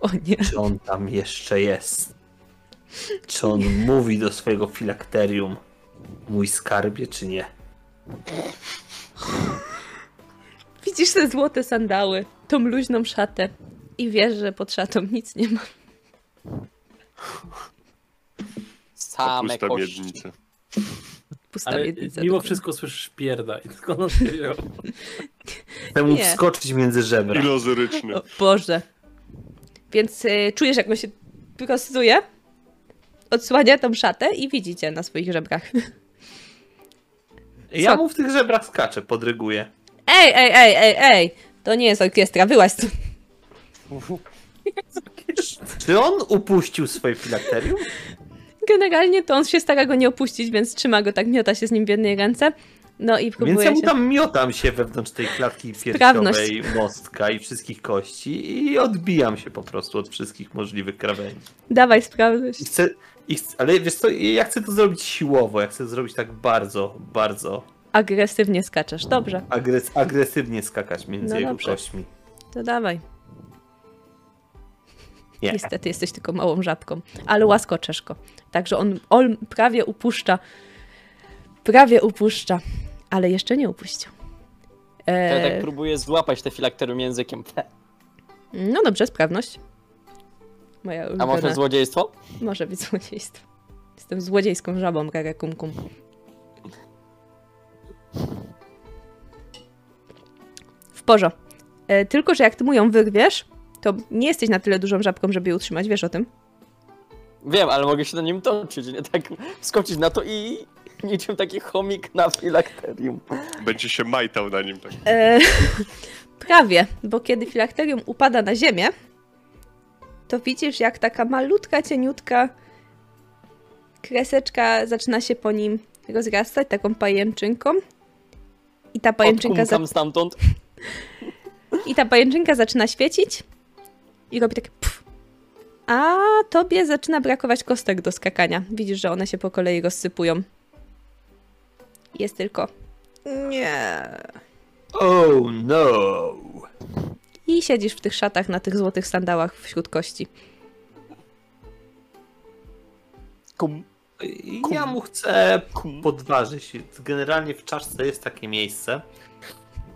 O nie. Czy on tam jeszcze jest? Czy on mówi do swojego filakterium mój skarbie, czy nie? Widzisz te złote sandały, tą luźną szatę i wiesz, że pod szatą nic nie ma. Same pusta kości. Pusta Ale miednica. mimo dokładnie. wszystko słyszysz pierda i on się wziął? Chcę mu Nie. wskoczyć między żebra. Ilozoryczny. O Boże. Więc y, czujesz, jak on się prostuje, odsłania tą szatę i widzicie na swoich żebrach. Ja mu w tych żebrach skaczę, podryguję. Ej, ej, ej, ej, ej! To nie jest orkiestra, wyłaź tu. Czy on upuścił swoje filakterium? Generalnie to on się stara go nie opuścić, więc trzyma go tak, miota się z nim w jednej ręce. No i Więc próbuje ja mu się... tam miotam się wewnątrz tej klatki Sprawność. piersiowej, mostka i wszystkich kości i odbijam się po prostu od wszystkich możliwych krawędzi. Dawaj, sprawdzać. I chcę, i chcę, ale wiesz co, ja chcę to zrobić siłowo, ja chcę zrobić tak bardzo, bardzo Agresywnie skaczesz. Dobrze, agres, agresywnie skakać między No jego dobrze. kośćmi. to dawaj. Nie. Niestety jesteś tylko małą żabką, ale łaskoczesz go. Także on, on prawie upuszcza. Prawie upuszcza, ale jeszcze nie upuścił. Ja E, tak próbuję złapać te filakterium językiem. no dobrze, sprawność. Moja A może złodziejstwo? Może być złodziejstwo. Jestem złodziejską żabą, Rere Kum Kum. W porządku. E, tylko, że jak ty mu ją wyrwiesz, to nie jesteś na tyle dużą żabką, żeby ją utrzymać, wiesz o tym? Wiem, ale mogę się na nim toczyć, nie tak skoczyć na to i niczym taki chomik na filakterium. Będzie się majtał na nim. Tak. E, prawie, bo kiedy filakterium upada na ziemię, to widzisz, jak taka malutka, cieniutka kreseczka zaczyna się po nim rozrastać taką pajęczynką. I ta pajęczynka, za... Stamtąd. I ta pajęczynka zaczyna świecić i robi takie pff. A tobie zaczyna brakować kostek do skakania. Widzisz, że one się po kolei rozsypują. Jest tylko. Nie. Oh no! I siedzisz w tych szatach na tych złotych sandałach wśród kości. Kum. I Ja mu chcę podważyć. Generalnie w czaszce jest takie miejsce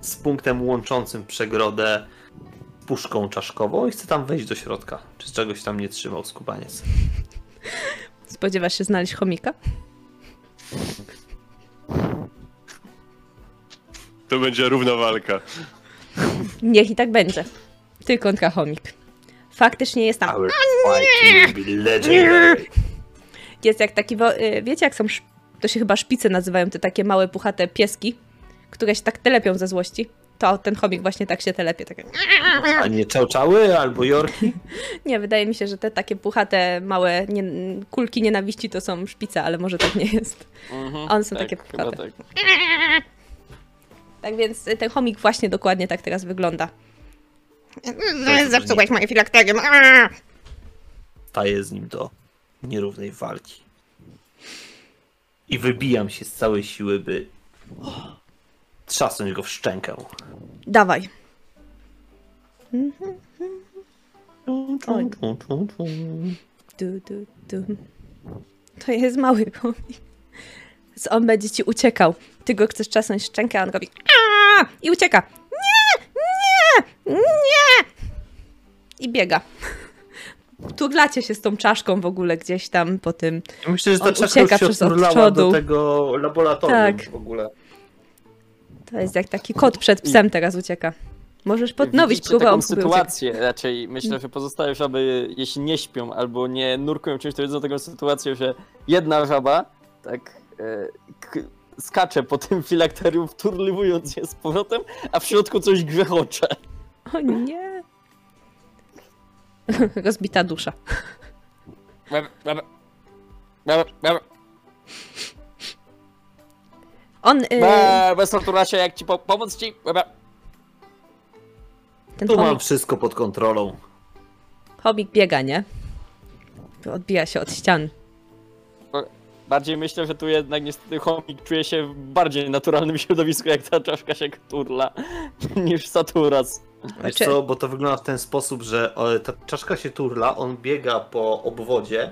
z punktem łączącym przegrodę z puszką czaszkową i chcę tam wejść do środka. Czy czegoś tam nie trzymał skubaniec. Spodziewasz się znaleźć chomika? To będzie równa walka. Niech i tak będzie. Ty kontra chomik. Faktycznie jest tam. Our fight will be legendary. Jest jak taki. wo- y, Wiecie, jak są. sz- To się chyba szpice nazywają, te takie małe, puchate pieski, które się tak telepią ze złości. To ten chomik właśnie tak się telepie. Tak. A nie czałczały albo jorki? Nie, wydaje mi się, że te takie puchate, małe nie, kulki nienawiści to są szpice, ale może tak nie jest. Mhm, One są tak, takie puchate. tak. Tak więc y, ten chomik właśnie dokładnie tak teraz wygląda. Zepsułeś moje filakterium. Staję z nim do nierównej walki. I wybijam się z całej siły, by trzasnąć go w szczękę. Dawaj. Oj. Du, du, du. To jest mały chomik. Więc on będzie ci uciekał. Ty go chcesz czasnąć w szczękę, a on robi i ucieka. Nie, nie, nie. I biega. Turlacie się z tą czaszką w ogóle gdzieś tam po tym. Myślę, że ta On czaszka już ucieka się przez do tego laboratorium Tak. w ogóle. To jest jak taki kot przed psem teraz ucieka. Możesz podnowić Widzicie próbę, taką uciekać. sytuację raczej. Myślę, że pozostałe żaby, jeśli nie śpią albo nie nurkują czymś, to widzą taką sytuację, że jedna żaba tak e, skacze po tym filakterium, wturliwując je z powrotem, a w środku coś grzechocze. O nie. Rozbita dusza. Bebe, bebe. Bebe, bebe. On, y, Be, bez torturacie, jak ci po pomóc ci? Ten Tu mam chomik, wszystko pod kontrolą. chomik biega, nie? Odbija się od ścian. Bardziej myślę, że tu jednak niestety chomik czuje się w bardziej naturalnym środowisku, jak ta czaszka się turla, niż Saturas. Wiesz Znaczy- co, bo to wygląda w ten sposób, że o, ta czaszka się turla, on biega po obwodzie,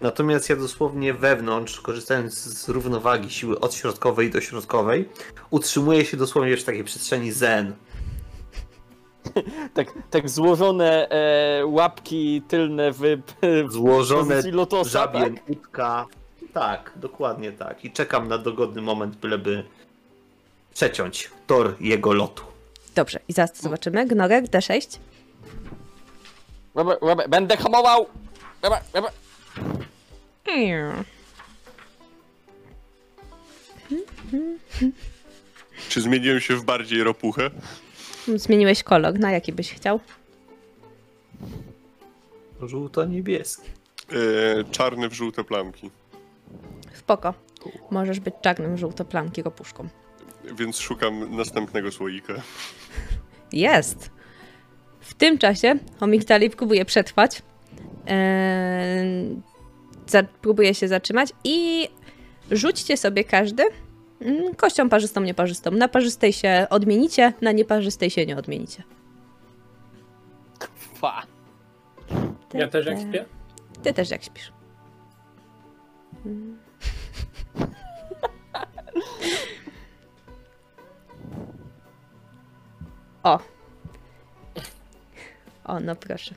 natomiast ja dosłownie wewnątrz, korzystając z równowagi siły od środkowej do środkowej, utrzymuję się dosłownie w takiej przestrzeni zen. Tak, tak złożone e, łapki tylne w, w Złożone lotosa, żabie tak? łódka. Tak, dokładnie tak. I czekam na dogodny moment, byleby przeciąć tor jego lotu. Dobrze, i zaraz to zobaczymy. Gnorek, D6. Bebe, bebe. Będę hamował! Bebe, bebe. Czy zmieniłem się w bardziej ropuchę? Zmieniłeś kolor. Na jaki byś chciał? Żółto-niebieski. E, czarny w żółte plamki. Spoko. Możesz być czarnym żółtoplamki ropuszką. Więc szukam następnego słoika. Jest! W tym czasie chomik dalej próbuje przetrwać. Eee, za, próbuje się zatrzymać i rzućcie sobie każdy mm, kością parzystą, nieparzystą. Na parzystej się odmienicie, na nieparzystej się nie odmienicie. Fa. Ja też jak śpię? Ty też jak śpisz. O. O, no proszę.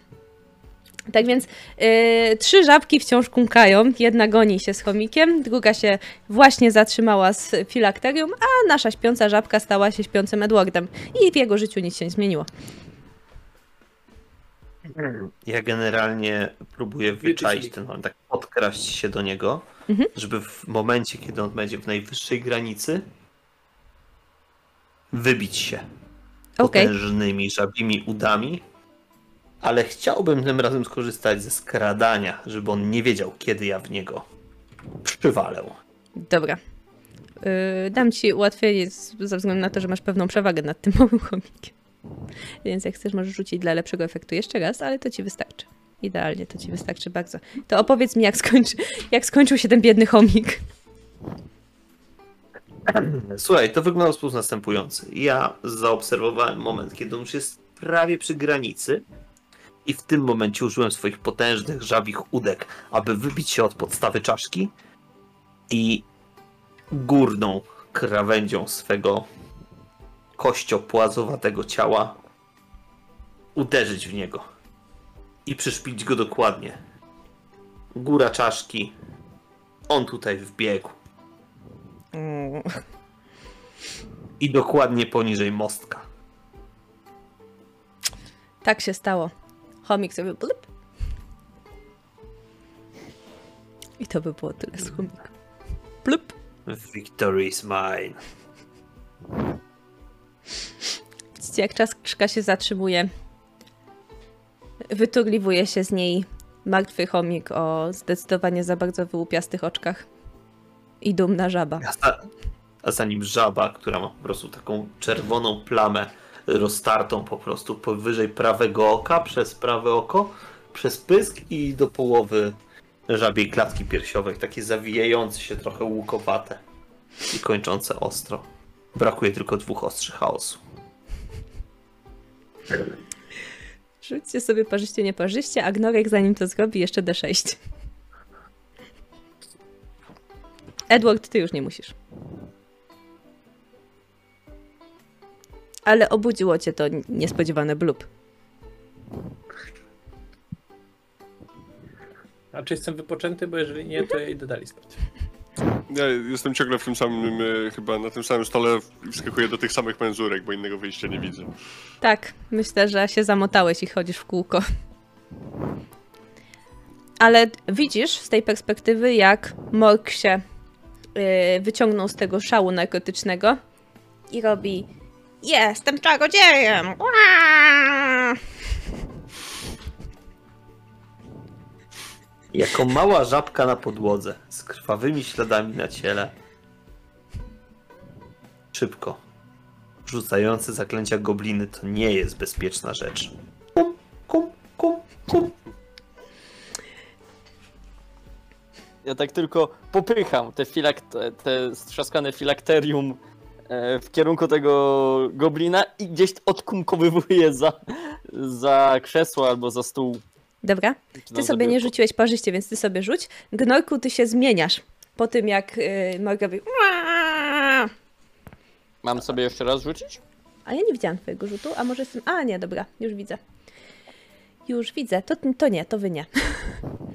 Tak więc yy, trzy żabki wciąż kunkają. Jedna goni się z chomikiem, druga się właśnie zatrzymała z filakterium, a nasza śpiąca żabka stała się śpiącym Edwardem. I w jego życiu nic się nie zmieniło. Ja generalnie próbuję wyczaić ten moment, tak podkraść się do niego, Mhm. żeby w momencie, kiedy on będzie w najwyższej granicy, wybić się Okej. potężnymi żabimi udami, ale chciałbym tym razem skorzystać ze skradania, żeby on nie wiedział, kiedy ja w niego przywalę. Dobra. Yy, dam ci ułatwienie ze względu na to, że masz pewną przewagę nad tym małym chomikiem. Więc jak chcesz, możesz rzucić dla lepszego efektu jeszcze raz, ale to ci wystarczy. Idealnie, to ci wystarczy bardzo. To opowiedz mi, jak, skończy, jak skończył się ten biedny chomik. Słuchaj, to wygląda w sposób następujący. Ja zaobserwowałem moment, kiedy on już jest prawie przy granicy i w tym momencie użyłem swoich potężnych żabich udek, aby wybić się od podstawy czaszki i górną krawędzią swego kościopłazowatego ciała uderzyć w niego i przyszpić go dokładnie. Góra czaszki, on tutaj wbiegł. I dokładnie poniżej mostka. Tak się stało. Chomik sobie blup. I to by było tyle z chomikiem. Blup. Victory is mine. Widzicie, jak czaszka się zatrzymuje. Wyturliwuje się z niej martwy chomik o zdecydowanie za bardzo wyłupiastych oczkach. I dumna żaba. A za, a za nim żaba, która ma po prostu taką czerwoną plamę roztartą po prostu powyżej prawego oka, przez prawe oko, przez pysk i do połowy żabiej klatki piersiowej, takie zawijające się trochę łukowate i kończące ostro. Brakuje tylko dwóch ostrzy chaosu. Rzućcie sobie parzyście, nieparzyście, a Gnorek zanim to zrobi jeszcze D6. Edward, ty już nie musisz. Ale obudziło cię to niespodziewane blub. A czy jestem wypoczęty? Bo jeżeli nie, to ja idę dalej spać. Ja jestem ciągle w tym samym, e, chyba na tym samym stole i wskakuję do tych samych menzurek, bo innego wyjścia nie widzę. Tak, myślę, że się zamotałeś i chodzisz w kółko. Ale widzisz z tej perspektywy, jak Mork się yy, wyciągnął z tego szału narkotycznego i robi Jestem czarodziejem! Jako mała żabka na podłodze, z krwawymi śladami na ciele. Szybko. Rzucające zaklęcia gobliny to nie jest bezpieczna rzecz. Kum, kum, kum, kum. Ja tak tylko popycham te, filak- te, strzaskane filakterium w kierunku tego goblina i gdzieś odkumkowywuję za, za krzesło albo za stół. Dobra, ty sobie nie rzuciłeś parzyście, więc ty sobie rzuć. Gnorku, ty się zmieniasz po tym, jak yy, "Ua!" Mam sobie jeszcze raz rzucić? A ja nie widziałam twojego rzutu, a może jestem... A, nie, dobra, już widzę. Już widzę, to, to nie, to wy nie.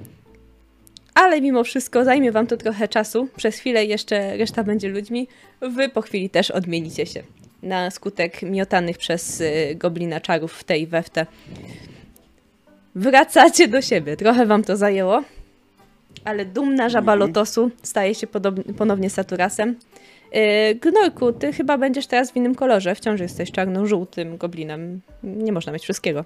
Ale mimo wszystko zajmie wam to trochę czasu. Przez chwilę jeszcze reszta będzie ludźmi. Wy po chwili też odmienicie się. Na skutek miotanych przez y, goblina czarów w tej we w te. Wracacie do siebie. Trochę wam to zajęło. Ale dumna żaba lotosu staje się ponownie Saturasem. Yy, Gnorku, ty chyba będziesz teraz w innym kolorze. Wciąż jesteś czarno-żółtym goblinem. Nie można mieć wszystkiego.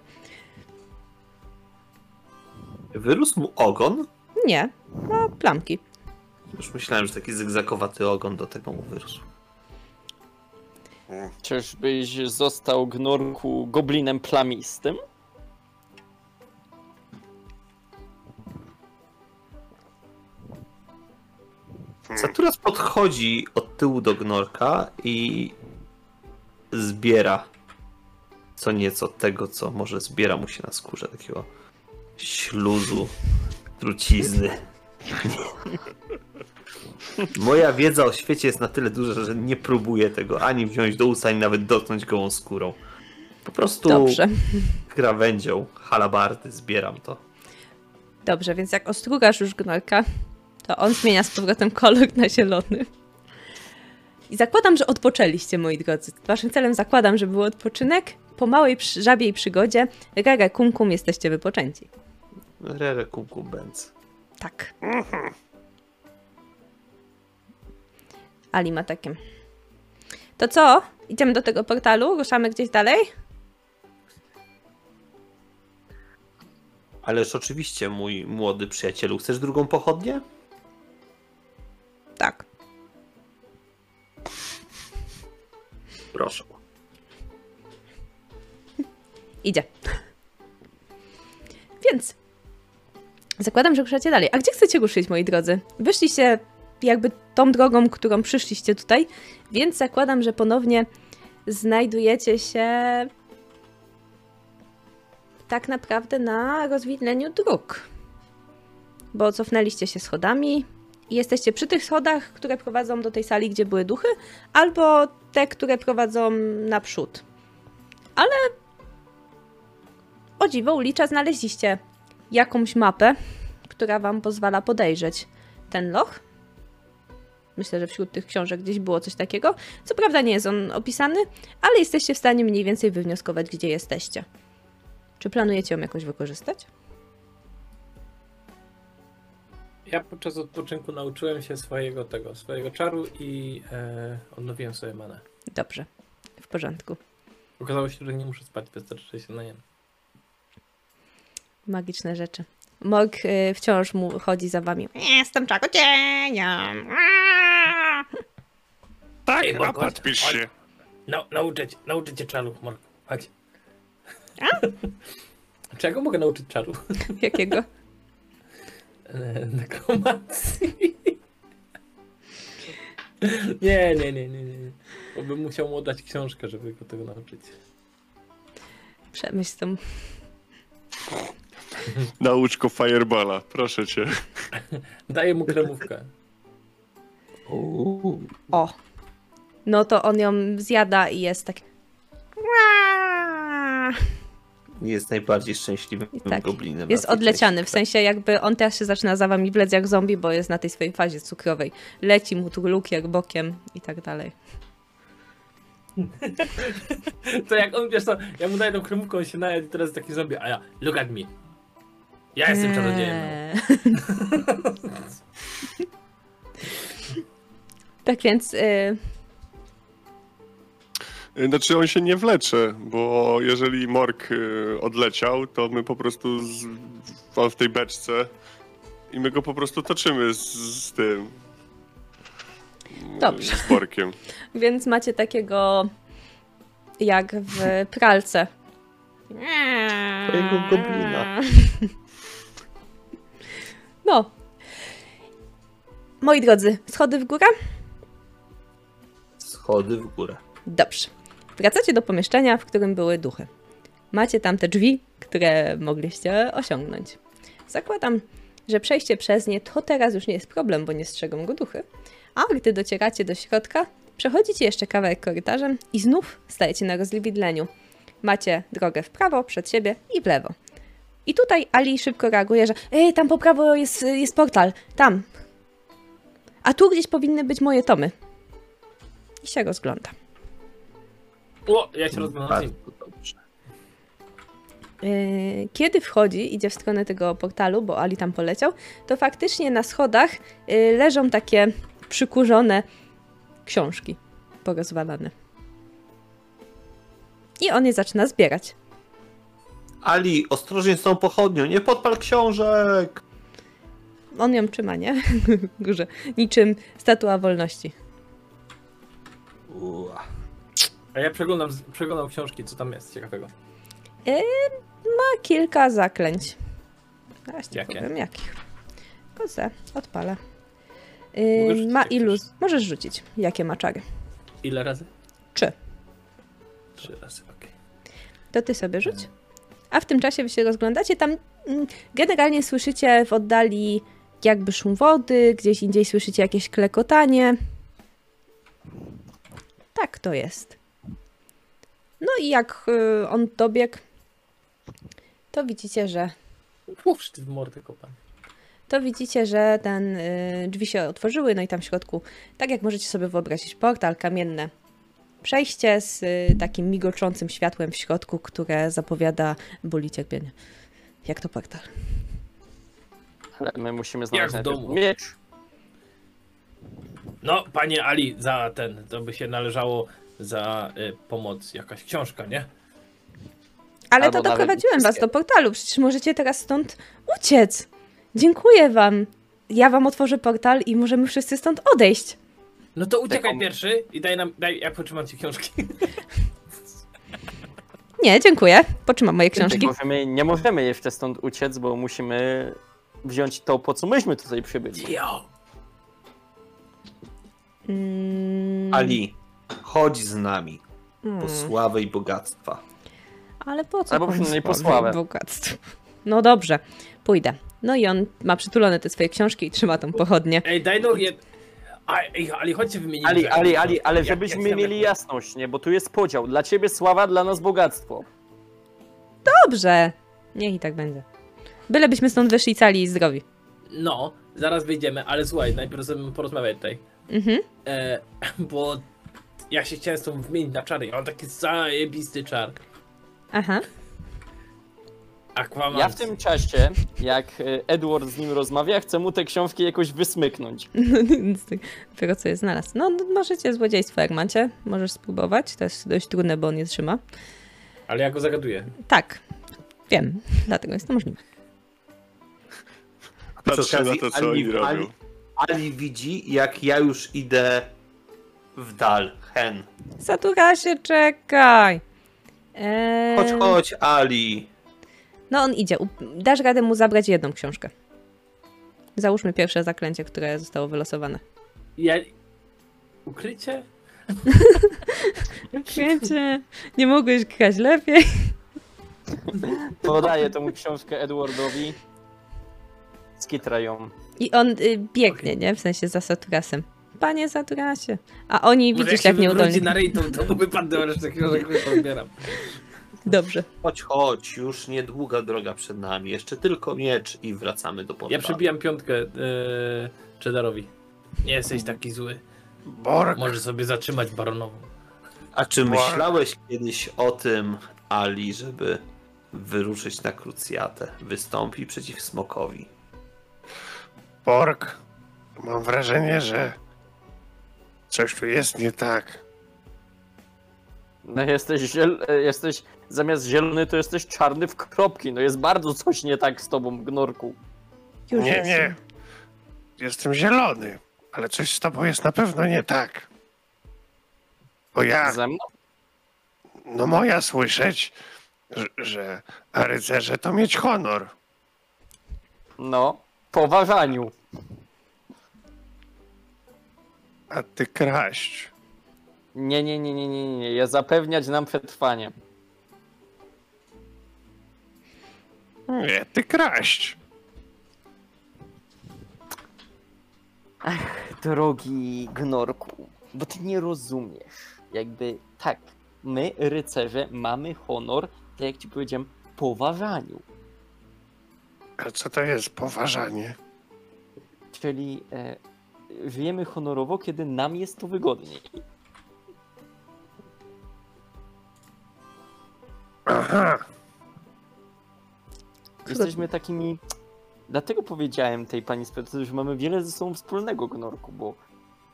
Wyrósł mu ogon? Nie, ma plamki. Już myślałem, że taki zygzakowaty ogon do tego mu wyrósł. Czyżbyś został gnorku goblinem plamistym? Saturas podchodzi od tyłu do gnorka i zbiera co nieco tego, co może zbiera mu się na skórze, takiego śluzu, trucizny. Moja wiedza o świecie jest na tyle duża, że nie próbuję tego ani wziąć do usta, ani nawet dotknąć gołą skórą. Po prostu Dobrze. krawędzią, halabardy zbieram to. Dobrze, więc jak ostrugasz już gnorka, to on zmienia z powrotem kolor na zielony. I zakładam, że odpoczęliście, moi drodzy. Waszym celem zakładam, że był odpoczynek. Po małej żabiej przygodzie, rere kum kum, jesteście wypoczęci. Rere kuku benz. Tak. Ali ma takie. To co? Idziemy do tego portalu? Ruszamy gdzieś dalej? Ależ oczywiście, mój młody przyjacielu, chcesz drugą pochodnię? Tak. Proszę. Idzie. Więc zakładam, że ruszacie dalej. A gdzie chcecie ruszyć, moi drodzy? Wyszliście jakby tą drogą, którą przyszliście tutaj, więc zakładam, że ponownie znajdujecie się tak naprawdę na rozwidleniu dróg. Bo cofnęliście się schodami i jesteście przy tych schodach, które prowadzą do tej sali, gdzie były duchy, albo te, które prowadzą naprzód. O dziwo, ulicza znaleźliście jakąś mapę, która wam pozwala podejrzeć ten loch. Myślę, że wśród tych książek gdzieś było coś takiego. Co prawda nie jest on opisany, ale jesteście w stanie mniej więcej wywnioskować, gdzie jesteście. Czy planujecie ją jakoś wykorzystać? Ja podczas odpoczynku nauczyłem się swojego tego, swojego czaru i e, odnowiłem sobie manę. Dobrze, w porządku. Okazało się, że nie muszę spać, wystarczy, się najem. Magiczne rzeczy. Morg y, wciąż mu chodzi za wami. Jestem czarodziejem! Aaa! Tak, Ej, a Morgo, podpisz chodź. się. No, nauczę cię, nauczę cię czaru, Morg. Chodź. Czego mogę nauczyć czaru? Jakiego? Nekromancji. Nie, nie, nie, nie, nie. Bo bym musiał mu dać książkę, żeby go tego nauczyć. Przemyśl tą Naucz go Fireballa, proszę cię. Daję mu kremówkę. O. No to on ją zjada i jest tak. Jest najbardziej szczęśliwym tak, goblinem. Jest odleciany, w części. sensie jakby on teraz się zaczyna za wami wlec jak zombie, bo jest na tej swojej fazie cukrowej. Leci mu tu lukier bokiem i tak dalej. To jak on, wiesz co, ja mu daję tą kremówkę, on się najadł i teraz taki zombie, a ja, look at me. Ja jestem czarodziejem. no. Eee. Tak więc y, Znaczy on się nie wlecze, bo jeżeli Mork y, odleciał, to my po prostu z, on w tej beczce i my go po prostu toczymy z, z tym. Dobrze. Z Borkiem. Więc macie takiego jak w pralce. Twojego goblina. No. Moi drodzy, schody w górę? Schody w górę. Dobrze. Wracacie do pomieszczenia, w którym były duchy. Macie tam te drzwi, które mogliście osiągnąć. Zakładam, że przejście przez nie to teraz już nie jest problem, bo nie strzegą go duchy. A gdy docieracie do środka, przechodzicie jeszcze kawałek korytarzem i znów stajecie na rozliwidleniu. Macie drogę w prawo, przed siebie i w lewo. I tutaj Ali szybko reaguje, że Ej, tam po prawo jest, jest portal, tam. A tu gdzieś powinny być moje tomy. I się rozgląda. O, ja się rozglądam. Yy, Kiedy wchodzi, idzie w stronę tego portalu, bo Ali tam poleciał, to faktycznie na schodach yy, leżą takie przykurzone książki porozwalane. I on je zaczyna zbierać. Ali, ostrożnie z tą pochodnią, nie podpal książek! On ją trzyma, nie? W Górze. Niczym statua wolności. Ua. A ja przeglądam, przeglądam książki, co tam jest ciekawego. Ma kilka zaklęć. Zaraz ci Jakie? powiem jakich. Kozę, odpalę. Rzucić ma iluz. Możesz rzucić. Jakie ma czary? Ile razy? Trzy. Trzy razy, okej. To ty sobie rzuć. A w tym czasie wy się rozglądacie. Tam mm, generalnie słyszycie w oddali jakby szum wody, gdzieś indziej słyszycie jakieś klekotanie. Tak to jest. No i jak y, on dobiegł, to widzicie, że Uż, ty w mordę kopam. to widzicie, że ten y, drzwi się otworzyły, no i tam w środku, tak jak możecie sobie wyobrazić, portal kamienne. Przejście z y, takim migoczącym światłem w środku, które zapowiada ból i cierpienie. Jak to portal? Ale my musimy znaleźć w najpierw domu. miecz. No, panie Ali, za ten, to by się należało za y, pomoc jakaś książka, nie? Ale Albo to doprowadziłem was do portalu, przecież możecie teraz stąd uciec. Dziękuję wam. Ja wam otworzę portal i możemy wszyscy stąd odejść. No to uciekaj Taką- pierwszy i daj nam, daj, ja potrzymam ci książki. Nie, dziękuję. Potrzymam moje Nie książki. możemy, nie możemy jeszcze stąd uciec, bo musimy wziąć to, po co myśmy tutaj przybyli. Jo! Mm, Ali, chodź z nami po mm. sławę i bogactwa. Ale po co? Albo przynajmniej po sławy i sławę. Bogactwo. No dobrze, pójdę. No i on ma przytulone te swoje książki i trzyma tą pochodnię. Ej, daj no jed... A, ej, Ali, chodźcie wymienimy. Ali, rzeczy. Ali, Ali, ale Jak- żebyśmy chcemy- mieli jasność, nie? Bo tu jest podział. Dla ciebie sława, dla nas bogactwo. Dobrze, niech i tak będzie. Bylebyśmy stąd wyszli cali i zdrowi. No, zaraz wyjdziemy, ale słuchaj, najpierw sobie porozmawiać tutaj. Mhm. E, bo ja się chciałem z tobą wymienić na czary. Ja mam taki zajebisty czar. Aha. Aquaman. Ja w tym czasie, jak e, Edward z nim rozmawia, chcę mu te książki jakoś wysmyknąć. No, z tego- co je znalazł. No, możecie złodziejstwo, jak macie. Możesz spróbować. To jest dość trudne, bo on nie trzyma. Ale ja go zagaduję. Tak, wiem. Dlatego jest to możliwe. Patrzę na to, co Ali- oni robią. Ali- Ali widzi, jak ja już idę w dal. Hen. Saturasie, czekaj. Eee, Chodź, chodź, Ali. No, on idzie. Dasz radę mu zabrać jedną książkę. Załóżmy pierwsze zaklęcie, które zostało wylosowane. Ja... Ukrycie? Wiecie, nie mogłeś grać lepiej. Podaję tą książkę Edwardowi. Skitra ją. I on y, biegnie, nie? W sensie za Saturasem. Panie Saturasie. A oni, Może widzisz, jak jak nieudolnie. na ryj, to, to wypadnę, resztę książek pozbieram. Dobrze. Chodź, chodź, już niedługa droga przed nami. Jeszcze tylko miecz i wracamy do portalu. Ja przebijam piątkę yy, Cheddarowi. Nie jesteś taki zły. Bork! Może sobie zatrzymać baronową. A czy myślałeś kiedyś o tym, Ali, żeby wyruszyć na krucjatę, wystąpi przeciw smokowi? Bork! Mam wrażenie, że Coś tu jest nie tak. No jesteś, ziel... jesteś zamiast zielony, to jesteś czarny w kropki. No jest bardzo coś nie tak z tobą, Gnorku. Już Nie, jest. nie. Jestem zielony, ale coś z tobą jest na pewno nie tak. Bo ja, Ze mną? no moja słyszeć, że, że a rycerze to mieć honor. No, po ważaniu. A ty kraść. Nie, nie, nie, nie, nie, nie, nie. Ja zapewniać nam przetrwanie. Nie, ty kraść. Drogi Gnorku, bo ty nie rozumiesz. Jakby tak, my, rycerze, mamy honor, tak jak ci powiedziałem, po ważaniu. A co to jest poważanie? Czyli e, żyjemy honorowo, kiedy nam jest to wygodniej. Aha, Jesteśmy takimi. Dlatego powiedziałem tej pani specjalistce, że mamy wiele ze sobą wspólnego, Gnorku, bo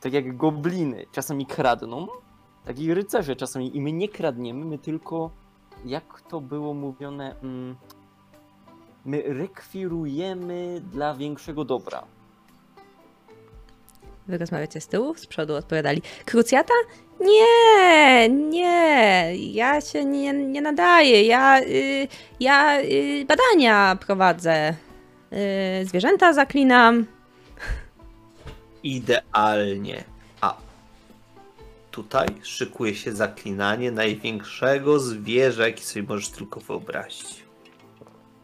tak jak gobliny czasami kradną, tak i rycerze czasami. I my nie kradniemy, my tylko. Jak to było mówione? Mm, my rekwirujemy dla większego dobra. Wy rozmawiacie z tyłu, z przodu odpowiadali. Krucjata? Nie, nie, ja się nie, nie nadaję. Ja, y, ja y, badania prowadzę. Y, zwierzęta zaklinam. Idealnie. A tutaj szykuje się zaklinanie największego zwierza, jaki sobie możesz tylko wyobrazić.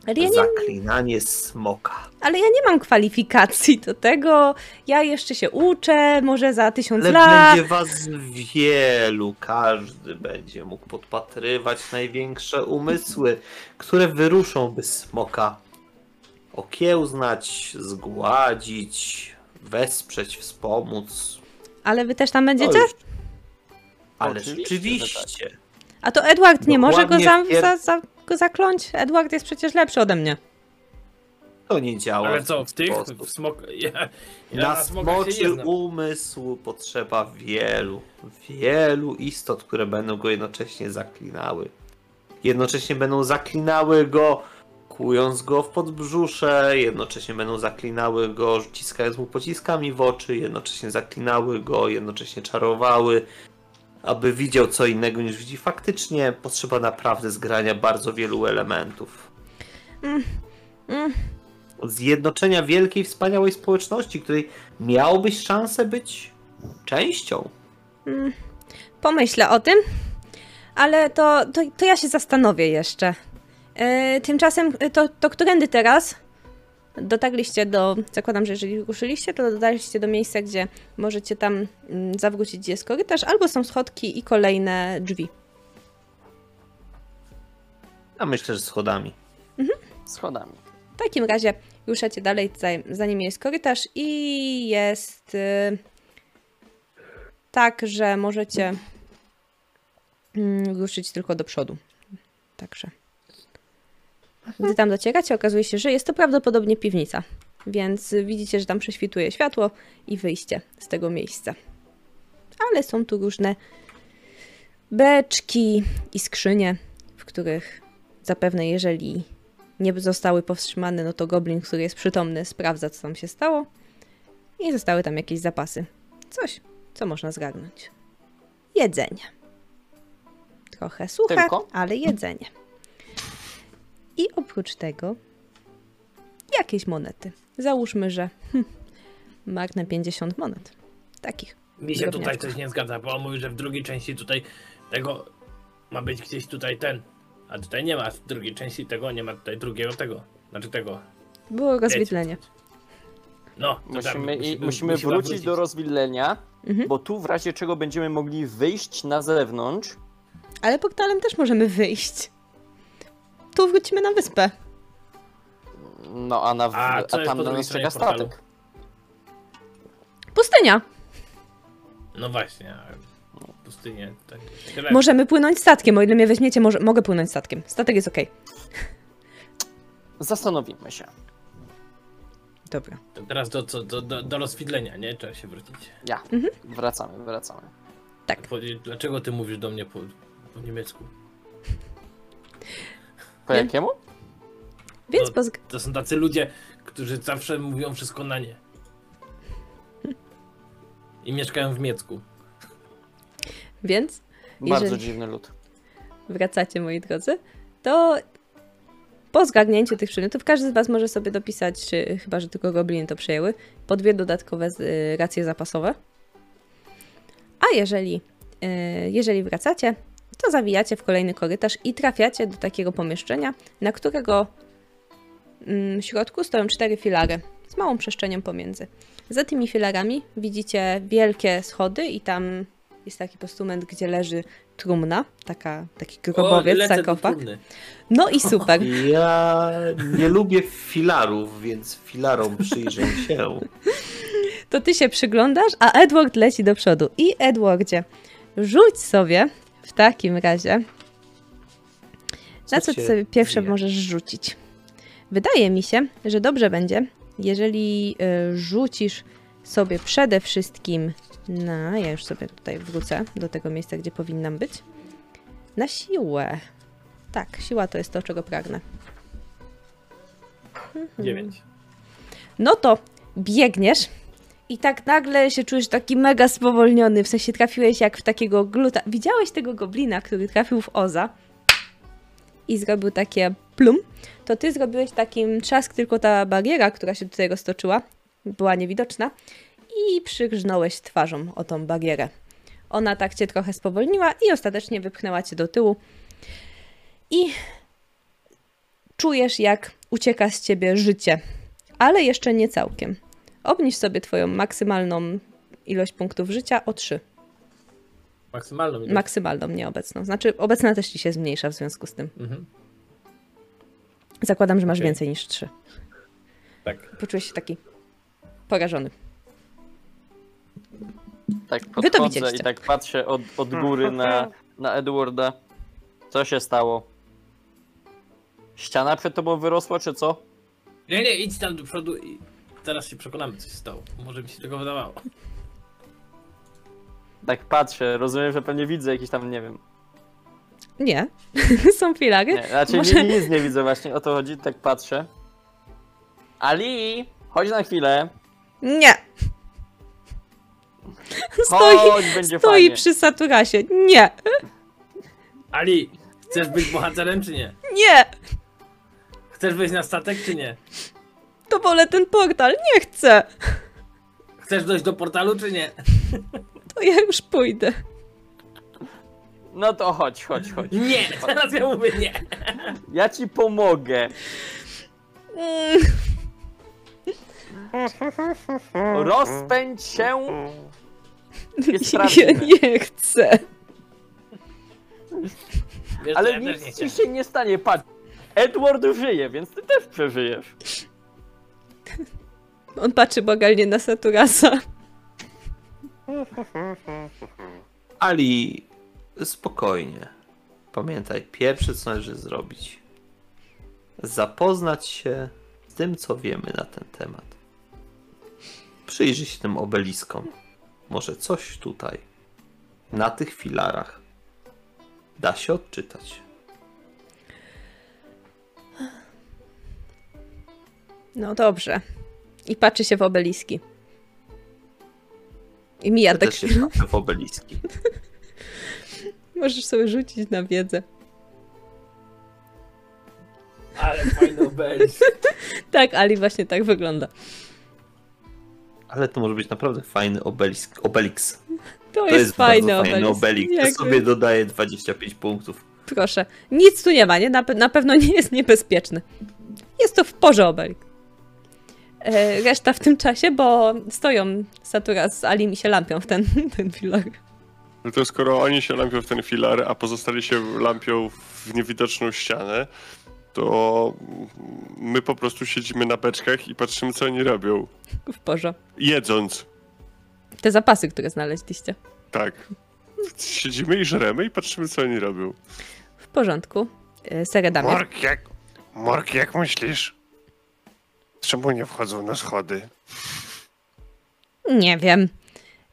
Ale ja, nie, Zaklinanie smoka. ale ja nie mam kwalifikacji do tego. Ja jeszcze się uczę, może za tysiąc Ale lat. będzie was wielu, każdy będzie mógł podpatrywać największe umysły, które wyruszą, by smoka okiełznać, zgładzić, wesprzeć, wspomóc. Ale wy też tam No będziecie? już. Ale Oczywiście, rzeczywiście. A to Edward nie może go, za, Dokładnie pier- za, za, go zakląć? Edward jest przecież lepszy ode mnie. To nie działa. Ale co, w tych? W smok... Ja, ja Na na smoczy umysł potrzeba wielu, wielu istot, które będą go jednocześnie zaklinały. Jednocześnie będą zaklinały go, kując go w podbrzusze, jednocześnie będą zaklinały go, ściskając mu pociskami w oczy, jednocześnie zaklinały go, jednocześnie czarowały. Aby widział co innego niż widzi faktycznie, potrzeba naprawdę zgrania bardzo wielu elementów. mm. Zjednoczenia wielkiej, wspaniałej społeczności, której miałbyś szansę być częścią. Pomyślę o tym, ale to, to, to ja się zastanowię jeszcze. E, tymczasem e, to, to którędy teraz? Dotarliście do, zakładam, że jeżeli ruszyliście, to dotarliście do miejsca, gdzie możecie tam mm, zawrócić, gdzie jest korytarz, albo są schodki i kolejne drzwi. Ja myślę, że schodami. Schodami. W takim razie ruszacie dalej, za, za nimi jest korytarz i jest y, tak, że możecie mm, ruszyć tylko do przodu. Także. Gdy tam docieracie, okazuje się, że jest to prawdopodobnie piwnica. Więc widzicie, że tam prześwituje światło i wyjście z tego miejsca. Ale są tu różne beczki i skrzynie, w których zapewne jeżeli nie zostały powstrzymane, no to goblin, który jest przytomny, sprawdza, co tam się stało. I zostały tam jakieś zapasy. Coś, co można zgarnąć. Jedzenie. Trochę suche, Tylko? ale jedzenie. I oprócz tego jakieś monety. Załóżmy, że hm, marne 50 monet. Takich. Mi się tutaj coś nie zgadza, bo on mówi, że w drugiej części tutaj tego ma być gdzieś tutaj ten. A tutaj nie ma w drugiej części tego, nie ma tutaj drugiego tego. Znaczy tego. Było rozwidlenie. No, to tam Musimy, i, musimy- musimy wrócić do rozwidlenia, Mhm. bo tu w razie czego będziemy mogli wyjść na zewnątrz. Ale portalem też możemy wyjść. Tu wrócimy na wyspę. No a, na, A a, jest tam na nas czeka statek. Pustynia. No właśnie, a pustynię. Tak, tyle. Możemy płynąć statkiem, o ile mnie weźmiecie, może, mogę płynąć statkiem. Statek jest okej. Zastanowimy się. Dobra. To teraz do, co, do, do, do rozwidlenia, nie? Trzeba się wrócić. Ja. Wracamy, wracamy. Po, dlaczego ty mówisz do mnie po, po niemiecku? Po Nie. jakiemu? Więc No. pozg- To są tacy ludzie, którzy zawsze mówią wszystko na nie. I mieszkają w Miecku. więc Bardzo dziwny lud. wracacie, moi drodzy, to po zgarnięciu tych przedmiotów każdy z Was może sobie dopisać, czy chyba, że tylko gobliny to przejęły, po dwie dodatkowe z- y, racje zapasowe. A jeżeli, y, jeżeli wracacie, to zawijacie w kolejny korytarz i trafiacie do takiego pomieszczenia, na którego mm, środku stoją cztery filary z małą przestrzenią pomiędzy. Za tymi filarami widzicie wielkie schody i tam jest taki postument, gdzie leży trumna, taka, taki grobowiec, do sarkofag. No i super. Ja nie lubię filarów, więc filarom przyjrzę się. To ty się przyglądasz, a Edward leci do przodu. I Edwardzie, rzuć sobie w takim razie. Na co ty sobie pierwsze możesz rzucić? Wydaje mi się, że dobrze będzie, jeżeli y, rzucisz sobie przede wszystkim na. Ja już sobie tutaj wrócę do tego miejsca, gdzie powinnam być. Na siłę. Tak, siła to jest to, czego pragnę. Dziewięć. No to biegniesz i tak nagle się czujesz taki mega spowolniony, w sensie trafiłeś jak w takiego gluta. Widziałeś tego goblina, który trafił w Oza i zrobił takie plum, to ty zrobiłeś takim trzask, tylko ta bariera, która się tutaj roztoczyła, była niewidoczna i przygrznąłeś twarzą o tą barierę. Ona tak cię trochę spowolniła i ostatecznie wypchnęła cię do tyłu i czujesz jak ucieka z ciebie życie ale jeszcze nie całkiem. Obniż sobie twoją maksymalną ilość punktów życia o 3. Maksymalną ilość. Maksymalną, nie obecną. Znaczy, obecna też ci się zmniejsza w związku z tym. Mhm. Zakładam, że masz Okej. więcej niż 3. Tak. Poczułeś się taki porażony. Tak to podchodzę widzieliście. i tak patrzę od, od góry na, na Edwarda. Co się stało? Ściana przed tobą wyrosła, czy co? Nie, nie, idź tam do przodu i teraz się przekonamy, co się stało. Może mi się tego wydawało. Tak patrzę, rozumiem, że pewnie widzę jakiś tam, nie wiem. Nie. Są filary. Nie, znaczy Może- nie, nic nie widzę właśnie, o to chodzi, tak patrzę. Ali, chodź na chwilę. Nie. Stoi, Chodź, będzie stoi fajnie. przy Saturasie. Nie. Ali, chcesz być bohaterem, czy nie? Nie. Chcesz wejść na statek, czy nie? To wolę ten portal. Nie chcę. Chcesz dojść do portalu, czy nie? To ja już pójdę. No to chodź, chodź, chodź. Nie! Teraz ja mówię nie! Ja ci pomogę. Mm. Rozpędź się. Ja nie chcę. Wiesz, Ale ja nic nie ci się nie stanie, patrz. Edward żyje, więc ty też przeżyjesz. On patrzy bogalnie na Saturasa. Ali, spokojnie. Pamiętaj, pierwsze co należy zrobić. Zapoznać się z tym, co wiemy na ten temat. Przyjrzyj się tym obeliskom. Może coś tutaj, na tych filarach, da się odczytać. No dobrze. I patrzy się w obeliski. I mija Ja tak też się w obeliski. Możesz sobie rzucić na wiedzę. Ale fajny obelisk. Tak, Ali właśnie tak wygląda. Ale to może być naprawdę fajny obelisk. Obelix. To, To jest, jest fajny fajny obelisk. Ja Jakby- sobie dodaję 25 punktów. Proszę. Nic tu nie ma, nie? Na, pe- na pewno nie jest niebezpieczny. Jest to w porze obelik. E, reszta w tym czasie, bo stoją Satura z Alim i się lampią w ten, ten filar. No to skoro oni się lampią w ten filar, a pozostali się lampią w niewidoczną ścianę, to my po prostu siedzimy na beczkach i patrzymy, co oni robią. W porze. Jedząc. Te zapasy, które znaleźliście. Tak. Siedzimy i żremy i patrzymy, co oni robią. W porządku. E, Seredamie. Mork, jak... Mork, jak myślisz? Czemu nie wchodzą na schody? Nie wiem.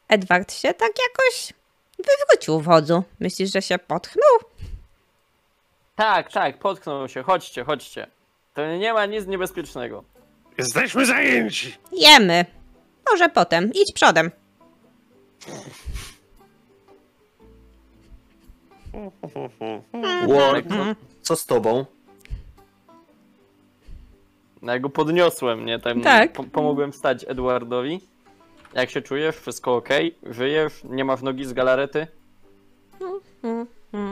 Edward się tak jakoś wywrócił w wodzu. Myślisz, że się potknął? Tak, tak, potknął się, chodźcie, chodźcie. To nie ma nic niebezpiecznego. Jesteśmy zajęci! Jemy. Może potem. Idź przodem. Warg, co z tobą? No ja go podniosłem, nie? Tam Tak. po pomogłem wstać Edwardowi. Jak się czujesz? Wszystko ok? Żyjesz? Nie masz nogi z galarety?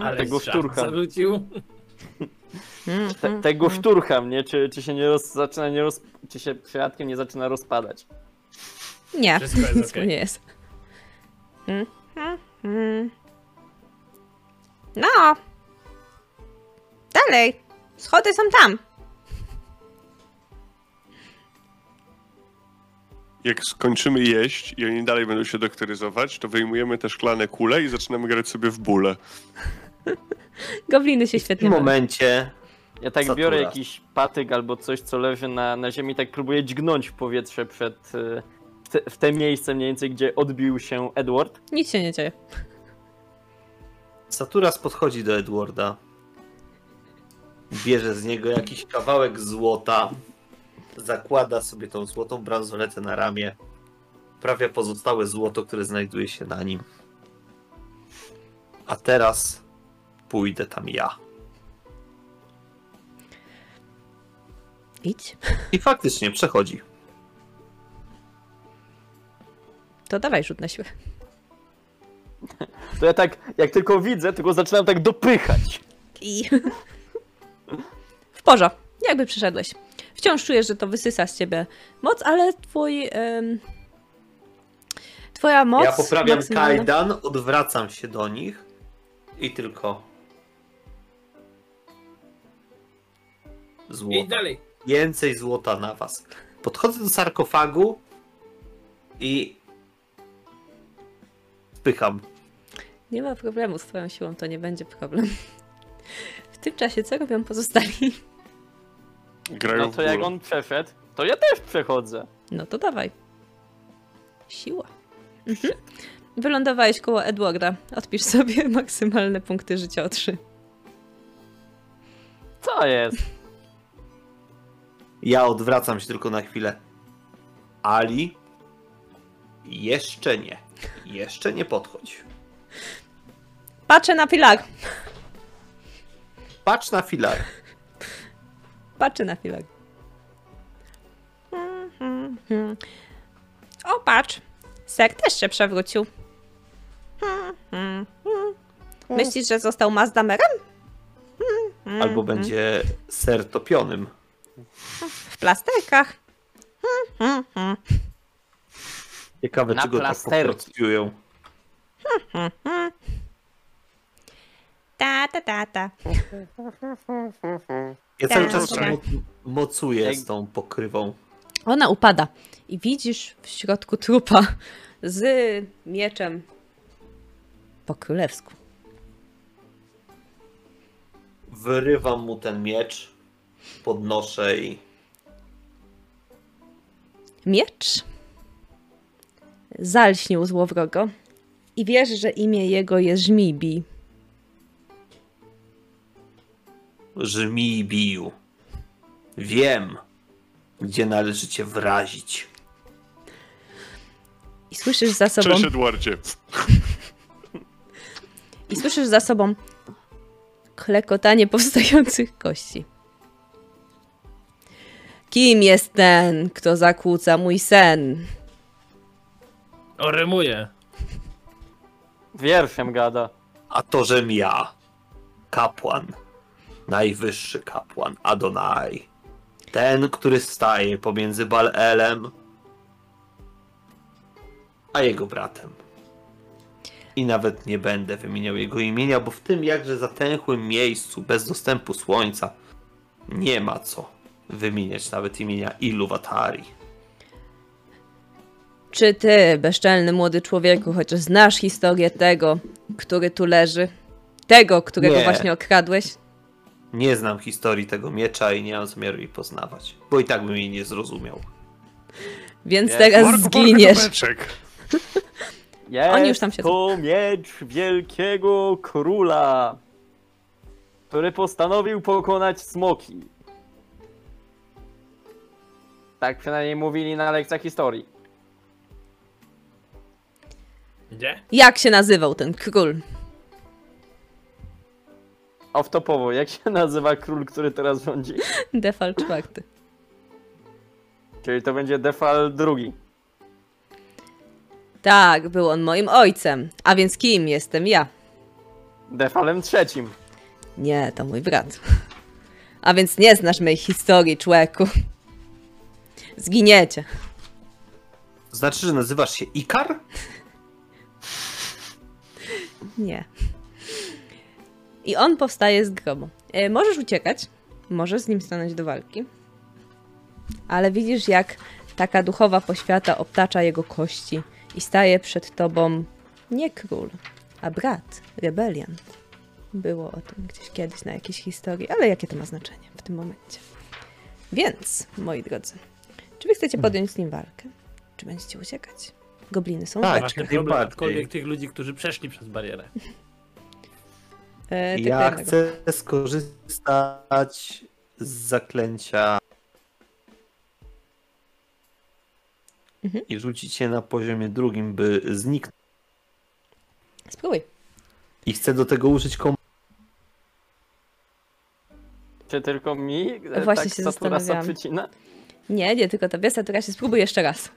Ale Tego szaf szturcha. zarzucił. Te, tego szturcham, nie? Czy, czy się nie roz, zaczyna nie roz, czy się przypadkiem nie zaczyna rozpadać? Nie, Wszystko jest okej. nie jest. Mm, mm, mm. No. Dalej. Schody są tam. Jak skończymy jeść i oni dalej będą się doktoryzować, to wyjmujemy te szklane kule i zaczynamy grać sobie w bóle. Gobliny się W świetnie tym bawią. momencie Ja tak Satura. biorę jakiś patyk albo coś, co leży na, na ziemi, tak próbuję dźgnąć w powietrze przed... y, W te, w te miejsce mniej więcej, gdzie odbił się Edward. Nic się nie dzieje. Saturas podchodzi do Edwarda. Bierze z niego jakiś kawałek złota. Zakłada sobie tą złotą bransoletę na ramię. Prawia pozostałe złoto, które znajduje się na nim. A teraz pójdę tam ja. Idź. I faktycznie przechodzi. To dawaj rzut na siłę. To ja tak, jak tylko widzę, tylko zaczynam tak dopychać. I... W porządku. Jakby przyszedłeś. Wciąż czujesz, że to wysysa z ciebie moc, ale twój... em, Twoja moc... ja poprawiam maksymalna- kajdan, odwracam się do nich i tylko. I Złoto. dalej. Więcej złota na was. Podchodzę do sarkofagu i wpycham. Nie ma problemu z twoją siłą, to nie będzie problem. W tym czasie co robią pozostali? Grają No w to jak on przeszedł, to ja też przechodzę. No to dawaj. Siła. Mhm. Wylądowałeś koło Edwarda. Odpisz sobie maksymalne punkty życia o 3. Co jest? Ja odwracam się tylko na chwilę. Ali, jeszcze nie. Jeszcze nie podchodź. Patrzę na filar. Patrz na filar. Patrzę na mhm. O, patrz. Ser też się przewrócił. Myślisz, że został Mazdamerem? Albo będzie ser topionym. W plasterkach. Ciekawe, Na czy go tak poprostują. Ta, ta, ta, ta. Ja cały Tak. czas się mo- mocuję Jak- z tą pokrywą. Ona upada i widzisz w środku trupa z mieczem po królewsku. Wyrywam mu ten miecz, podnoszę i Miecz zalśnił złowrogo i wiesz, że imię jego jest Żmibi. Żmij biju. Wiem, gdzie należy cię wrazić. I słyszysz za sobą, Cześć Edwardzie. i słyszysz za sobą klekotanie powstających kości. Kim jest ten, kto zakłóca mój sen? O, rymuje. Wierszem gada. A to, żem ja, kapłan, najwyższy kapłan Adonai. Ten, który staje pomiędzy Balelem a jego bratem. I nawet nie będę wymieniał jego imienia, bo w tym jakże zatęchłym miejscu, bez dostępu słońca, nie ma co wymieniać nawet imienia Iluwatari. Czy ty, bezczelny młody człowieku, chociaż znasz historię tego, który tu leży? Tego, którego Nie. właśnie okradłeś? Nie znam historii tego miecza i nie mam zamiaru jej poznawać, bo i tak bym jej nie zrozumiał. Więc Nie, teraz zginiesz. Jest Oni już tam siedzą. to miecz wielkiego króla, który postanowił pokonać smoki. Tak przynajmniej mówili na lekcjach historii. Gdzie? Jak się nazywał ten król? Off-topowo, jak się nazywa król, który teraz rządzi? Defal czwarty. Czyli to będzie Defal drugi. Tak, był on moim ojcem. A więc kim jestem ja? Defalem trzecim. Nie, to mój brat. A więc nie znasz mojej historii, człowieku. Zginiecie. Znaczy, że nazywasz się Ikar? Nie. I on powstaje z grobu. E, możesz uciekać, możesz z nim stanąć do walki, ale widzisz, jak taka duchowa poświata obtacza jego kości i staje przed tobą nie król, a brat, rebelian. Było o tym gdzieś kiedyś na jakiejś historii, ale jakie to ma znaczenie w tym momencie? Więc, moi drodzy, czy wy chcecie podjąć z nim walkę? Czy będziecie uciekać? Gobliny są Tak. tak. Najbardziej. aczkolwiek tych ludzi, którzy przeszli przez barierę. E, Ja chcę skorzystać z zaklęcia Mhm. i rzucić się na poziomie drugim, by zniknąć. Spróbuj. I chcę do tego użyć kom... Czy tylko mi e, Właśnie tak się zastanawiałam. przycina? Nie, nie tylko tobie, Satura się spróbuj jeszcze raz.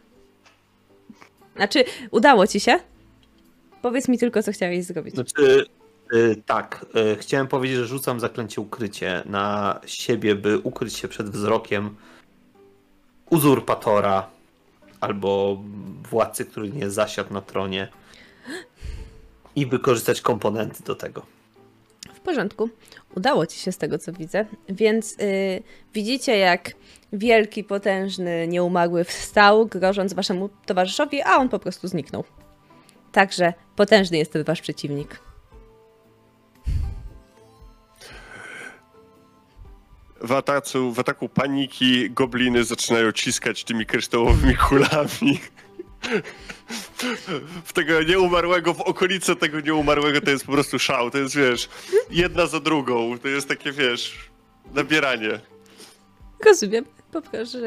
Znaczy, udało ci się? Powiedz mi tylko, co chciałeś zrobić. Znaczy, tak, y, chciałem powiedzieć, że rzucam zaklęcie ukrycie na siebie, by ukryć się przed wzrokiem uzurpatora albo władcy, który nie zasiadł na tronie i wykorzystać komponenty do tego. W porządku. Udało ci się z tego, co widzę. Więc y, widzicie, jak wielki, potężny, nieumarły wstał, grożąc waszemu towarzyszowi, a on po prostu zniknął. Także potężny jest ten wasz przeciwnik. W, atacu, w ataku paniki gobliny zaczynają ciskać tymi kryształowymi kulami. W tego nieumarłego, w okolice tego nieumarłego to jest po prostu szał. To jest, wiesz, jedna za drugą. To jest takie, wiesz, nabieranie. Rozumiem. Poproszę,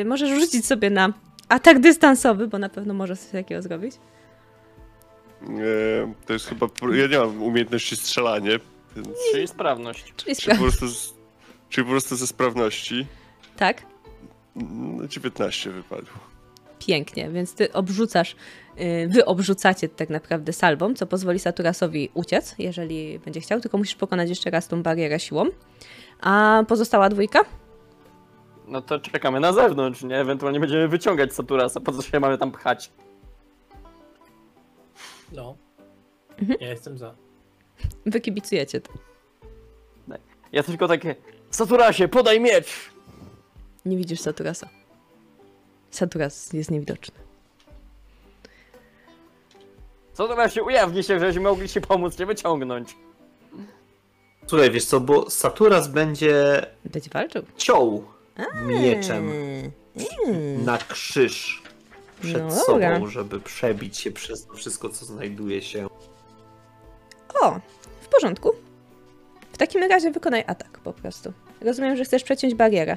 y, możesz rzucić sobie na atak dystansowy, bo na pewno możesz coś takiego zrobić. E, to jest chyba. Ja nie mam umiejętności strzelanie, więc. Czyli sprawność. Czyli Czyli po prostu, z, czyli po prostu ze sprawności. Tak? No, 19 wypadło. Pięknie, więc ty obrzucasz, y, wy obrzucacie tak naprawdę salwą, co pozwoli Saturasowi uciec, jeżeli będzie chciał, tylko musisz pokonać jeszcze raz tą barierę siłą. A pozostała dwójka? No to czekamy na zewnątrz, nie? Ewentualnie będziemy wyciągać Saturasa, po co się mamy tam pchać? No. Mhm. Ja jestem za. Wy kibicujecie to. Ja tylko takie, Saturasie, podaj miecz! Nie widzisz Saturasa. Saturas jest niewidoczny. Saturasie, ujawnij się, żebyśmy mogli ci pomóc cię wyciągnąć. Słuchaj, wiesz co, bo Saturas będzie Będzie walczył. ciął mieczem Mm. na krzyż przed No sobą, żeby przebić się przez to wszystko, co znajduje się. O, w porządku. W takim razie wykonaj atak po prostu. Rozumiem, że chcesz przeciąć barierę.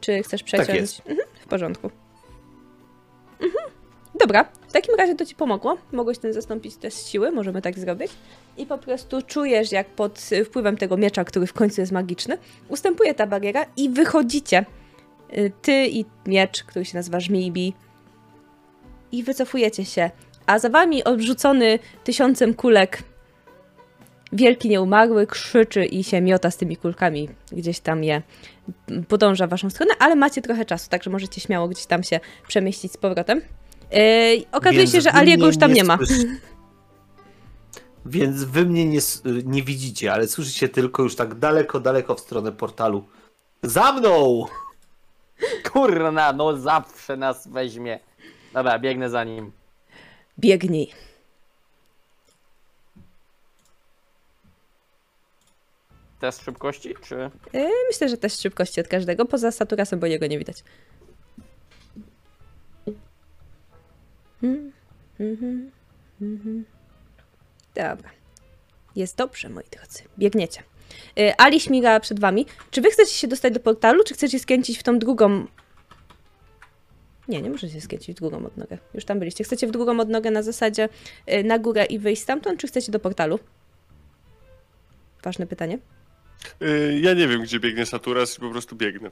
Czy chcesz przeciąć? jest. Mhm, w porządku. Mhm. Dobra, w takim razie to ci pomogło. Mogłeś ten zastąpić test siły, możemy tak zrobić. I po prostu czujesz, jak pod wpływem tego miecza, który w końcu jest magiczny, ustępuje ta bariera i wychodzicie. Y, Ty i miecz, który się nazywa Żmijbi. I wycofujecie się. A za wami odrzucony tysiącem kulek wielki nieumarły krzyczy i się miota z tymi kulkami. Gdzieś tam je podąża w waszą stronę, ale macie trochę czasu, także możecie śmiało gdzieś tam się przemieścić z powrotem. Yy, okazuje Więc się, że Aliego już tam nie ma. słyszy- Więc wy mnie nie, nie widzicie, ale słyszycie tylko już tak daleko, daleko w stronę portalu. Za mną! Kurna, no zawsze nas weźmie. Dobra, biegnę za nim. Biegnij. Test szybkości, czy... Yy, myślę, że też szybkości od każdego, poza Saturasem, bo jego nie widać. Mm, mhm, mhm. Dobra. Jest dobrze, moi drodzy. Biegniecie. Yy, Ali śmiga przed wami. Czy wy chcecie się dostać do portalu, czy chcecie skręcić w tą drugą... Nie, nie możecie skręcić w drugą odnogę. Już tam byliście. Chcecie w drugą odnogę na zasadzie yy, na górę i wyjść stamtąd, czy chcecie do portalu? Ważne pytanie. Y, Ja nie wiem, gdzie biegnie Saturas i po prostu biegnę.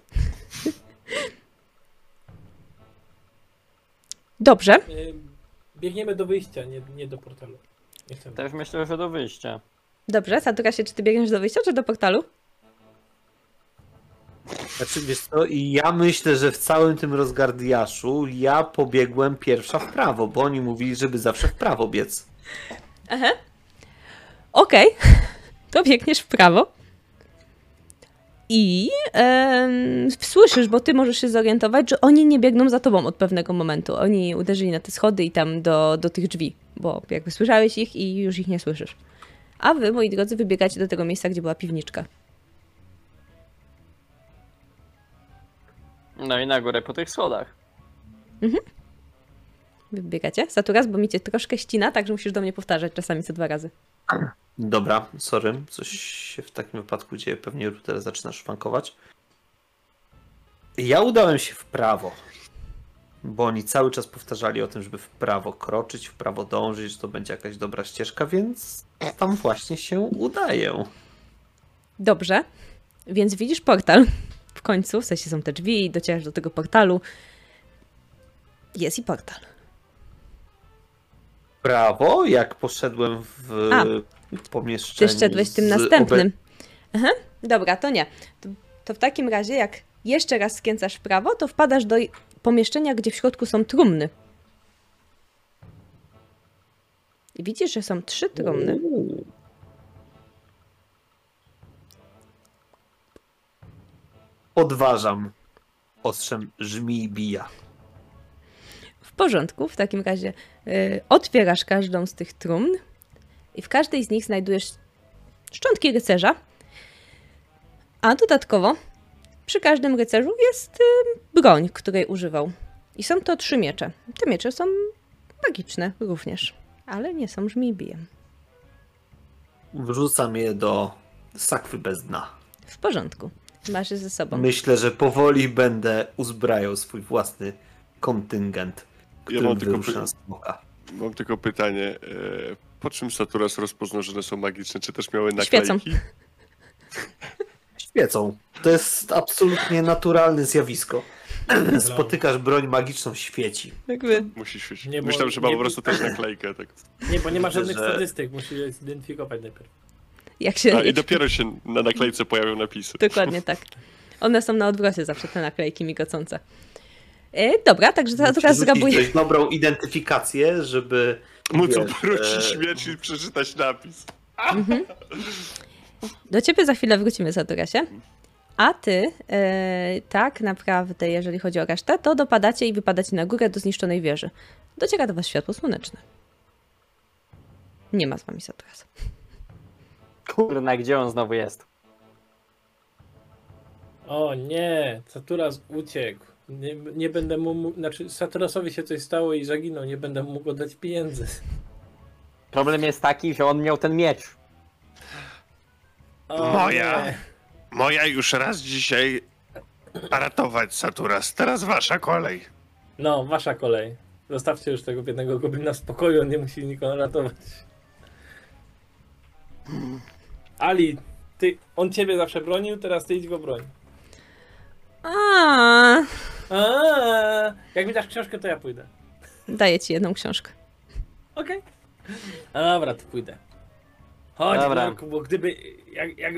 Dobrze. Y, Biegniemy do wyjścia, nie, nie do portalu. Nie chcemy. Też myślę, że do wyjścia. Dobrze, Saturasie, czy ty biegniesz do wyjścia, czy do portalu? Znaczy, wiesz co, i ja myślę, że w całym tym rozgardiaszu ja pobiegłem pierwsza w prawo, bo oni mówili, żeby zawsze w prawo biec. Aha. Okej, to biegniesz w prawo. I em, słyszysz, bo ty możesz się zorientować, że oni nie biegną za tobą od pewnego momentu. Oni uderzyli na te schody i tam do, do tych drzwi, bo jakby słyszałeś ich i już ich nie słyszysz. A wy, moi drodzy, wybiegacie do tego miejsca, gdzie była piwniczka. No i na górę po tych schodach. Wybiegacie? Saturas, bo mi cię troszkę ścina, także musisz do mnie powtarzać czasami co dwa razy. Dobra, sorry, coś się w takim wypadku dzieje, pewnie router zaczyna szwankować. Ja udałem się w prawo, bo oni cały czas powtarzali o tym, żeby w prawo kroczyć, w prawo dążyć, że to będzie jakaś dobra ścieżka, więc tam właśnie się udaję. Dobrze, więc widzisz portal w końcu, w sensie są te drzwi i docierasz do tego portalu. Jest i portal. Prawo, jak poszedłem w A, pomieszczeniu Ty szedłeś tym następnym. Aha, dobra, to nie. To, to w takim razie, jak jeszcze raz skręcasz w prawo, to wpadasz do pomieszczenia, gdzie w środku są trumny. I widzisz, że są trzy trumny. Odważam. Ostrzem żmij bija. W porządku, w takim razie y, otwierasz każdą z tych trumn i w każdej z nich znajdujesz szczątki rycerza. A dodatkowo przy każdym rycerzu jest y, broń, której używał. I są to trzy miecze. Te miecze są magiczne również, ale nie są żmibijem. Wrzucam je do sakwy bez dna. W porządku. Masz je ze sobą. Myślę, że powoli będę uzbrajał swój własny kontyngent, którym mam tylko py- na smoka. Mam tylko pytanie. Po czym Saturas rozpoznał, że one są magiczne? Czy też miały Świecą. naklejki? Świecą. To jest absolutnie naturalne zjawisko. Spotykasz broń magiczną, świeci. Jakby Musi świecić. Nie, bo- Myślałem, że ma nie- po prostu też naklejkę. Tak. Nie, bo nie ma żadnych że- statystyk, musisz je zidentyfikować najpierw. jak się... A, I dopiero się na naklejce pojawią napisy. Dokładnie tak. One są na odwrocie zawsze, te naklejki migocące. E, dobra, także teraz Musisz zgabuję. dość dobrą identyfikację, żeby Móc wiesz, obrócić e, śmierć i przeczytać napis. Do ciebie za chwilę wrócimy, Saturasie. A ty, e, tak naprawdę, jeżeli chodzi o resztę, to dopadacie i wypadacie na górę do zniszczonej wieży. Dociera do was światło słoneczne. Nie ma z wami Saturasa. Kurna, gdzie on znowu jest? O nie, Saturas uciekł. Nie, nie będę mu, mógł- znaczy Saturasowi się coś stało i zaginął, nie będę mu mógł oddać pieniędzy. Problem jest taki, że on miał ten miecz. O, Moja. nie. Moja już raz dzisiaj ratować Saturas. Teraz wasza kolej. No, wasza kolej. Zostawcie już tego biednego goblina w spokoju, on nie musi nikogo ratować. Ali, ty, on ciebie zawsze bronił, teraz ty idź go broń. A, Jak mi dasz książkę, to ja pójdę. daję ci jedną książkę. Okej. A Dobra, to pójdę. Chodź, Dobra. Marku, bo gdyby. Jak, jak,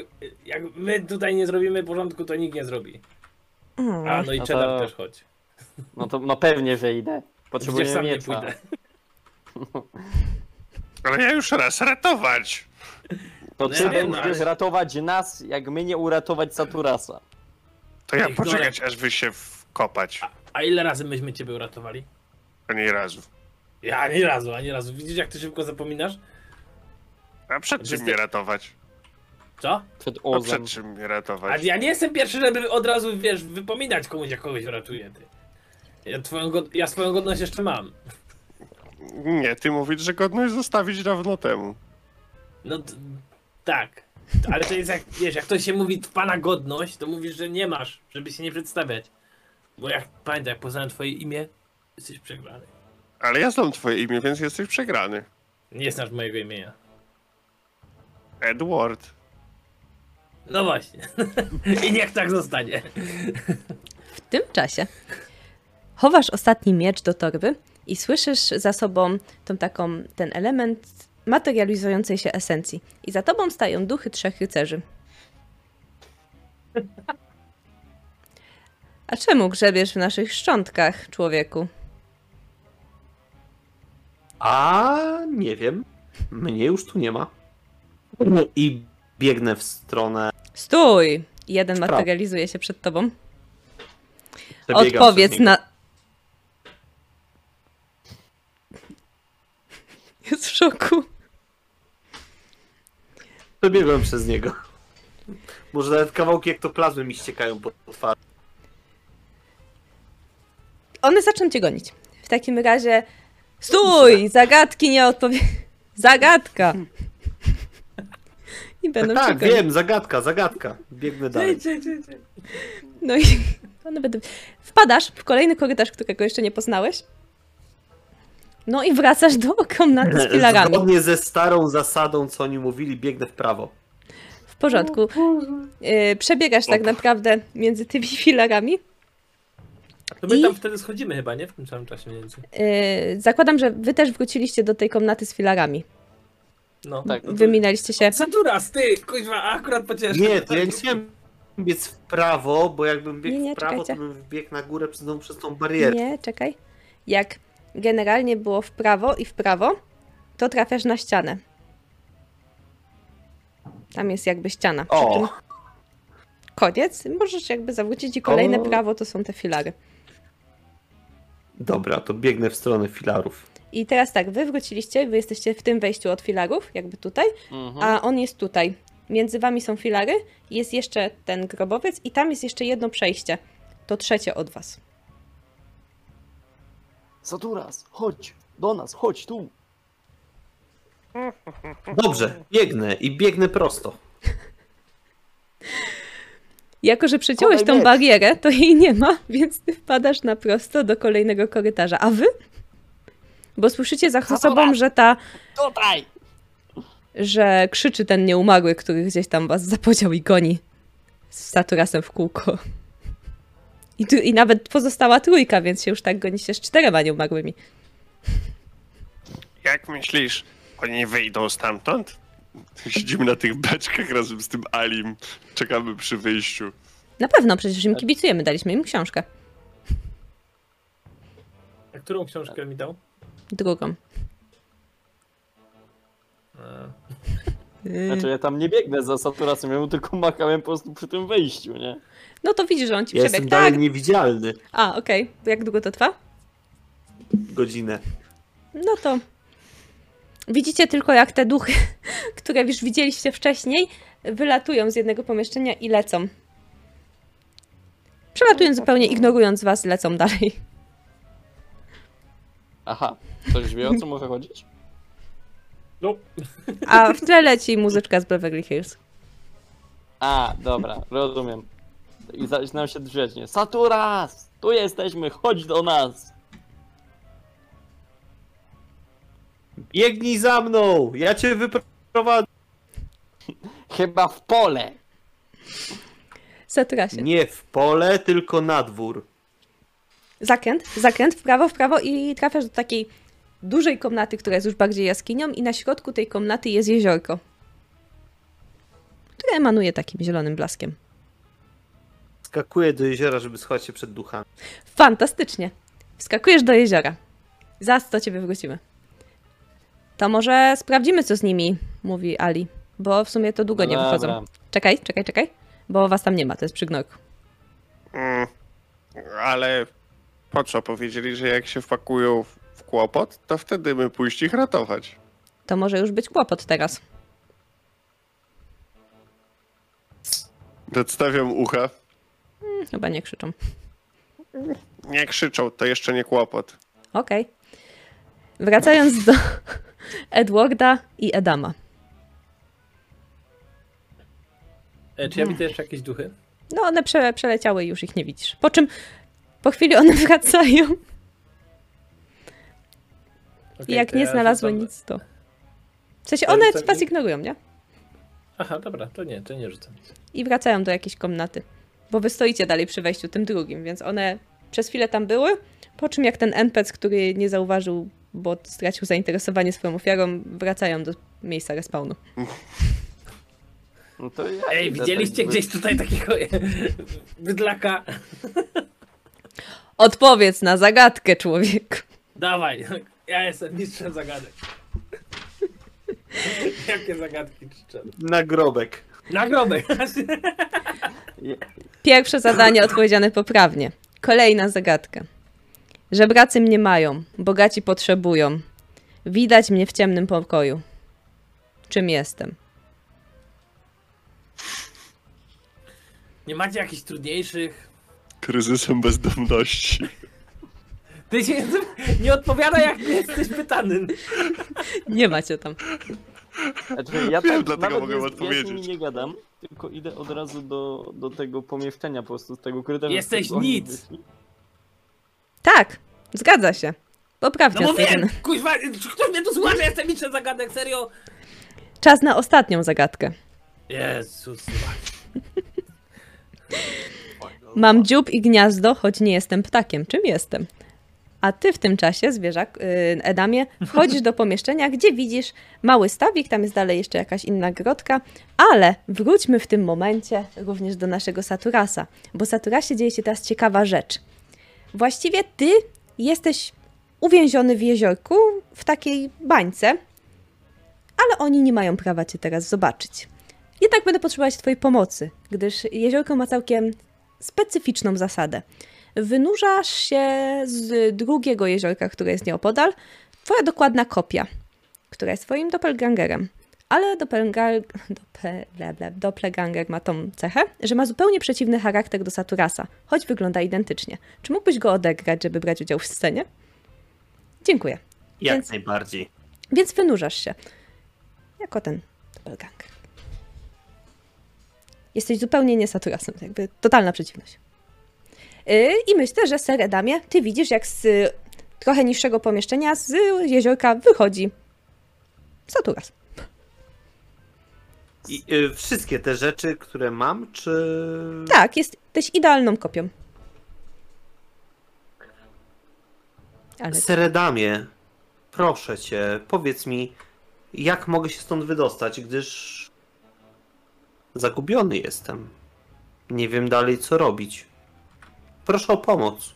jak my tutaj nie zrobimy porządku, to nikt nie zrobi. Mm. A, no i No Cheddar to- też chodź. No to no pewnie, że idę. Potrzebuję sam nie pójdę. Ale ja już raz ratować. To No ty ja wiem, będziesz ale- ratować nas, jak my nie uratować Saturasa. To ja Ej, poczekać, aż wy się wkopać. A ile razy myśmy ciebie uratowali? Ani razu. Ja ani razu, ani razu. Widzisz, jak ty szybko zapominasz? A przed czym mnie ratować? Co? Przed A przed czym mnie A ratować? ja nie jestem pierwszy, żeby od razu, wiesz, wypominać komuś, jak kogoś ratuje, ty. Ja, twoją god- ja swoją godność jeszcze mam. Nie, ty mówisz, że godność zostawić dawno temu. No tak. Ale to jest jak, wiesz, jak ktoś się mówi pana godność, to mówisz, że nie masz, żeby się nie przedstawiać. Bo jak, pamiętaj, jak poznałem twoje imię, jesteś przegrany. Ale ja znam twoje imię, więc jesteś przegrany. Nie znasz mojego imienia. Edward. No właśnie. I niech tak zostanie. W tym czasie chowasz ostatni miecz do torby i słyszysz za sobą tą taką, ten element materializującej się esencji. I za tobą stają duchy trzech rycerzy. A czemu grzebiesz w naszych szczątkach, człowieku? A nie wiem. Mnie już tu nie ma. I biegnę w stronę. Stój! Jeden Sprawa. materializuje się przed tobą. Odpowiedz na. Jest w szoku. Przebiegłem przez niego. Może nawet kawałki ektoplazmy mi ściekają po twarzy. One zaczną cię gonić. W takim razie. Stój! Zagadki nie odpowie. Zagadka! I będą Tak, cię tak, gonić. wiem, zagadka, zagadka. Biegnę dalej. No i one będą. Wpadasz w kolejny korytarz, którego jeszcze nie poznałeś. No i wracasz do komnaty z filarami. Zgodnie ze starą zasadą, co oni mówili, biegnę w prawo. W porządku. Yy, Przebiegasz tak naprawdę między tymi filarami. To my I- tam wtedy schodzimy chyba, nie? W tym samym czasie mniej więcej. Yy, Zakładam, że wy też wróciliście do tej komnaty z filarami. No. Tak. No to- Wyminęliście się. Saturas, ty! Kuźwa, akurat pocieszysz. Nie, to ja nie chciałem biec w prawo, bo jakbym biegł Nie, nie, w prawo, czekajcie. to bym wbiegł na górę przez tą, przez tą barierę. Nie, czekaj. Jak generalnie było w prawo i w prawo, to trafiasz na ścianę. Tam jest jakby ściana. O. koniec. Możesz jakby zawrócić i kolejne O. prawo to są te filary. Dobra, to biegnę w stronę filarów. I teraz tak, wy wróciliście, wy jesteście w tym wejściu od filarów, jakby tutaj, Mhm. a on jest tutaj. Między wami są filary, jest jeszcze ten grobowiec i tam jest jeszcze jedno przejście. To trzecie od was. Saturas, chodź do nas, chodź tu. Dobrze, biegnę i biegnę prosto. Jako, że przeciąłeś tą barierę, to jej nie ma, więc ty wpadasz na prosto do kolejnego korytarza. A wy? Bo słyszycie za sobą, że ta, Tutaj! że krzyczy ten nieumarły, który gdzieś tam was zapodział i goni z Saturasem w kółko. I, tu, I nawet pozostała trójka, więc się już tak gonicie z czterema nieumarłymi. Jak myślisz, oni wyjdą stamtąd? Siedzimy na tych beczkach razem z tym Alim. Czekamy przy wyjściu. Na pewno, przecież im kibicujemy, daliśmy im książkę. A którą książkę mi dał? Drugą. E, Znaczy ja tam nie biegnę za Saturasem, ja mu tylko machałem po prostu przy tym wejściu, nie? No to widzisz, że on ci Ja jestem dalej Tak. niewidzialny. A, okej. Jak długo to trwa? Godzinę. No to widzicie tylko jak te duchy, które już widzieliście wcześniej, wylatują z jednego pomieszczenia i lecą. Przelatują zupełnie, ignorując was, lecą dalej. Aha, ktoś wie o co może chodzić? No, A w tle leci muzyczka z Beverly Hills. A, dobra, rozumiem. I zaczynam się drzeć, nie? Saturas! Tu jesteśmy, chodź do nas! Biegnij za mną! Ja cię wyprowadzę! Chyba w pole! Saturasie. Nie w pole, tylko na dwór. Zakręt, zakręt w prawo, w prawo i trafiasz do takiej dużej komnaty, która jest już bardziej jaskinią i na środku tej komnaty jest jeziorko, które emanuje takim zielonym blaskiem. Skakuję do jeziora, żeby schować się przed duchami. Fantastycznie. Wskakujesz do jeziora. Zaraz do ciebie wrócimy. To może sprawdzimy, co z nimi, mówi Ali. Bo w sumie to długo nie Dobra. wychodzą. Czekaj, czekaj, czekaj. Bo was tam nie ma, to jest przy gnoju. Mm, ale po co? Powiedzieli, że jak się wpakują w- kłopot, to wtedy my pójść ich ratować. To może już być kłopot teraz. Nadstawiam ucha. Chyba nie krzyczą. Nie krzyczą, to jeszcze nie kłopot. Okej. Wracając do Edwarda i Edama. E, czy ja widzę jeszcze jakieś duchy? No one prze, przeleciały i już ich nie widzisz. Po czym po chwili one wracają i Okej, jak nie ja znalazły rzucam- nic, to... W sensie one to- was ignorują, nie? Aha, dobra, to nie, to nie rzucam nic. I wracają do jakiejś komnaty. Bo wy stoicie dalej przy wejściu tym drugim, więc one przez chwilę tam były, po czym jak ten NPC, który nie zauważył, bo stracił zainteresowanie swoją ofiarą, wracają do miejsca respawnu. No to ja Ej, widzieliście tak, gdzieś tutaj takiego bydlaka? Odpowiedz na zagadkę, człowieku. Dawaj, ja jestem mistrzem zagadek. Jakie zagadki krzyczę? Nagrobek. Nagrobek! Pierwsze zadanie odpowiedziane poprawnie. Kolejna zagadka. Żebracy mnie mają, bogaci potrzebują. Widać mnie w ciemnym pokoju. Czym jestem? Nie macie jakichś trudniejszych? Kryzysem bezdomności. Ty się nie odpowiada jak jesteś pytany. Nie macie tam. Znaczy, ja Wiem, tak dlatego mogę nie, Ja z odpowiedzieć. nimi nie gadam, tylko idę od razu do, do tego pomieszczenia po prostu, z tego korytarza. Jesteś nic. wyszli. Tak, zgadza się. Poprawnie. No bo wiem, kuźwa, ktoś mnie tu słucha, że jestem mistrzem zagadek, serio? Czas na ostatnią zagadkę. Jezus. Mam dziób i gniazdo, choć nie jestem ptakiem. Czym jestem? A ty w tym czasie, zwierzak, yy, Edamie, wchodzisz do pomieszczenia, gdzie widzisz mały stawik, tam jest dalej jeszcze jakaś inna grotka, ale wróćmy w tym momencie również do naszego Saturasa, bo w Saturasie dzieje się teraz ciekawa rzecz. Właściwie ty jesteś uwięziony w jeziorku, w takiej bańce, ale oni nie mają prawa cię teraz zobaczyć. Jednak będę potrzebować twojej pomocy, gdyż jeziorko ma całkiem specyficzną zasadę. Wynurzasz się z drugiego jeziorka, które jest nieopodal, twoja dokładna kopia, która jest twoim doppelgangerem. Ale doppelganger, doppelganger ma tą cechę, że ma zupełnie przeciwny charakter do Saturasa, choć wygląda identycznie. Czy mógłbyś go odegrać, żeby brać udział w scenie? Dziękuję. Jak Więc- najbardziej. Więc wynurzasz się. Jako ten doppelganger. Jesteś zupełnie nie Saturasem, jakby totalna przeciwność. Yy, I myślę, że Ser Edamie, ty widzisz, jak z y, trochę niższego pomieszczenia z jeziorka wychodzi Saturas. I y, wszystkie te rzeczy, które mam, czy. Tak, jesteś idealną kopią. Ale Seredamie, proszę cię, powiedz mi, jak mogę się stąd wydostać, gdyż zagubiony jestem. Nie wiem dalej, co robić. Proszę o pomoc.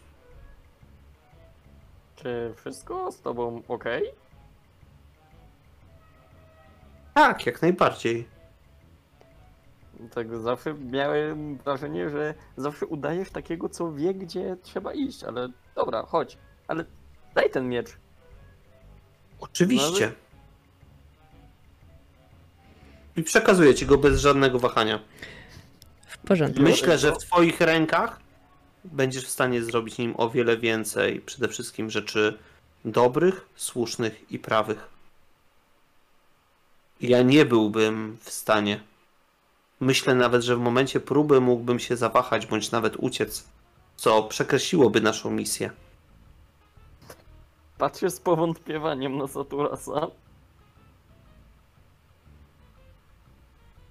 Czy wszystko z tobą ok? Tak, jak najbardziej. Tak zawsze miałem wrażenie, że zawsze udajesz takiego, co wie, gdzie trzeba iść, ale dobra, chodź. Ale daj ten miecz. Oczywiście. Nawet- I przekazuję ci go bez żadnego wahania. w porządku. Myślę, że w twoich rękach będziesz w stanie zrobić nim o wiele więcej. Przede wszystkim rzeczy dobrych, słusznych i prawych. Ja nie byłbym w stanie. Myślę nawet, że w momencie próby mógłbym się zawahać bądź nawet uciec, co przekreśliłoby naszą misję. Patrzę z powątpiewaniem na Saturasa.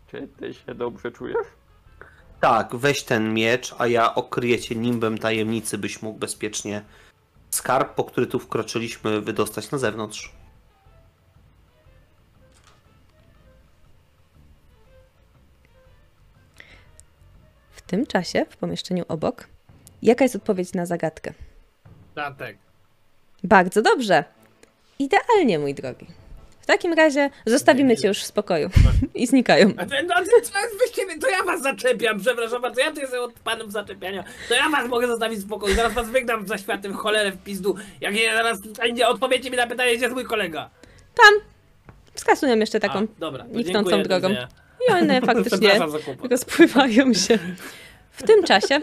Czy ty się dobrze czujesz? Tak, weź ten miecz, a ja okryję cię nimbem tajemnicy, byś mógł bezpiecznie skarb, po który tu wkroczyliśmy, wydostać na zewnątrz. Tym czasie, w pomieszczeniu obok, jaka jest odpowiedź na zagadkę? Tatek. Bardzo dobrze. Idealnie, mój drogi. W takim razie zostawimy cię już w spokoju i znikają. A no, to, to, wyście, to ja was zaczepiam, przepraszam bardzo, ja tu jestem od panem zaczepiania. To ja was mogę zostawić w spokoju, zaraz was wygnam za światem cholerę w pizdu. Jak nie, zaraz nie odpowiecie mi na pytanie, gdzie jest mój kolega. Tam wskazują jeszcze taką A, dobra, niknącą drogą. I one faktycznie rozpływają się. W tym czasie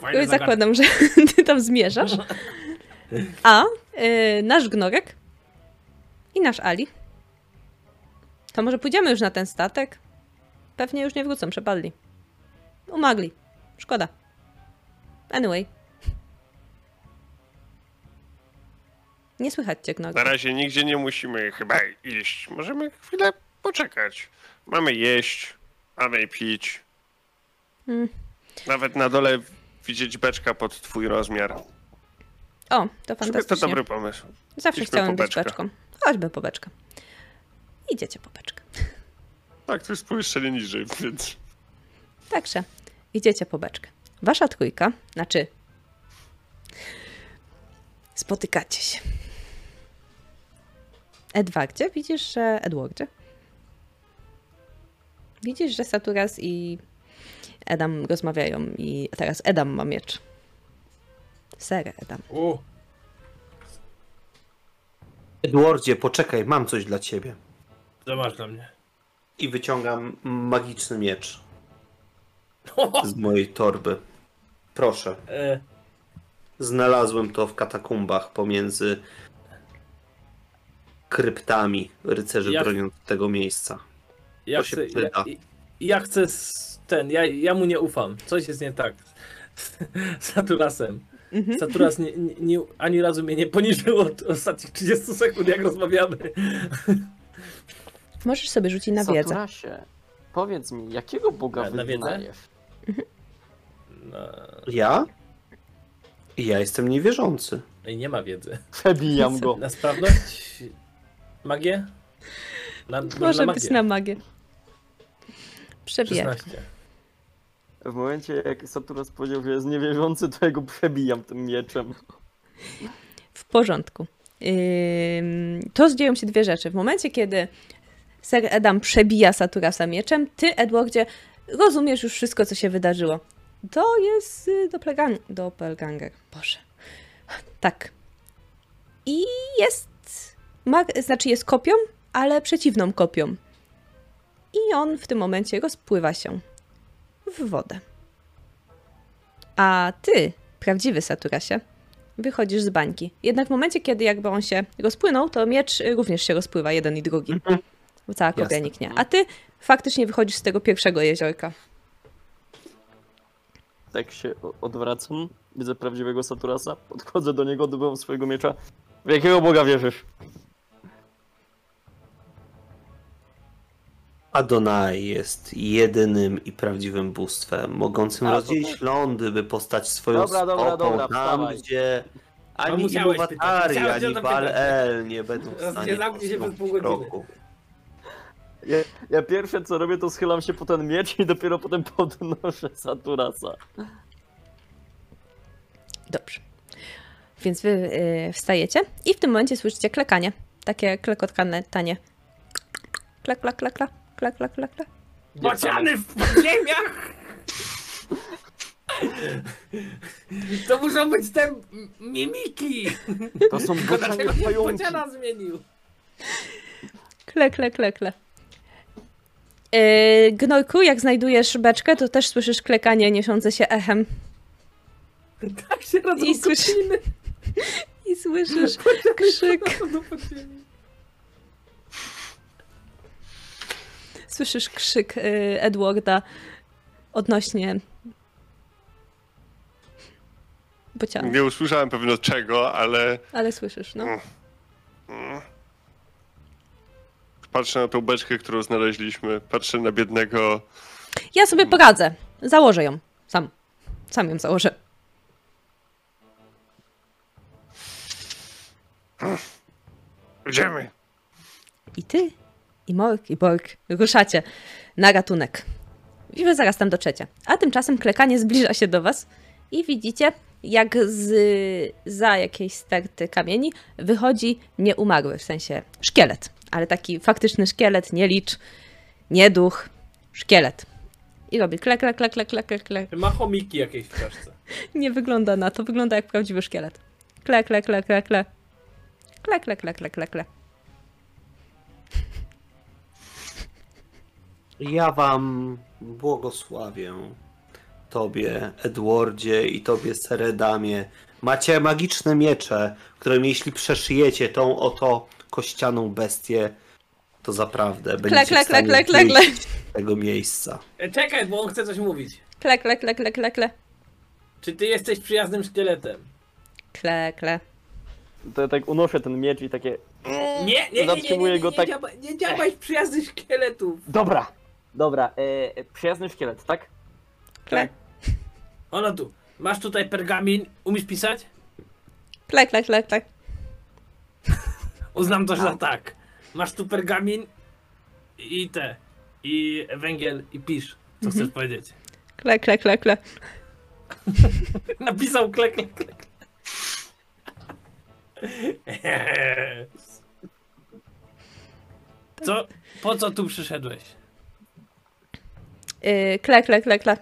Fajne zakładam, że ty tam zmierzasz. A y, nasz gnorek i nasz Ali. To może pójdziemy już na ten statek? Pewnie już nie wrócą, przepadli. Umagli. Szkoda. Anyway. Nie słychać cię, Na gnorek. razie nigdzie nie musimy chyba iść. Możemy chwilę poczekać. Mamy jeść, mamy pić. Mm. Nawet na dole widzieć beczka pod twój rozmiar. O, to To fantastycznie. dobry pomysł. Zawsze Idźmy chciałem być beczką. Chodźmy po beczkę. Idziecie po beczkę. Tak, to jest pomieszczenie niżej, więc... Także idziecie po beczkę. Wasza trójka, znaczy spotykacie się. Edwardzie, widzisz, że Edwardzie? Widzisz, że Saturas i Edam rozmawiają i teraz Edam ma miecz. Ser Edam. U, Edwardzie, poczekaj, mam coś dla ciebie. co masz dla mnie? I wyciągam magiczny miecz z mojej torby. Proszę. E, Znalazłem to w katakumbach pomiędzy kryptami rycerzy broniąc tego miejsca. ja To się chcę, przyda. ja, ja chcę ten, ja, ja mu nie ufam. Coś jest nie tak z Saturasem. Saturas nie, nie, nie, ani razu mnie nie poniżył od ostatnich 30 sekund, jak rozmawiamy. Możesz sobie rzucić na wiedzę. Saturasie, powiedz mi, jakiego boga Na- na wiedzę? wyznajesz? No, Ja? Ja jestem niewierzący. i nie ma wiedzy. Przebijam go. Na sprawność? Magię? Na, może Może na być magię. na magię. Przebijaj. 16. W momencie jak Saturas powiedział, że jest niewierzący, to ja go przebijam tym mieczem. W porządku. To dzieją się dwie rzeczy. W momencie, kiedy Ser Edam przebija Saturasa mieczem, ty, Edwardzie, rozumiesz już wszystko, co się wydarzyło. To jest y, doppelgang- doppelganger. Boże. Tak. I jest, znaczy jest kopią, ale przeciwną kopią. I on w tym momencie rozpływa się w wodę. A ty, prawdziwy Saturasie, wychodzisz z bańki. Jednak w momencie, kiedy jakby on się rozpłynął, to miecz również się rozpływa, jeden i drugi. Bo cała kopia Jasne. niknie. A ty faktycznie wychodzisz z tego pierwszego jeziorka. Tak się odwracam, widzę prawdziwego Saturasa, podchodzę do niego, dobywam swojego miecza. W jakiego boga wierzysz? Adonai jest jedynym i prawdziwym bóstwem, mogącym A, to rozdzielić tak. lądy, by postać swoją Dobra, dobra, stopą dobra, tam, wstawaj. gdzie ani musiałeś pytać, Iluwatari, musiałeś o ani to Baal-El nie będą w stanie się przez pół godziny. kroku. Ja, ja pierwsze co robię, to schylam się po ten miecz i dopiero potem podnoszę Saturasa. Dobrze. Więc wy y, wstajecie i w tym momencie słyszycie klekanie. Takie klekotkane tanie. Klak, klak, klak, klak, klak, klak, klak, klak. Bociany w podziemiach! To muszą być te mimiki! To są nie pająki. bociana zmienił? Kle, kle, kle, kle. Yy, Gnojku, jak znajdujesz beczkę, to też słyszysz klekanie niesiące się echem. Tak się rodzą I słyszy-. I słyszysz krzyk. Słyszysz krzyk y, Edwarda odnośnie bociana. Nie usłyszałem pewno czego, ale Ale słyszysz, no. patrzę na tą beczkę, którą znaleźliśmy. Patrzę na biednego... Ja sobie poradzę. Założę ją. Sam. Sam ją założę. Idziemy! I ty, i Mork, i Bork ruszacie na ratunek. I wy zaraz tam dotrzecie. A tymczasem klekanie zbliża się do was i widzicie, jak z, za jakiejś sterty kamieni wychodzi nieumarły, w sensie szkielet. Ale taki faktyczny szkielet, nie licz, nie duch, szkielet. I robi klek, klek, klek, klek, klek, klek, klek. Ma chomiki jakieś w czaszce. Nie wygląda na to, wygląda jak prawdziwy szkielet. Kle, kle, kle, kle, kle. Kle, kle, kle, kle, kle, kle. Ja wam błogosławię. Tobie, Edwardzie i tobie, Seredamie. Macie magiczne miecze, którymi jeśli przeszyjecie tą oto kościaną bestię, to zaprawdę będziecie kle, kle, kle, tego miejsca. E, Czekaj, bo on chce coś mówić. Kle, kle, kle, kle, kle, kle. Czy ty jesteś przyjaznym szkieletem? Kle, kle. To ja tak unoszę ten miecz i takie... Nie, nie, nie, nie, nie, Zatrzymuję nie, go nie, tak- działaj, nie działaj w przyjaznych szkieletów. Dobra, dobra, e, e, przyjazny szkielet, tak? Kle, Ono tu. Masz tutaj pergamin. Umiesz pisać? kle, kle, kle, kle. Uznam to za tak. Masz tu pergamin i te. I węgiel i pisz. Co chcesz powiedzieć? Kle, kle, kle, kle. Napisał klek, klek, klek. Co? Po co tu przyszedłeś? Yy, kle, kle, kle, kle.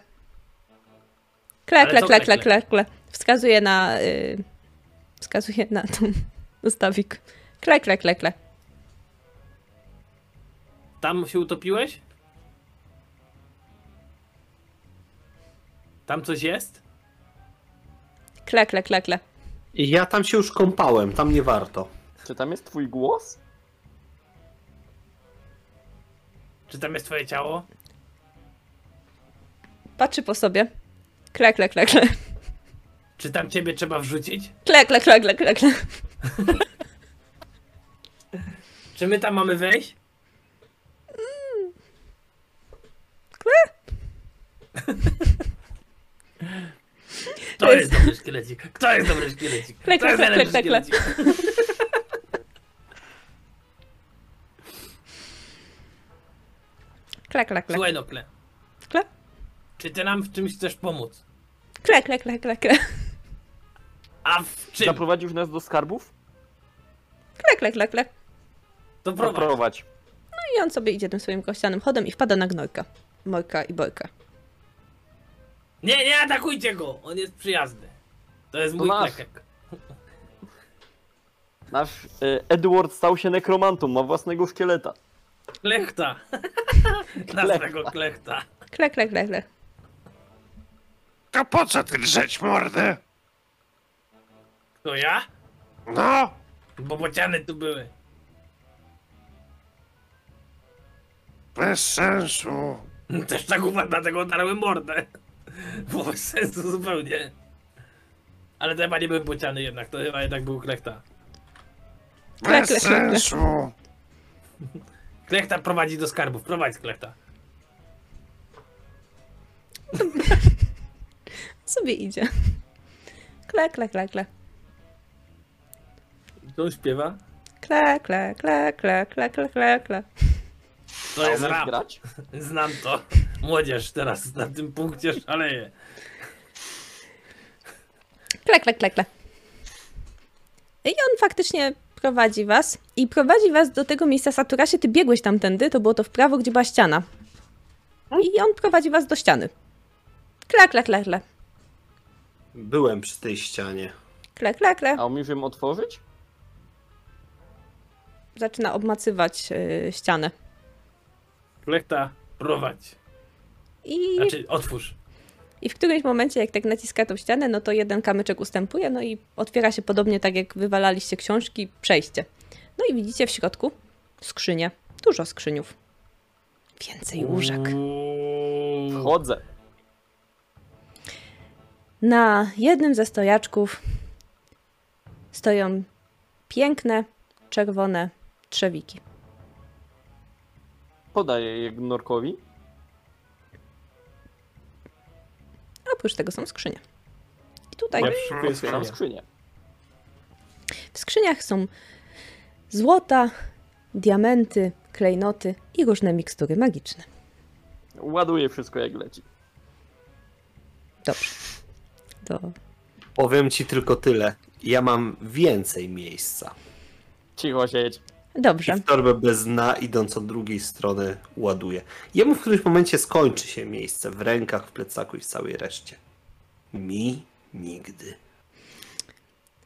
Kle, kle, kle, kle, kle, kle? Wskazuje na... Yy, wskazuje na tą ustawik. Kle, kle, kle, kle. Tam się utopiłeś? Tam coś jest? Kle, kle, kle, kle. Ja tam się już kąpałem, tam nie warto. Czy tam jest twój głos? Czy tam jest twoje ciało? Patrzy po sobie. Kle, kle, kle, kle. Czy tam ciebie trzeba wrzucić? Kle, kle, kle, kle, kle, kle. Czy my tam mamy wejść? Kto jest dobry szkielecik? Kto jest dobry szkielecik? Kle, Kto kle, jest kle, najlepszy kle, kle. szkielecik? Kle, kle, kle. Słuchaj no, Kle. Kle, Czy ty nam w czymś chcesz pomóc? kle, kle, kle, kle, kle. A w czym? Zaprowadzisz nas do skarbów? Kle, kle, kle, kle. To prowadź. Zaprowadź. I on sobie idzie tym swoim kościanym chodem i wpada na gnojka. Morka i Borka. Nie, nie atakujcie go! On jest przyjazny. To jest To mój nasz. klekek. Nasz e, Edward stał się nekromantą, ma własnego szkieleta. Klechta. Naszego klechta. Kle, kle, kle, kle. To po co ty drzeć mordę? To ja? No! Bo bociany tu były. Bez sensu. Też tak uważam, dlatego darłem mordę. Bo bez sensu zupełnie. Ale to chyba nie był bociany jednak, to chyba jednak był klechta. Kle, Bez sensu. Klechta prowadzi do skarbów, prowadź klechta. Sobie idzie. Kle, kle, kle, kle. To on śpiewa? Kle, kle, kle, kle, kle, kle, kle, kle. To jest rap. grać? Znam to. Młodzież teraz na tym punkcie szaleje. Kle, kle, kle, kle. I on faktycznie prowadzi was i prowadzi was do tego miejsca Saturasie. Ty biegłeś tamtędy, to było to w prawo, gdzie była ściana. I on prowadzi was do ściany. Kle, kle, kle, kle. Byłem przy tej ścianie. Kle, kle, kle. A umiesz ją otworzyć? Zaczyna obmacywać y, ścianę. Klechta, prowadź. I, Znaczy, otwórz. I w którymś momencie, jak tak naciska tą ścianę, no to jeden kamyczek ustępuje, no i otwiera się podobnie tak, jak wywalaliście książki, przejście. No i widzicie w środku skrzynię. Dużo skrzyniów. Więcej łóżek. Uuu. Na jednym ze stojaczków stoją piękne, czerwone trzewiki. Podaję je Gnorkowi. A oprócz tego są skrzynie. I tutaj Otwieram skrzynię. w skrzyniach są złota, diamenty, klejnoty i różne mikstury magiczne. Ładuję wszystko jak leci. Dobrze. To Powiem ci tylko tyle. Ja mam więcej miejsca. Cicho siedź. I dobrze. w torbę bez dna, idąc od drugiej strony, ładuję. Jemu w którymś momencie skończy się miejsce w rękach, w plecaku i w całej reszcie. Mi nigdy.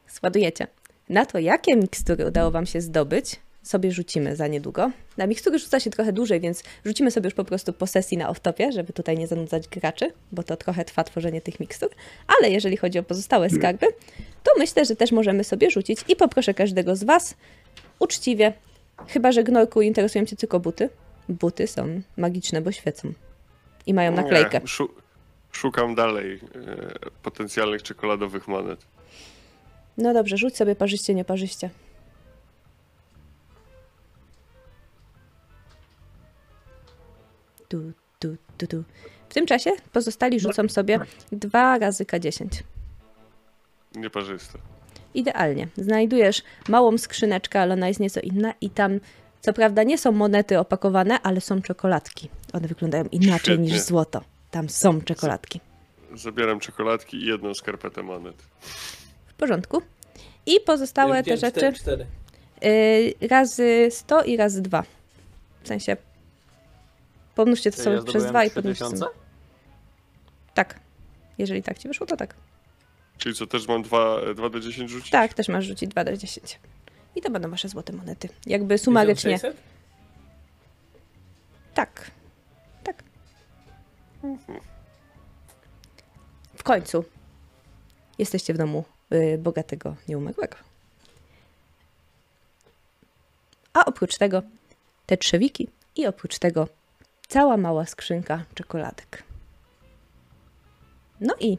Składujecie. Na to, jakie mikstury udało wam się zdobyć, sobie rzucimy za niedługo. Na mikstury rzuca się trochę dłużej, więc rzucimy sobie już po prostu po sesji na off-topie, żeby tutaj nie zanudzać graczy, bo to trochę trwa tworzenie tych mikstur. Ale jeżeli chodzi o pozostałe skarby, to myślę, że też możemy sobie rzucić i poproszę każdego z Was uczciwie, chyba że Gnorku interesują Cię tylko buty. Buty są magiczne, bo świecą. I mają naklejkę. Nie, szu- szukam dalej e, potencjalnych czekoladowych monet. No dobrze, rzuć sobie parzyście, nieparzyście. Tu, tu, tu, tu. W tym czasie pozostali rzucą sobie dwa razy K10. Nieparzyste. Idealnie. Znajdujesz małą skrzyneczkę, ale ona jest nieco inna i tam co prawda nie są monety opakowane, ale są czekoladki. One wyglądają inaczej niż Świetnie. złoto. Tam są czekoladki. Zabieram czekoladki i jedną skarpetę monet. W porządku. I pozostałe te rzeczy cztery, cztery. y, razy 100 i razy 2. W sensie pomnóżcie to Czyli sobie ja przez 2 i 3000? podnieście. Tak. Jeżeli tak ci wyszło, to tak. Czyli co, też mam 2, 2 do 10 rzucić? Tak, też masz rzucić 2 do 10. I to będą wasze złote monety. Jakby sumarycznie. 1600? Tak. Tak. W końcu jesteście w domu y, bogatego nieumarłego. A oprócz tego te trzewiki i oprócz tego cała mała skrzynka czekoladek. No i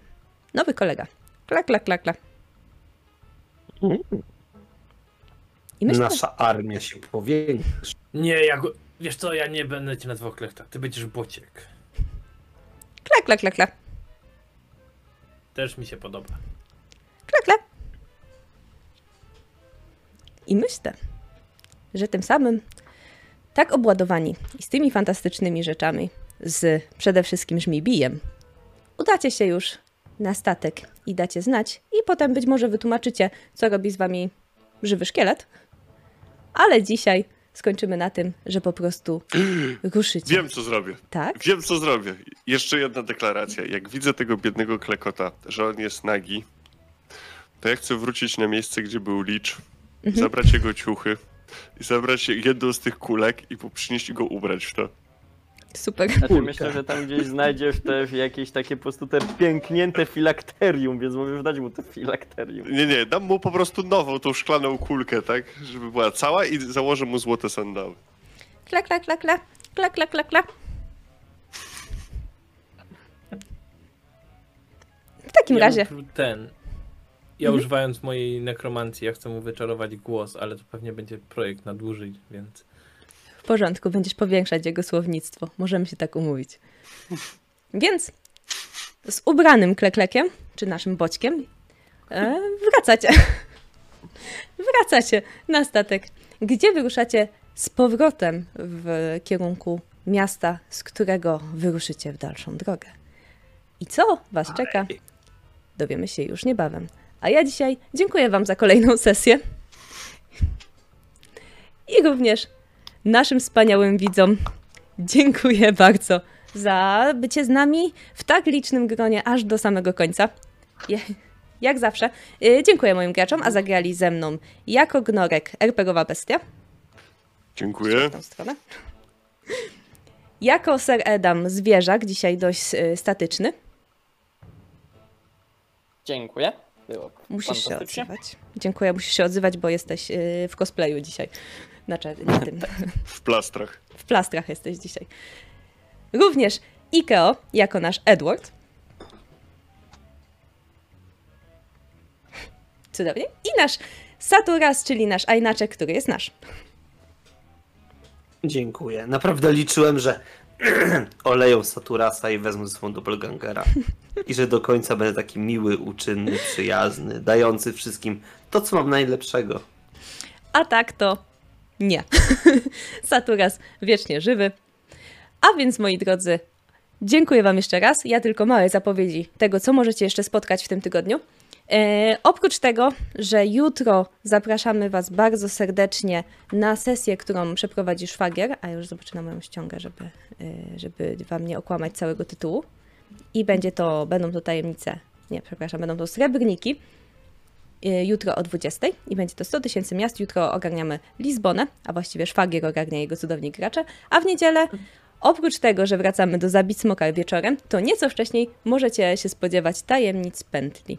nowy kolega. Klak, klak, klak, klak. I myślę, Nasza armia się powiększa. Nie, ja go... Wiesz co, ja nie będę cię nazywał klechta. Ty będziesz bociek. klak, klak, klak, klak. Też mi się podoba. Kla, kla. I myślę, że tym samym tak obładowani i z tymi fantastycznymi rzeczami, z przede wszystkim żmibijem, udacie się już na statek i dacie znać i potem być może wytłumaczycie, co robi z wami żywy szkielet. Ale dzisiaj skończymy na tym, że po prostu ruszycie. Wiem, co zrobię. Tak? Wiem, co zrobię. Jeszcze jedna deklaracja. Jak widzę tego biednego klekota, że on jest nagi, to ja chcę wrócić na miejsce, gdzie był licz, Mhm. zabrać jego ciuchy i zabrać jedną z tych kulek i przynieść go ubrać w to. Super. Znaczy myślę, że tam gdzieś znajdziesz te jakieś takie po prostu te pięknięte filakterium, więc możesz dać mu to filakterium. Nie, nie, dam mu po prostu nową, tą szklaną kulkę, tak? Żeby była cała i założę mu złote sandały. Kla, kla, kla, kla. Kla, kla, kla, kla. W takim ja razie. Ten. Ja Mhm. używając mojej nekromancji, ja chcę mu wyczarować głos, ale to pewnie będzie projekt na dłużej, więc... W porządku, będziesz powiększać jego słownictwo. Możemy się tak umówić. Więc z ubranym kleklekiem, czy naszym boćkiem, e, wracacie. wracacie na statek, gdzie wyruszacie z powrotem w kierunku miasta, z którego wyruszycie w dalszą drogę. I co was czeka, dowiemy się już niebawem. A ja dzisiaj dziękuję Wam za kolejną sesję. I również naszym wspaniałym widzom dziękuję bardzo za bycie z nami w tak licznym gronie aż do samego końca. Jak zawsze, y, dziękuję moim graczom, a zagrali ze mną jako Gnorek RPGowa Bestia. Dziękuję. W tą stronę. Jako Sir Edam Zwierzak, dzisiaj dość y, statyczny. Dziękuję. Było Musisz się odzywać. Dziękuję, musisz się odzywać, bo jesteś y, w cosplayu dzisiaj. Znaczy, nie tym. W plastrach. W plastrach jesteś dzisiaj. Również Ikeo jako nasz Edward. Cudownie. I nasz Saturas, czyli nasz Ajnaczek, który jest nasz. Dziękuję. Naprawdę liczyłem, że oleją Saturasa i wezmę swą doppelgangera. I że do końca będę taki miły, uczynny, przyjazny, dający wszystkim to, co mam najlepszego. A tak to nie. Saturas wiecznie żywy. A więc, moi drodzy, dziękuję Wam jeszcze raz. Ja tylko małe zapowiedzi tego, co możecie jeszcze spotkać w tym tygodniu. E, oprócz tego, że jutro zapraszamy Was bardzo serdecznie na sesję, którą przeprowadzi szwagier, a już zobaczę na moją ściągę, żeby, e, żeby Wam nie okłamać całego tytułu. I będzie to, będą to tajemnice, nie, przepraszam, będą to srebrniki. y, jutro o 20 i będzie to 100 tysięcy miast. Jutro ogarniamy Lizbonę, a właściwie Szwagier ogarnia jego cudowni gracze, a w niedzielę Oprócz tego, że wracamy do Zabić Smoka wieczorem, to nieco wcześniej możecie się spodziewać tajemnic pętli.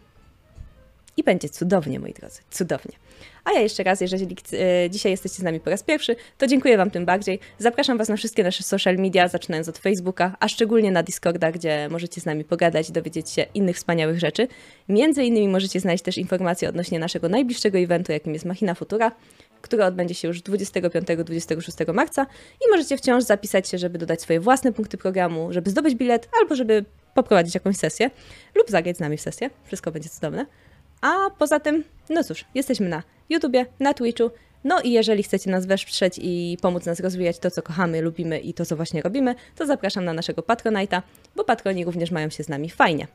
I będzie cudownie, moi drodzy, cudownie. A ja jeszcze raz, jeżeli e, dzisiaj jesteście z nami po raz pierwszy, to dziękuję Wam tym bardziej. Zapraszam Was na wszystkie nasze social media, zaczynając od Facebooka, a szczególnie na Discorda, gdzie możecie z nami pogadać i dowiedzieć się innych wspaniałych rzeczy. Między innymi możecie znaleźć też informacje odnośnie naszego najbliższego eventu, jakim jest Machina Futura, który odbędzie się już 25-26 marca i możecie wciąż zapisać się, żeby dodać swoje własne punkty programu, żeby zdobyć bilet albo żeby poprowadzić jakąś sesję lub zagrać z nami w sesję. Wszystko będzie cudowne. A poza tym, no cóż, jesteśmy na YouTubie, na Twitchu. No i jeżeli chcecie nas wesprzeć i pomóc nas rozwijać to, co kochamy, lubimy i to, co właśnie robimy, to zapraszam na naszego Patronite'a, bo patroni również mają się z nami fajnie.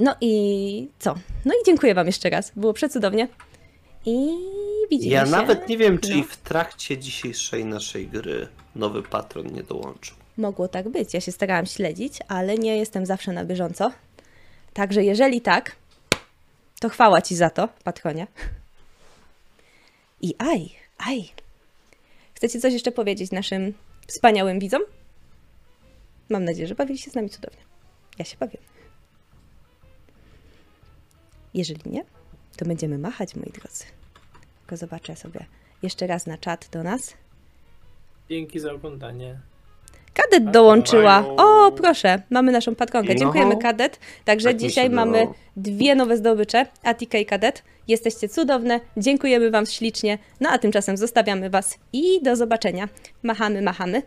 No i co? No i dziękuję Wam jeszcze raz. Było przecudownie. I widzimy Ja się. nawet nie wiem, czy No. w trakcie dzisiejszej naszej gry nowy patron nie dołączył. Mogło tak być. Ja się starałam śledzić, ale nie jestem zawsze na bieżąco. Także jeżeli tak, to chwała Ci za to, patronie. I aj, aj. Chcecie coś jeszcze powiedzieć naszym wspaniałym widzom? Mam nadzieję, że bawili się z nami cudownie. Ja się bawię. Jeżeli nie, to będziemy machać, moi drodzy. Tylko zobaczę sobie jeszcze raz na czat do nas. Dzięki za oglądanie. Kadet dołączyła. Mają- O, proszę, mamy naszą patronkę. No. Dziękujemy, Kadet. Także Tak dzisiaj mamy dwie nowe zdobycze, Atika i Kadet. Jesteście cudowne, dziękujemy Wam ślicznie. No a tymczasem zostawiamy Was i do zobaczenia. Machamy, machamy.